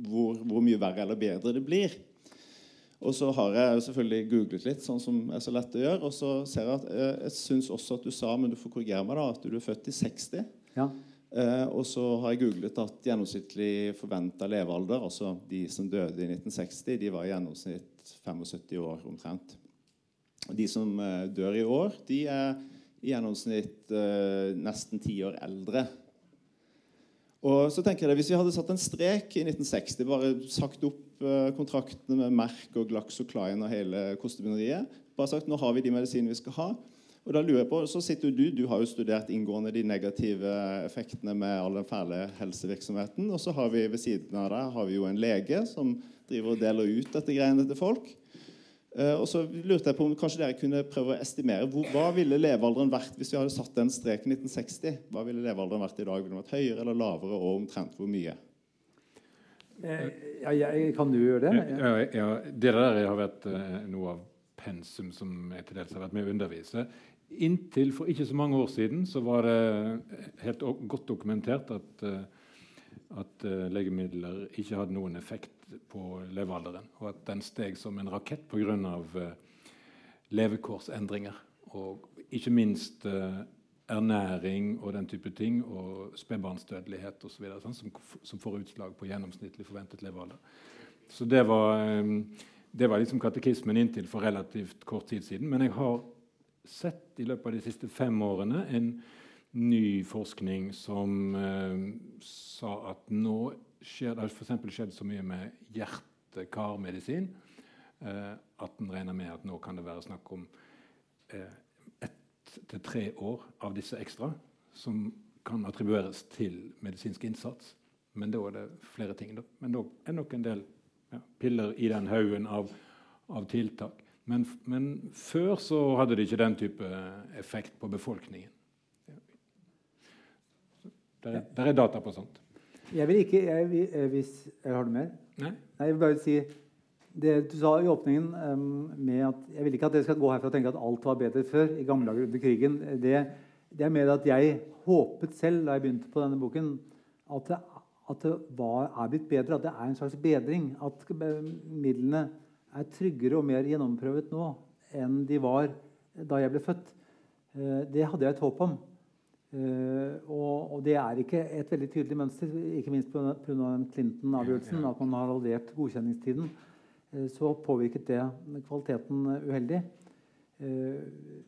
hvor, hvor, mye verre eller bedre det blir. Og så har jeg selvfølgelig googlet litt, sånn som er så lett å gjøre. Og så ser jeg at eh, jeg syns også at du sa, men du får korrigere meg, da, at du er født i 60. Ja. Eh, og så har jeg googlet at gjennomsnittlig forventa levealder, altså de som døde i 1960, de var i gjennomsnitt 75 år omtrent. Og de som eh, dør i år, de er i gjennomsnitt eh, nesten ti år eldre. Og så tenker jeg Hvis vi hadde satt en strek i 1960, bare sagt opp Eh, kontraktene med Merck og GlaxoCline og hele kostebinderiet. Bare sagt nå har vi de medisinene vi skal ha. Og da lurer jeg på, så sitter du, du har jo studert inngående de negative effektene med all den fæle helsevirksomheten. Og så har vi ved siden av deg har vi jo en lege som driver og deler ut dette greiene til folk. Uh, og så lurte jeg på om kanskje dere kunne prøve å estimere hvor, hva ville levealderen vært hvis vi hadde satt den streken 1960? Hva ville levealderen vært i dag? Ville den vært høyere eller lavere, og omtrent hvor mye? Eh, ja, jeg, kan du gjøre det? Ja, ja, det der har vært uh, noe av pensum som jeg til dels har vært med å undervise. Inntil for ikke så mange år siden så var det helt godt dokumentert at, at legemidler ikke hadde noen effekt på levealderen. Og at den steg som en rakett pga. Uh, levekårsendringer. Og ikke minst uh, ernæring og den type ting, og spedbarnsdødelighet osv. Sånn, som, som får utslag på gjennomsnittlig forventet levealder. Så det var, ehm, det var liksom katekismen inntil for relativt kort tid siden. Men jeg har sett i løpet av de siste fem årene en ny forskning som eh, sa at nå skjer det f.eks. skjedd så mye med hjerte-karmedisin eh, at en regner med at nå kan det være snakk om eh, til tre år av disse ekstra som kan attribueres til medisinsk innsats. Men da er det flere ting. Da. Men da er nok en del ja, piller i den haugen av, av, tiltak. Men, men, før så hadde det ikke den type effekt på befolkningen. Der er, der er data på sånt. Jeg vil ikke jeg, hvis, Har du mer? Nei. Nei. Jeg vil bare si det du sa i åpningen um, med at Jeg vil ikke at dere skal gå herfra og tenke at alt var bedre før. i gamle dager under krigen. Det, det, er mer at jeg håpet selv da jeg begynte på denne boken, at det, at det var, er blitt bedre. At det er en slags bedring. At midlene er tryggere og mer gjennomprøvet nå enn de var da jeg ble født. Uh, det hadde jeg et håp om. Uh, og, og, det er ikke et veldig tydelig mønster, ikke minst pga. Clinton-avgjørelsen, at man har halvert godkjenningstiden. Eh, så påvirket det kvaliteten eh, uheldig. Eh,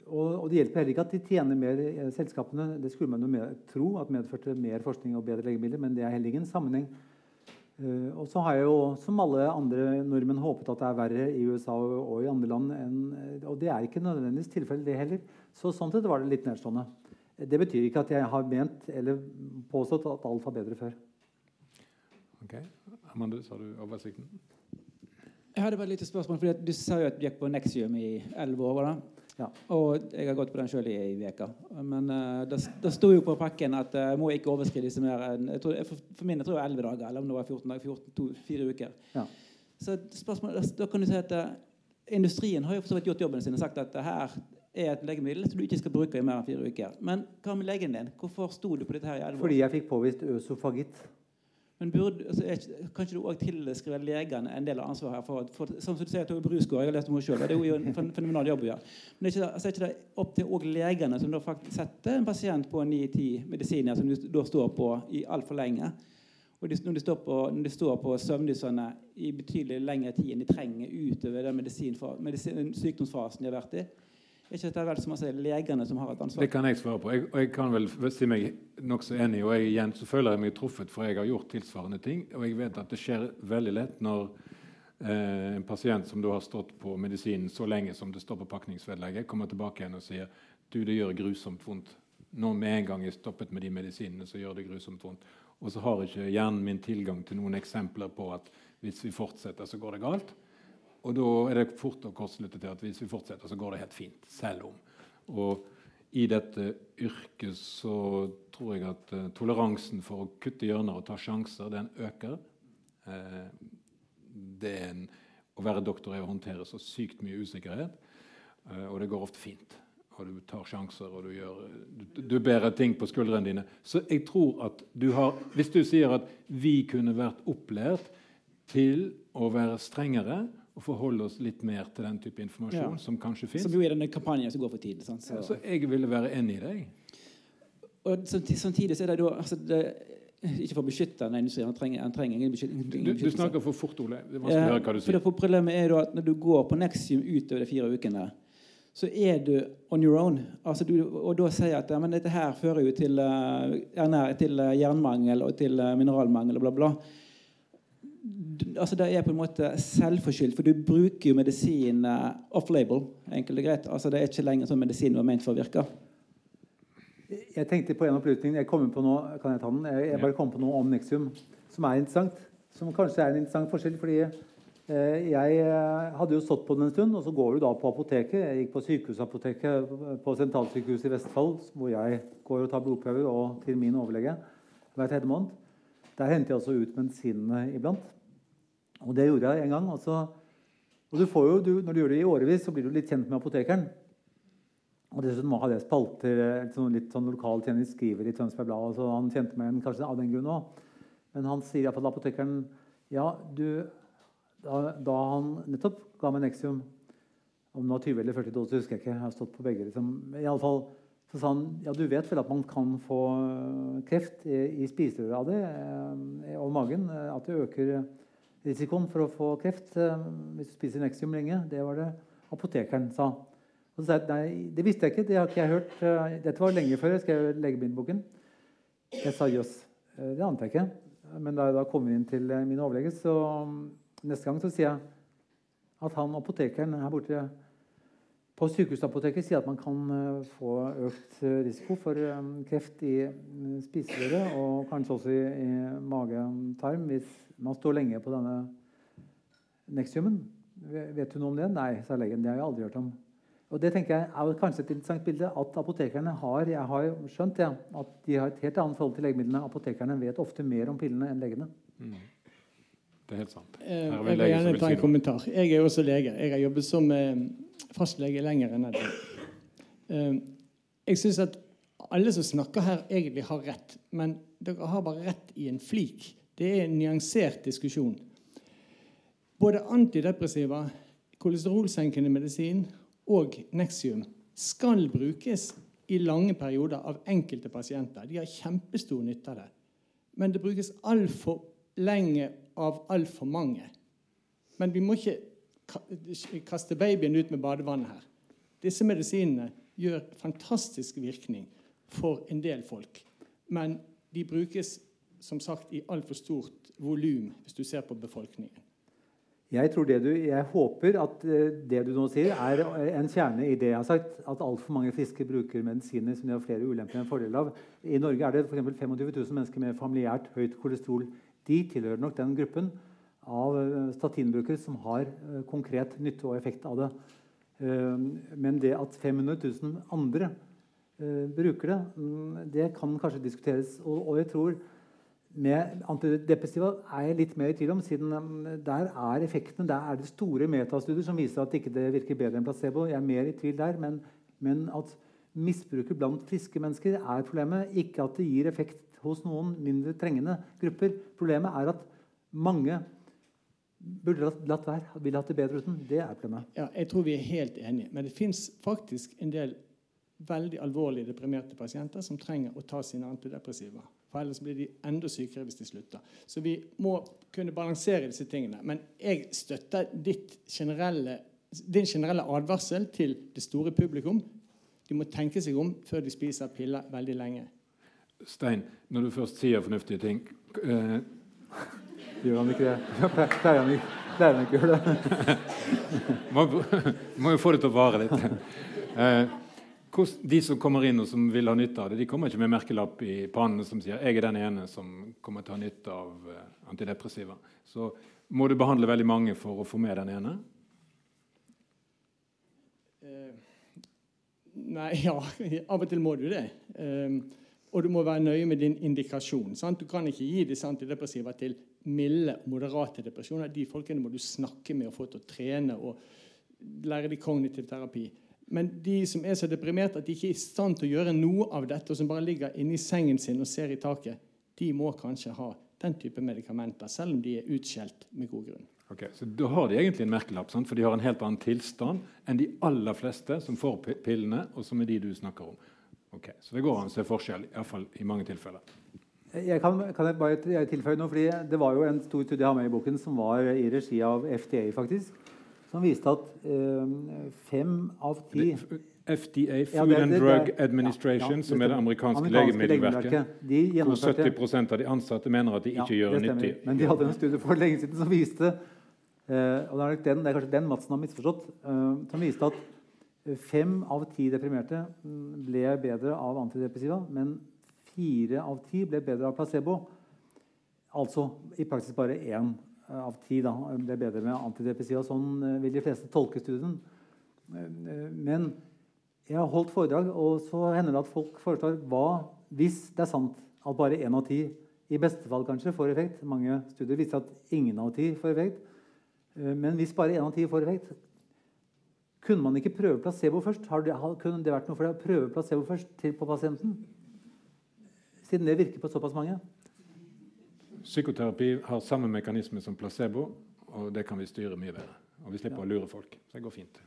og, det hjelper heller ikke at de tjener mer selskapene. Det skulle man jo med, tro at medførte mer forskning og bedre legemidler, men det er heller ingen sammenheng. Og så har jeg jo, som alle andre nordmenn, håpet at det er verre i USA og, i andre land. Enn, og det er ikke nødvendigvis tilfellet, det heller. Så sånn sett var det litt nedstående. Det betyr ikke at jeg har ment eller påstått at alt var bedre før. Ok. Amandus, har du oversikten? Jeg hadde bare et lite spørsmål, fordi Du sa jo at du gikk på Nexium i elleve år. da. Ja. Og jeg har gått på den sjøl i ei uke. Men uh, det, det sto jo på pakken at jeg uh, må ikke overskride disse mer enn for, for min jeg tror det var 11 dager, eller om det var 14 dager, 14, to, 4 uker. Ja. Så spørsmålet, da kan du si at uh, Industrien har jo for så vidt gjort jobben sin og sagt at uh, her er et legemiddel som du ikke skal bruke i mer enn fire uker. Men hva med legen din? Hvorfor sto du på dette her i 11 år? Fordi jeg fikk påvist øsofagitt. Men burde, altså, Kan Kanskje du òg tilskriver legene en del av ansvaret her? for, for Som du sier, Tove Brusgaard, jeg har lest om henne selv, det er jo en fenomenal jobb å gjøre. Men er ikke, altså, er ikke det opp til legene, som da faktisk setter en pasient på ni-ti medisiner som du da står på i altfor lenge? Og de, når, de står på, når de står på søvnlysene i betydelig lengre tid enn de trenger utover den medisin, medisin, sykdomsfasen de har vært i, er ikke dette vel som å legene som har et ansvar? Det kan jeg svare på. Jeg, og jeg kan vel si meg nokså enig. Og jeg, igjen så føler jeg meg truffet, for jeg har gjort tilsvarende ting. Og jeg vet at det skjer veldig lett når eh, en pasient som har stått på medisinen så lenge som det står på pakningsvedlegget, kommer tilbake igjen og sier du, det gjør grusomt vondt. Nå med en gang jeg stoppet med de medisinene, så gjør det grusomt vondt. Og så har ikke hjernen min tilgang til noen eksempler på at hvis vi fortsetter, så går det galt. Og da er det fort å kortslutte til at hvis vi fortsetter, så går det helt fint. Selv om. Og i dette yrket så tror jeg at uh, toleransen for å kutte hjørner og ta sjanser, den øker. Uh, det er en, å være doktor er å håndtere så sykt mye usikkerhet, uh, og det går ofte fint. Og du tar sjanser, og du, gjør, du, du bærer ting på skuldrene dine. Så jeg tror at du har Hvis du sier at vi kunne vært opplært til å være strengere og forholde oss litt mer til den type informasjon ja. som kanskje fins. Som jo er denne kampanjen som går for tiden. Så. Ja, så jeg ville være enig i deg. Og Samtidig så er det da altså det, Ikke for å beskytte den industrien, han trenger, han trenger ingen beskyttelse. Du, du, snakker for fort, Ole. Det er vanskelig å høre hva du sier. For Problemet er da at når du går på Nexium utover de fire ukene, så er du on your own. Altså du, og da sier jeg at ja, men dette her fører jo til, uh, til jernmangel og til uh, mineralmangel og bla, bla altså Det er på en måte selvforskyldt, for du bruker jo medisin uh, off-label. enkelt og greit. Altså Det er ikke lenger sånn medisin var ment for å virke. Jeg tenkte på en opplysning. Jeg kommer på nå, kan jeg ta den? Jeg, jeg bare kom på noe om Nexium som er interessant. Som kanskje er en interessant forskjell. fordi eh, jeg eh, hadde jo stått på den en stund, og så går du da på apoteket. Jeg gikk på sykehusapoteket på Sentralsykehuset i Vestfold, hvor jeg går og tar blodprøver, og til min overlege hver tredje måned. Der henter jeg også ut bensinene iblant. Og det gjorde jeg en gang. Også. og du jo, du, Når du gjør det i årevis, så blir du litt kjent med apotekeren. Og dessuten hadde jeg spalter, sånn, litt sånn lokal tjenest skriver i Tønsberg Blad. Så han kjente meg igjen kanskje av den grunn òg. Men han sier iallfall apotekeren ja, du, da, da, han nettopp ga meg Nexium Om det var 20 eller 40 doser, husker jeg ikke. Jeg har stått på begge. Liksom. I alle fall, så sa han ja, du vet vel at man kan få kreft i, i spiserøret av det, eh, og magen. At det øker risikoen for å få kreft eh, hvis du spiser Nexium lenge. Det var det apotekeren sa. Og så sa jeg nei, det visste jeg ikke. Det har ikke jeg hørt. Eh, dette var lenge før jeg skrev legemiddelboken. Jeg sa jøss. Eh, det ante jeg ikke. Men da jeg da kom inn til min overlege, så mm, neste gang så sier jeg at han apotekeren her borte på sykehusapoteket sier at man kan eh, få økt eh, risiko for eh, kreft i spiserøret og kanskje også i, i mage-tarm hvis man står lenge på denne Nexiumen. Vet du noe om det? Nei, sa legen. Det har jeg aldri hørt om. Og det tenker jeg er kanskje et interessant bilde at apotekerne har jeg har skjønt det, at de har et helt annet forhold til legemidlene. Apotekerne vet ofte mer om pillene enn legene. Mm. Det er helt sant. jeg vil gjerne ta en kommentar. Jeg er også lege. Jeg har jobbet som fastlege lenger enn det. Eh, jeg syns at alle som snakker her, egentlig har rett. Men dere har bare rett i en flik. Det er en nyansert diskusjon. Både antidepressiva, kolesterolsenkende medisin og Nexium skal brukes i lange perioder av enkelte pasienter. De har kjempestor nytte av det. Men det brukes altfor lenge av altfor mange. Men vi må ikke kaste babyen ut med badevannet her. Disse medisinene gjør fantastisk virkning for en del folk. Men de brukes som sagt i altfor stort volum hvis du ser på befolkningen. Jeg, du, jeg, håper at eh, det du nå sier, er en kjerne i det jeg har sagt. At altfor mange friske bruker medisiner som de har flere ulemper enn fordeler av. I Norge er det for 25 000 mennesker med familiært høyt kolesterol. De tilhører nok den gruppen av eh, statinbrukere som har eh, konkret nytte og effekt av det. Eh, men det at 500 000 andre bruker det, mm, det kan kanskje diskuteres. Og, jeg tror med antidepressiva er jeg litt mer i tvil om, siden der er effektene der er det store metastudier som viser at det ikke virker bedre enn placebo. Jeg er mer i tvil der, men, men at misbruket blant friske mennesker er problemet. Ikke at det gir effekt hos noen mindre trengende grupper. Problemet er at mange burde latt være. Ville hatt det bedre uten. Det er problemet. Ja, jeg tror vi er helt enige. Men det fins faktisk en del veldig alvorlig deprimerte pasienter som trenger å ta sine antidepressiva. For ellers blir de enda sykere hvis de slutter. Så vi må kunne balansere disse tingene. Men jeg støtter generelle, din generelle advarsel til det store publikum. De må tenke seg om før de spiser piller veldig lenge. Stein, når du først sier fornuftige ting eh, Gjør han ikke det? Pleier han ikke, pleier ikke å gjøre det. må, må jo få det til å vare litt. Eh, de som kommer inn og som vil ha nytte av det, de kommer ikke med merkelapp i pannen som sier jeg er den ene som kommer til å ha nytte av eh, antidepressiva. Så må du behandle veldig mange for å få med den ene? Uh, nei, ja. Av og til må du det. Um, og du må være nøye med din indikasjon. Sant? Du kan ikke gi disse antidepressiva til milde, moderate depresjoner. De folkene må du snakke med og få til å trene og lære de kognitiv terapi. Men de som er så deprimerte at de ikke er i stand til å gjøre noe av dette, og som bare ligger inni sengen sin og ser i taket, de må kanskje ha den type medikamenter, selv om de er utskjelt med god grunn. Ok, så Da har de egentlig en merkelapp, sant? for de har en helt annen tilstand enn de aller fleste som får pillene, og som er de du snakker om. Ok, Så det går an å se forskjell, iallfall i mange tilfeller. Jeg kan, kan jeg bare tilføye noe, fordi Det var jo en stor studie jeg har med i boken som var i regi av FDA, faktisk, som viste at eh, fem av ti FDA, Food ja, det, and Drug det, Administration, ja, ja, som er det amerikanske, amerikanske legemiddelverket, de hvor 70% av de ansatte mener at de ikke gjør det nyttig. Men de hadde en studie for lenge siden som viste Uh, og det er, den, det er kanskje den Madsen har misforstått, Uh, som viste at Fem av ti deprimerte mm, ble bedre av antidepressiva, men fire av ti ble bedre av placebo. Altså i praksis bare én eh, av ti da, ble bedre med antidepressiva. Sånn eh, vil de fleste tolke studien. Eh, men jeg har holdt foredrag, og så hender det at folk foreslår hva hvis det er sant at bare én av ti i beste fall kanskje får effekt. Mange studier viser at ingen av ti får effekt. Men hvis bare én av ti får effekt, kunne man ikke prøve placebo først? Det, kunne det vært noe for deg å prøve placebo først til, på pasienten? Siden det virker på såpass mange. Psykoterapi har samme mekanisme som placebo, og det kan vi styre mye bedre. Og vi slipper ja. å lure folk. Så det går fint.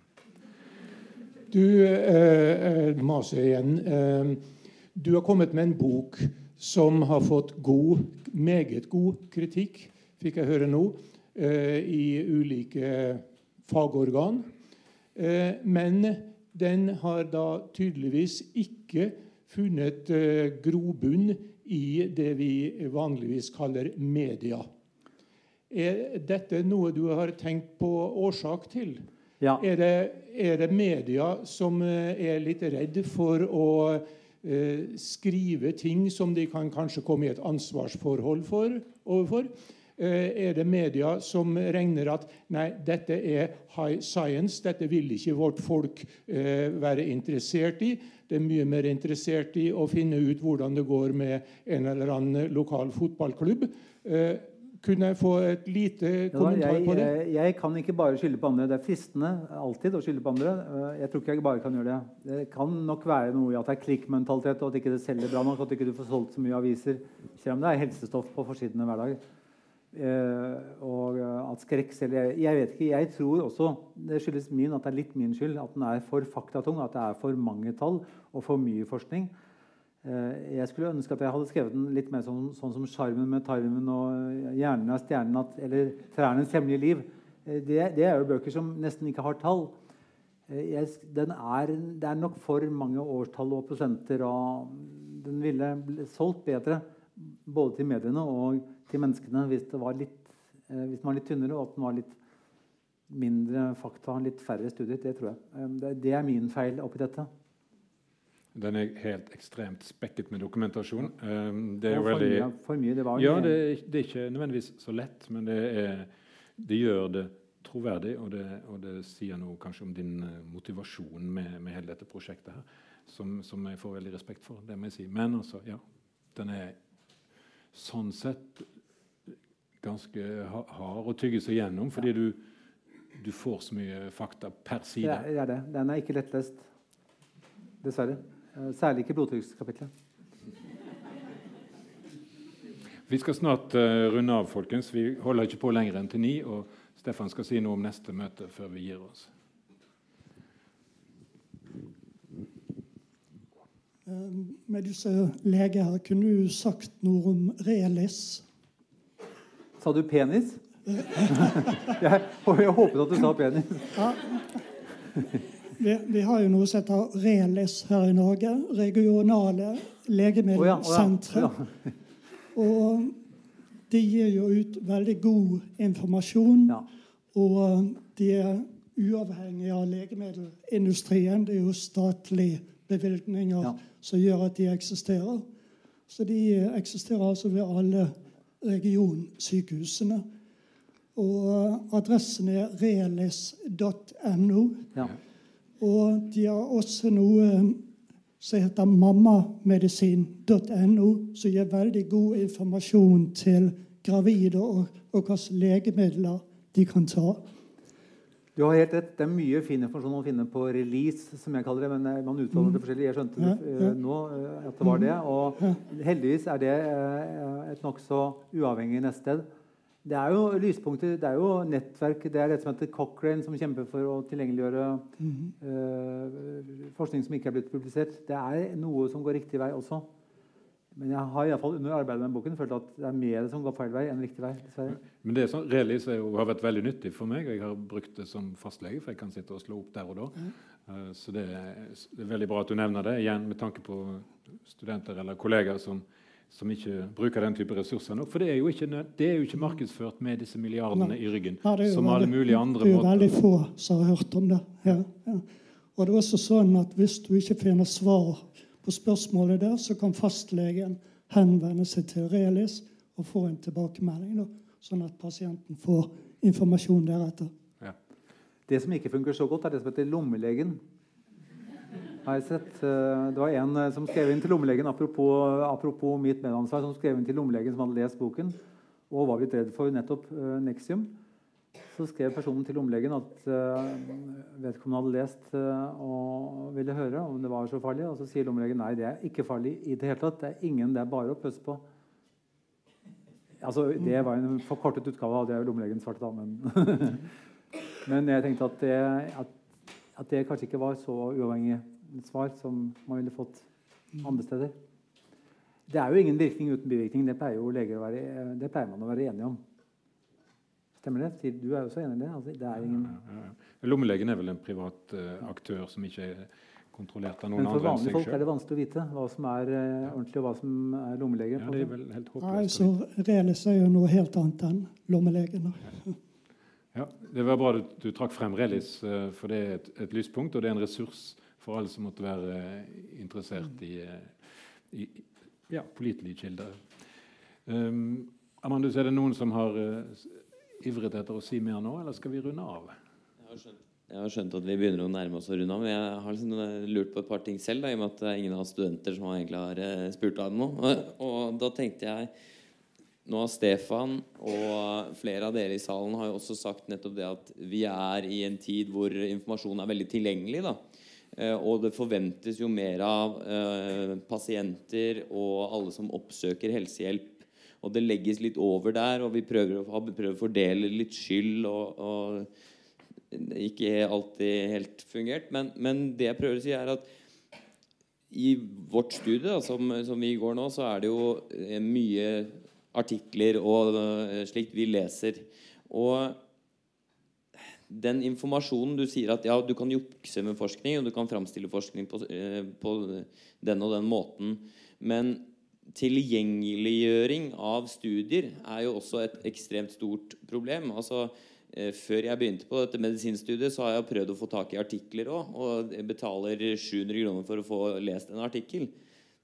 Du eh, eh, maser igjen. Eh, du har kommet med en bok som har fått god, meget god kritikk, fikk jeg høre nå, eh, i ulike fagorgan. Eh, men den har da tydeligvis ikke funnet eh, grobunn i det vi vanligvis kaller media. Er dette noe du har tenkt på årsak til? Ja. Er, det, er, det, media som eh, er litt redd for å eh, skrive ting som de kan kanskje komme i et ansvarsforhold for, overfor? Eh, er det media som regner at nei, dette er high science, dette vil ikke vårt folk eh, være interessert i. Det er mye mer interessert i å finne ut hvordan det går med en eller annen lokal fotballklubb. Eh, kunne jeg få et lite kommentar på det? Jeg, jeg, kan ikke bare skylde på andre. Det er fristende alltid å skylde på andre. Jeg tror ikke jeg bare kan gjøre det. Det kan nok være noe i at det er klikkmentalitet, og at ikke det selger bra nok, at ikke du får solgt så mye aviser. Selv om det er helsestoff på forsidene hver dag. Eh, og at skrekkselger Jeg vet ikke, jeg tror også det skyldes min at det er litt min skyld at den er for faktatung, at det er for mange tall og for mye forskning. Eh, jeg skulle ønske at jeg hadde skrevet den litt mer sånn, sånn som 'Sjarmen med tarmen' og 'Hjernen er stjernen' at, eller 'Trærnes hemmelige liv'. Eh, det, det, er jo bøker som nesten ikke har tall. Jeg, er, det er nok for mange årstall og prosenter, og den ville solgt bedre både til mediene og til menneskene hvis, det var litt, eh, hvis den var litt tynnere, og at den var litt mindre fakta, litt færre studier. Det tror jeg. Eh, det, det er min feil oppi dette. Den er helt ekstremt spekket med dokumentasjon. Um, det er for, mye, for mye, det var Ja, det er, det er, ikke nødvendigvis så lett, men det, er, det gjør det troverdig, og det, og det, sier noe kanskje om din motivasjon med, med, hele dette prosjektet her, som, som, jeg får veldig respekt for. det må jeg si. Men altså, ja, den er sånn sett ganske hard å tygge seg gjennom, fordi du, du, får så mye fakta per side. Det er det. Den er ikke lettlest. Dessverre. Eh, særlig ikke blodtrykkskapitlet. Vi skal snart uh, runde av, folkens. Vi holder ikke på lenger enn til ni. Og Stefan skal si noe om neste møte før vi gir oss. Eh, med disse leger her, kunne du sagt noe om Reles? Sa du penis? jeg, jeg håpet at du sa penis. Ja. Vi, vi, har jo noe som heter RELIS her i Norge. Regionale legemiddelsentre. Oh, ja, oh, ja. Og de gir jo ut veldig god informasjon. Og de er uavhengige av legemiddelindustrien. Det er jo statlige bevilgninger ja. som gjør at de eksisterer. Så de eksisterer altså ved alle regionsykehusene. Og adressen er relis.no. Ja. Og de har også noe som heter mammamedisin.no, som gir veldig god informasjon til gravide og, og hvilke legemidler de kan ta. Du har helt rett. Det er mye fin informasjon å finne på release, som jeg kaller det. Men man uttaler det forskjellig. Jeg skjønte det. Eh, nå eh, at det var det. Og heldigvis er det eh, et nokså uavhengig nettsted. Det er jo lyspunkter. Det er jo nettverk. Det er det som heter Cochrane, som kjemper for å tilgjengeliggjøre mm -hmm. forskning som ikke er blitt publisert. Det er noe som går riktig vei også. Men jeg har i alle fall under arbeidet med boken følt at det er mer som går feil vei enn riktig vei. dessverre. Men det er sånn, Relis har vært veldig nyttig for meg, og jeg har brukt det som fastlege. For jeg kan sitte og slå opp der og da. Mm. Uh, så det er, det er, veldig bra at du nevner det, igjen med tanke på studenter eller kollegaer som som ikke bruker den type ressurser nok. For det er jo ikke, det er jo ikke markedsført med disse milliardene Nei. i ryggen. Ja, som alle mulige andre måter. Det er jo veldig få som har hørt om det. Ja, ja. Og det er også sånn at Hvis du ikke finner svar på spørsmålet der, så kan fastlegen henvende seg til Relis og få en tilbakemelding. Da, sånn at pasienten får informasjon deretter. Ja. Det som ikke funker så godt, er det som heter lommelegen har jeg sett. Eh, det var en eh, som skrev inn til lommelegen apropos, apropos mitt medansvar, som skrev inn til lommelegen som hadde lest boken og var blitt redd for nettopp uh, Nexium. Så skrev personen til omlegen at uh, vedkommende hadde lest uh, og ville høre om det var så farlig. Og så sier omlegen nei, det er ikke farlig i det hele tatt. Det er ingen, det er bare å pøse på. Altså, Det var en forkortet utgave av det lommelegen svarte, da. Men, men jeg tenkte at det, at, at det kanskje ikke var så uavhengig svar som man ville fått andre steder. Det er jo ingen virkning uten bivirkning. Det pleier, være, det pleier man å være enige om. Stemmer det? Du er også enig i det? Altså, det er ingen... Ja, ja, ja. Lommelegen er vel en privat uh, aktør som ikke er kontrollert av noen andre enn seg sjøl. Men for vanlige folk er det vanskelig å vite hva som er uh, ordentlig, og hva som er lommelege. Ja, det er vel helt håpløst. Nei, så Relis er jo noe helt annet enn lommelegen. Ja, Det var bra du, du trakk frem Relis, uh, for det er et, et lyspunkt, og det er en ressurs for alle som måtte være eh, interessert i, eh, i ja, pålitelige kilder. Um, Amandus, er det noen som har uh, ivret etter å si mer nå, eller skal vi runde av? Jeg har skjønt, jeg har skjønt at vi begynner å nærme oss å runde av, men jeg har liksom lurt på et par ting selv. Da, I og med at er ingen av studenter som egentlig har uh, spurt av nå. Og, og da tenkte jeg nå har Stefan og flere av dere i salen har jo også sagt nettopp det at vi er i en tid hvor informasjon er veldig tilgjengelig. da. Eh, og det forventes jo mer av eh, pasienter og alle som oppsøker helsehjelp. Og det legges litt over der, og vi prøver å, prøver å fordele litt skyld. og, og ikke alltid helt fungert. Men, men, det jeg prøver å si, er at i vårt studie, da, som, som, vi går nå, så er det jo eh, mye artikler og slikt vi leser. Og den informasjonen Du sier at ja, du kan jukse med forskning, og du kan framstille forskning på, eh, på, den og den måten. Men tilgjengeliggjøring av studier er jo også et ekstremt stort problem. Altså, eh, før jeg begynte på dette medisinstudiet, så har jeg prøvd å få tak i artikler òg. Og jeg betaler 700 kroner for å få lest en artikkel.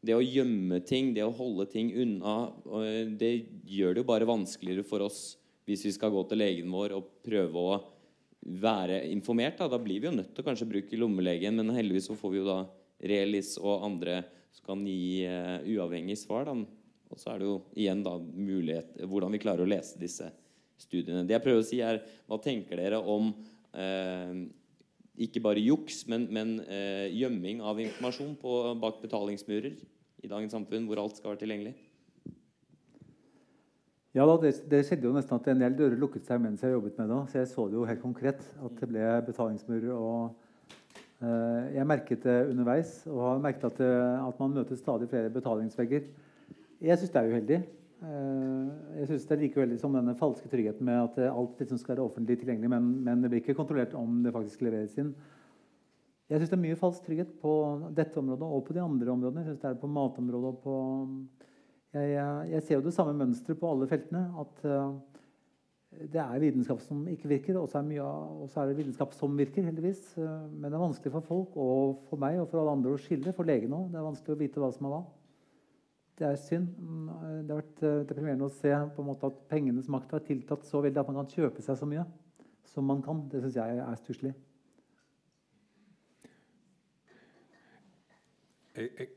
Det å gjemme ting, det å holde ting unna, eh, det gjør det jo bare vanskeligere for oss hvis vi skal gå til legen vår og prøve å være informert. Da. da blir vi jo nødt til å kanskje bruke lommelegen, men heldigvis så får vi jo da Relis og andre som kan gi uh, uavhengig svar. Da. Og så er det jo igjen da mulighet hvordan vi klarer å lese disse studiene. Det jeg prøver å si, er hva tenker dere om uh, ikke bare juks, men, men uh, gjemming av informasjon på, bak betalingsmurer i dagens samfunn, hvor alt skal være tilgjengelig? Ja, da, det, det, skjedde jo nesten at en del dører lukket seg mens jeg jobbet med det. Så jeg så det jo helt konkret at det ble betalingsmurer. og eh, Jeg merket det underveis og har merket at, eh, at man møter stadig flere betalingsvegger. Jeg syns det er uheldig. Eh, jeg synes det er like uheldig som denne falske tryggheten med at alt liksom skal være offentlig tilgjengelig, men, men, det blir ikke kontrollert om det faktisk leveres inn. Jeg syns det er mye falsk trygghet på dette området og på de andre områdene. Jeg synes det er på matområdet og på jeg, jeg, ser jo det samme mønsteret på alle feltene. At det er vitenskap som ikke virker, og så er, det vitenskap som virker. heldigvis. Men det er vanskelig for folk og for meg og for alle andre å skille. For legen òg. Det er vanskelig å vite hva som er hva. Det er synd. Det har vært deprimerende å se på en måte at pengenes makt har tiltatt så veldig at man kan kjøpe seg så mye som man kan. Det syns jeg er stusslig. Jeg, jeg,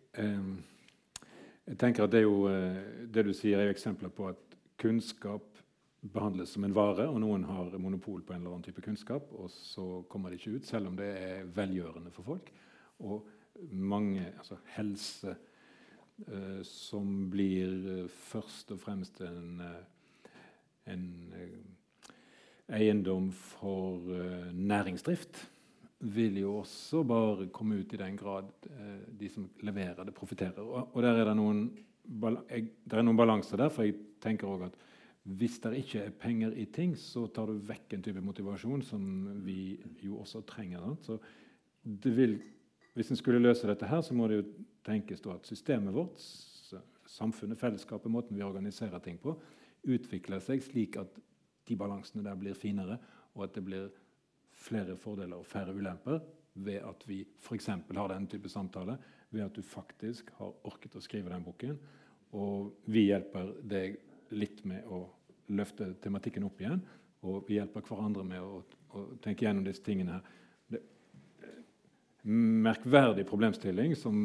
jeg, tenker at det, jo, eh, det du sier, er jo eksempler på at kunnskap behandles som en vare, og noen har monopol på en eller annen type kunnskap, og så kommer det ikke ut, selv om det er velgjørende for folk. Og mange altså helse uh, som blir uh, først og fremst en, uh, en eiendom for næringsdrift vil jo også bare komme ut i den grad eh, de som leverer det, profitterer. Og, og, der er det noen, bal noen balanser der, for jeg tenker også at hvis det ikke er penger i ting, så tar du vekk en type motivasjon som vi jo også trenger. Så det vil, hvis en skulle løse dette her, så må det jo tenkes at systemet vårt, samfunnet, fellesskapet, måten vi organiserer ting på, utvikler seg slik at de balansene der blir finere, og at det blir flere fordeler og færre ulemper ved at vi f.eks. har denne type samtale, ved at du faktisk har orket å skrive den boken. Og vi hjelper deg litt med å løfte tematikken opp igjen. Og vi hjelper hverandre med å, å tenke gjennom disse tingene her. Det er merkverdig problemstilling som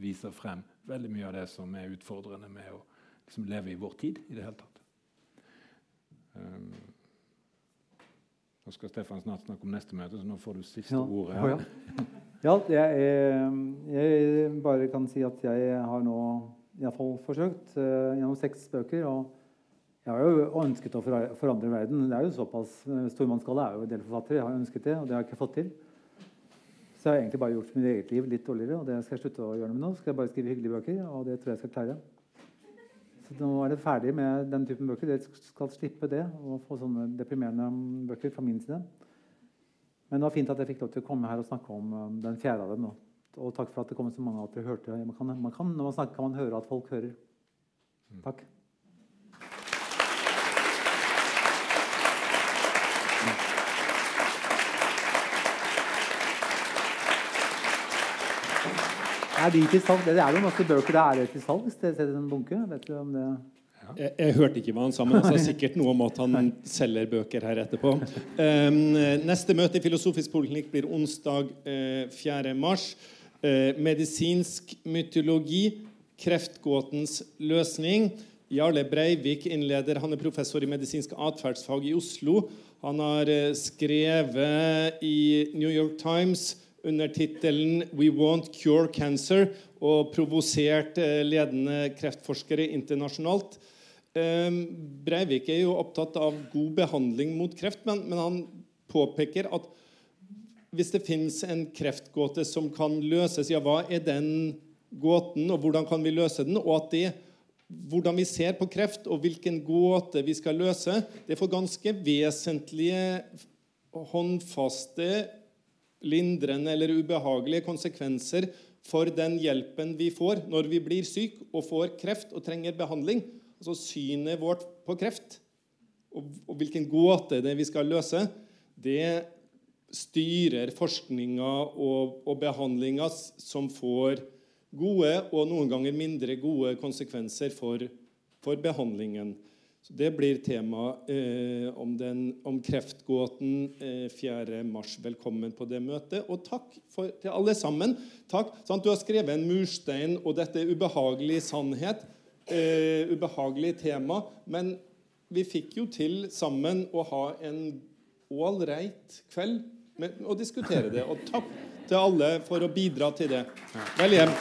viser frem veldig mye av det som er utfordrende med å liksom, leve i vår tid i det hele tatt. Um, nå skal Stefan snart snakke om neste møte, så nå får du siste ja. ordet. her. Ja, ja jeg, jeg, bare kan si at jeg har nå iallfall forsøkt uh, gjennom seks bøker. og jeg har jo ønsket å forandre verden. Det er jo såpass, Stormannsgalla Stormannsgallet er jo en del forfattere. Jeg har ønsket det, og det har jeg ikke fått til. Så jeg har egentlig bare gjort mitt eget liv litt dårligere, og det skal jeg slutte å gjøre noe med nå. Skal jeg bare skrive hyggelige bøker, og det tror jeg skal klare. Så nå er det ferdig med den typen bøker. Dere skal slippe det og få sånne deprimerende bøker fra min side. Men det var fint at jeg fikk lov til å komme her og snakke om um, den fjerde av dem. Og takk for at det kom så mange at dere hørte. Man kan, man kan, når man snakker, kan man høre at folk hører. Takk. Er de til salg? Det er jo masse bøker det er til salg. Hvis dere en bunke. Vet du om det jeg, jeg, hørte ikke hva han sa, men han sa sikkert noe om at han selger bøker her etterpå. Um, neste møte i Filosofisk poliklinikk blir onsdag uh, 4. mars. Uh, medisinsk mytologi. Kreftgåtens løsning. Jarle Breivik innleder. Han er professor i medisinsk atferdsfag i Oslo. Han har uh, skrevet i New York Times under tittelen 'We Won't Cure Cancer' og provosert eh, ledende kreftforskere internasjonalt. Ehm, Breivik er jo opptatt av god behandling mot kreft, men han påpeker at hvis det fins en kreftgåte som kan løses, ja, hva er den gåten, og hvordan kan vi løse den? Og at det, hvordan vi ser på kreft, og hvilken gåte vi skal løse, det får ganske vesentlige, håndfaste lindrende eller ubehagelige konsekvenser for den hjelpen vi får når vi blir syk og får kreft og trenger behandling. Altså synet vårt på kreft og, hvilken gåte det er vi skal løse, det styrer forskninga og, og behandlinga som får gode og noen ganger mindre gode konsekvenser for, for behandlingen. Så Det blir tema eh, om, den, om, kreftgåten eh, 4.3. Velkommen på det møtet. Og takk for, til alle sammen. Takk, Sånn, Du har skrevet en murstein, og dette er ubehagelig sannhet. Eh, ubehagelig tema. Men vi fikk jo til sammen å ha en ålreit kveld med og diskutere det. Og takk til alle for å bidra til det. Vel hjem.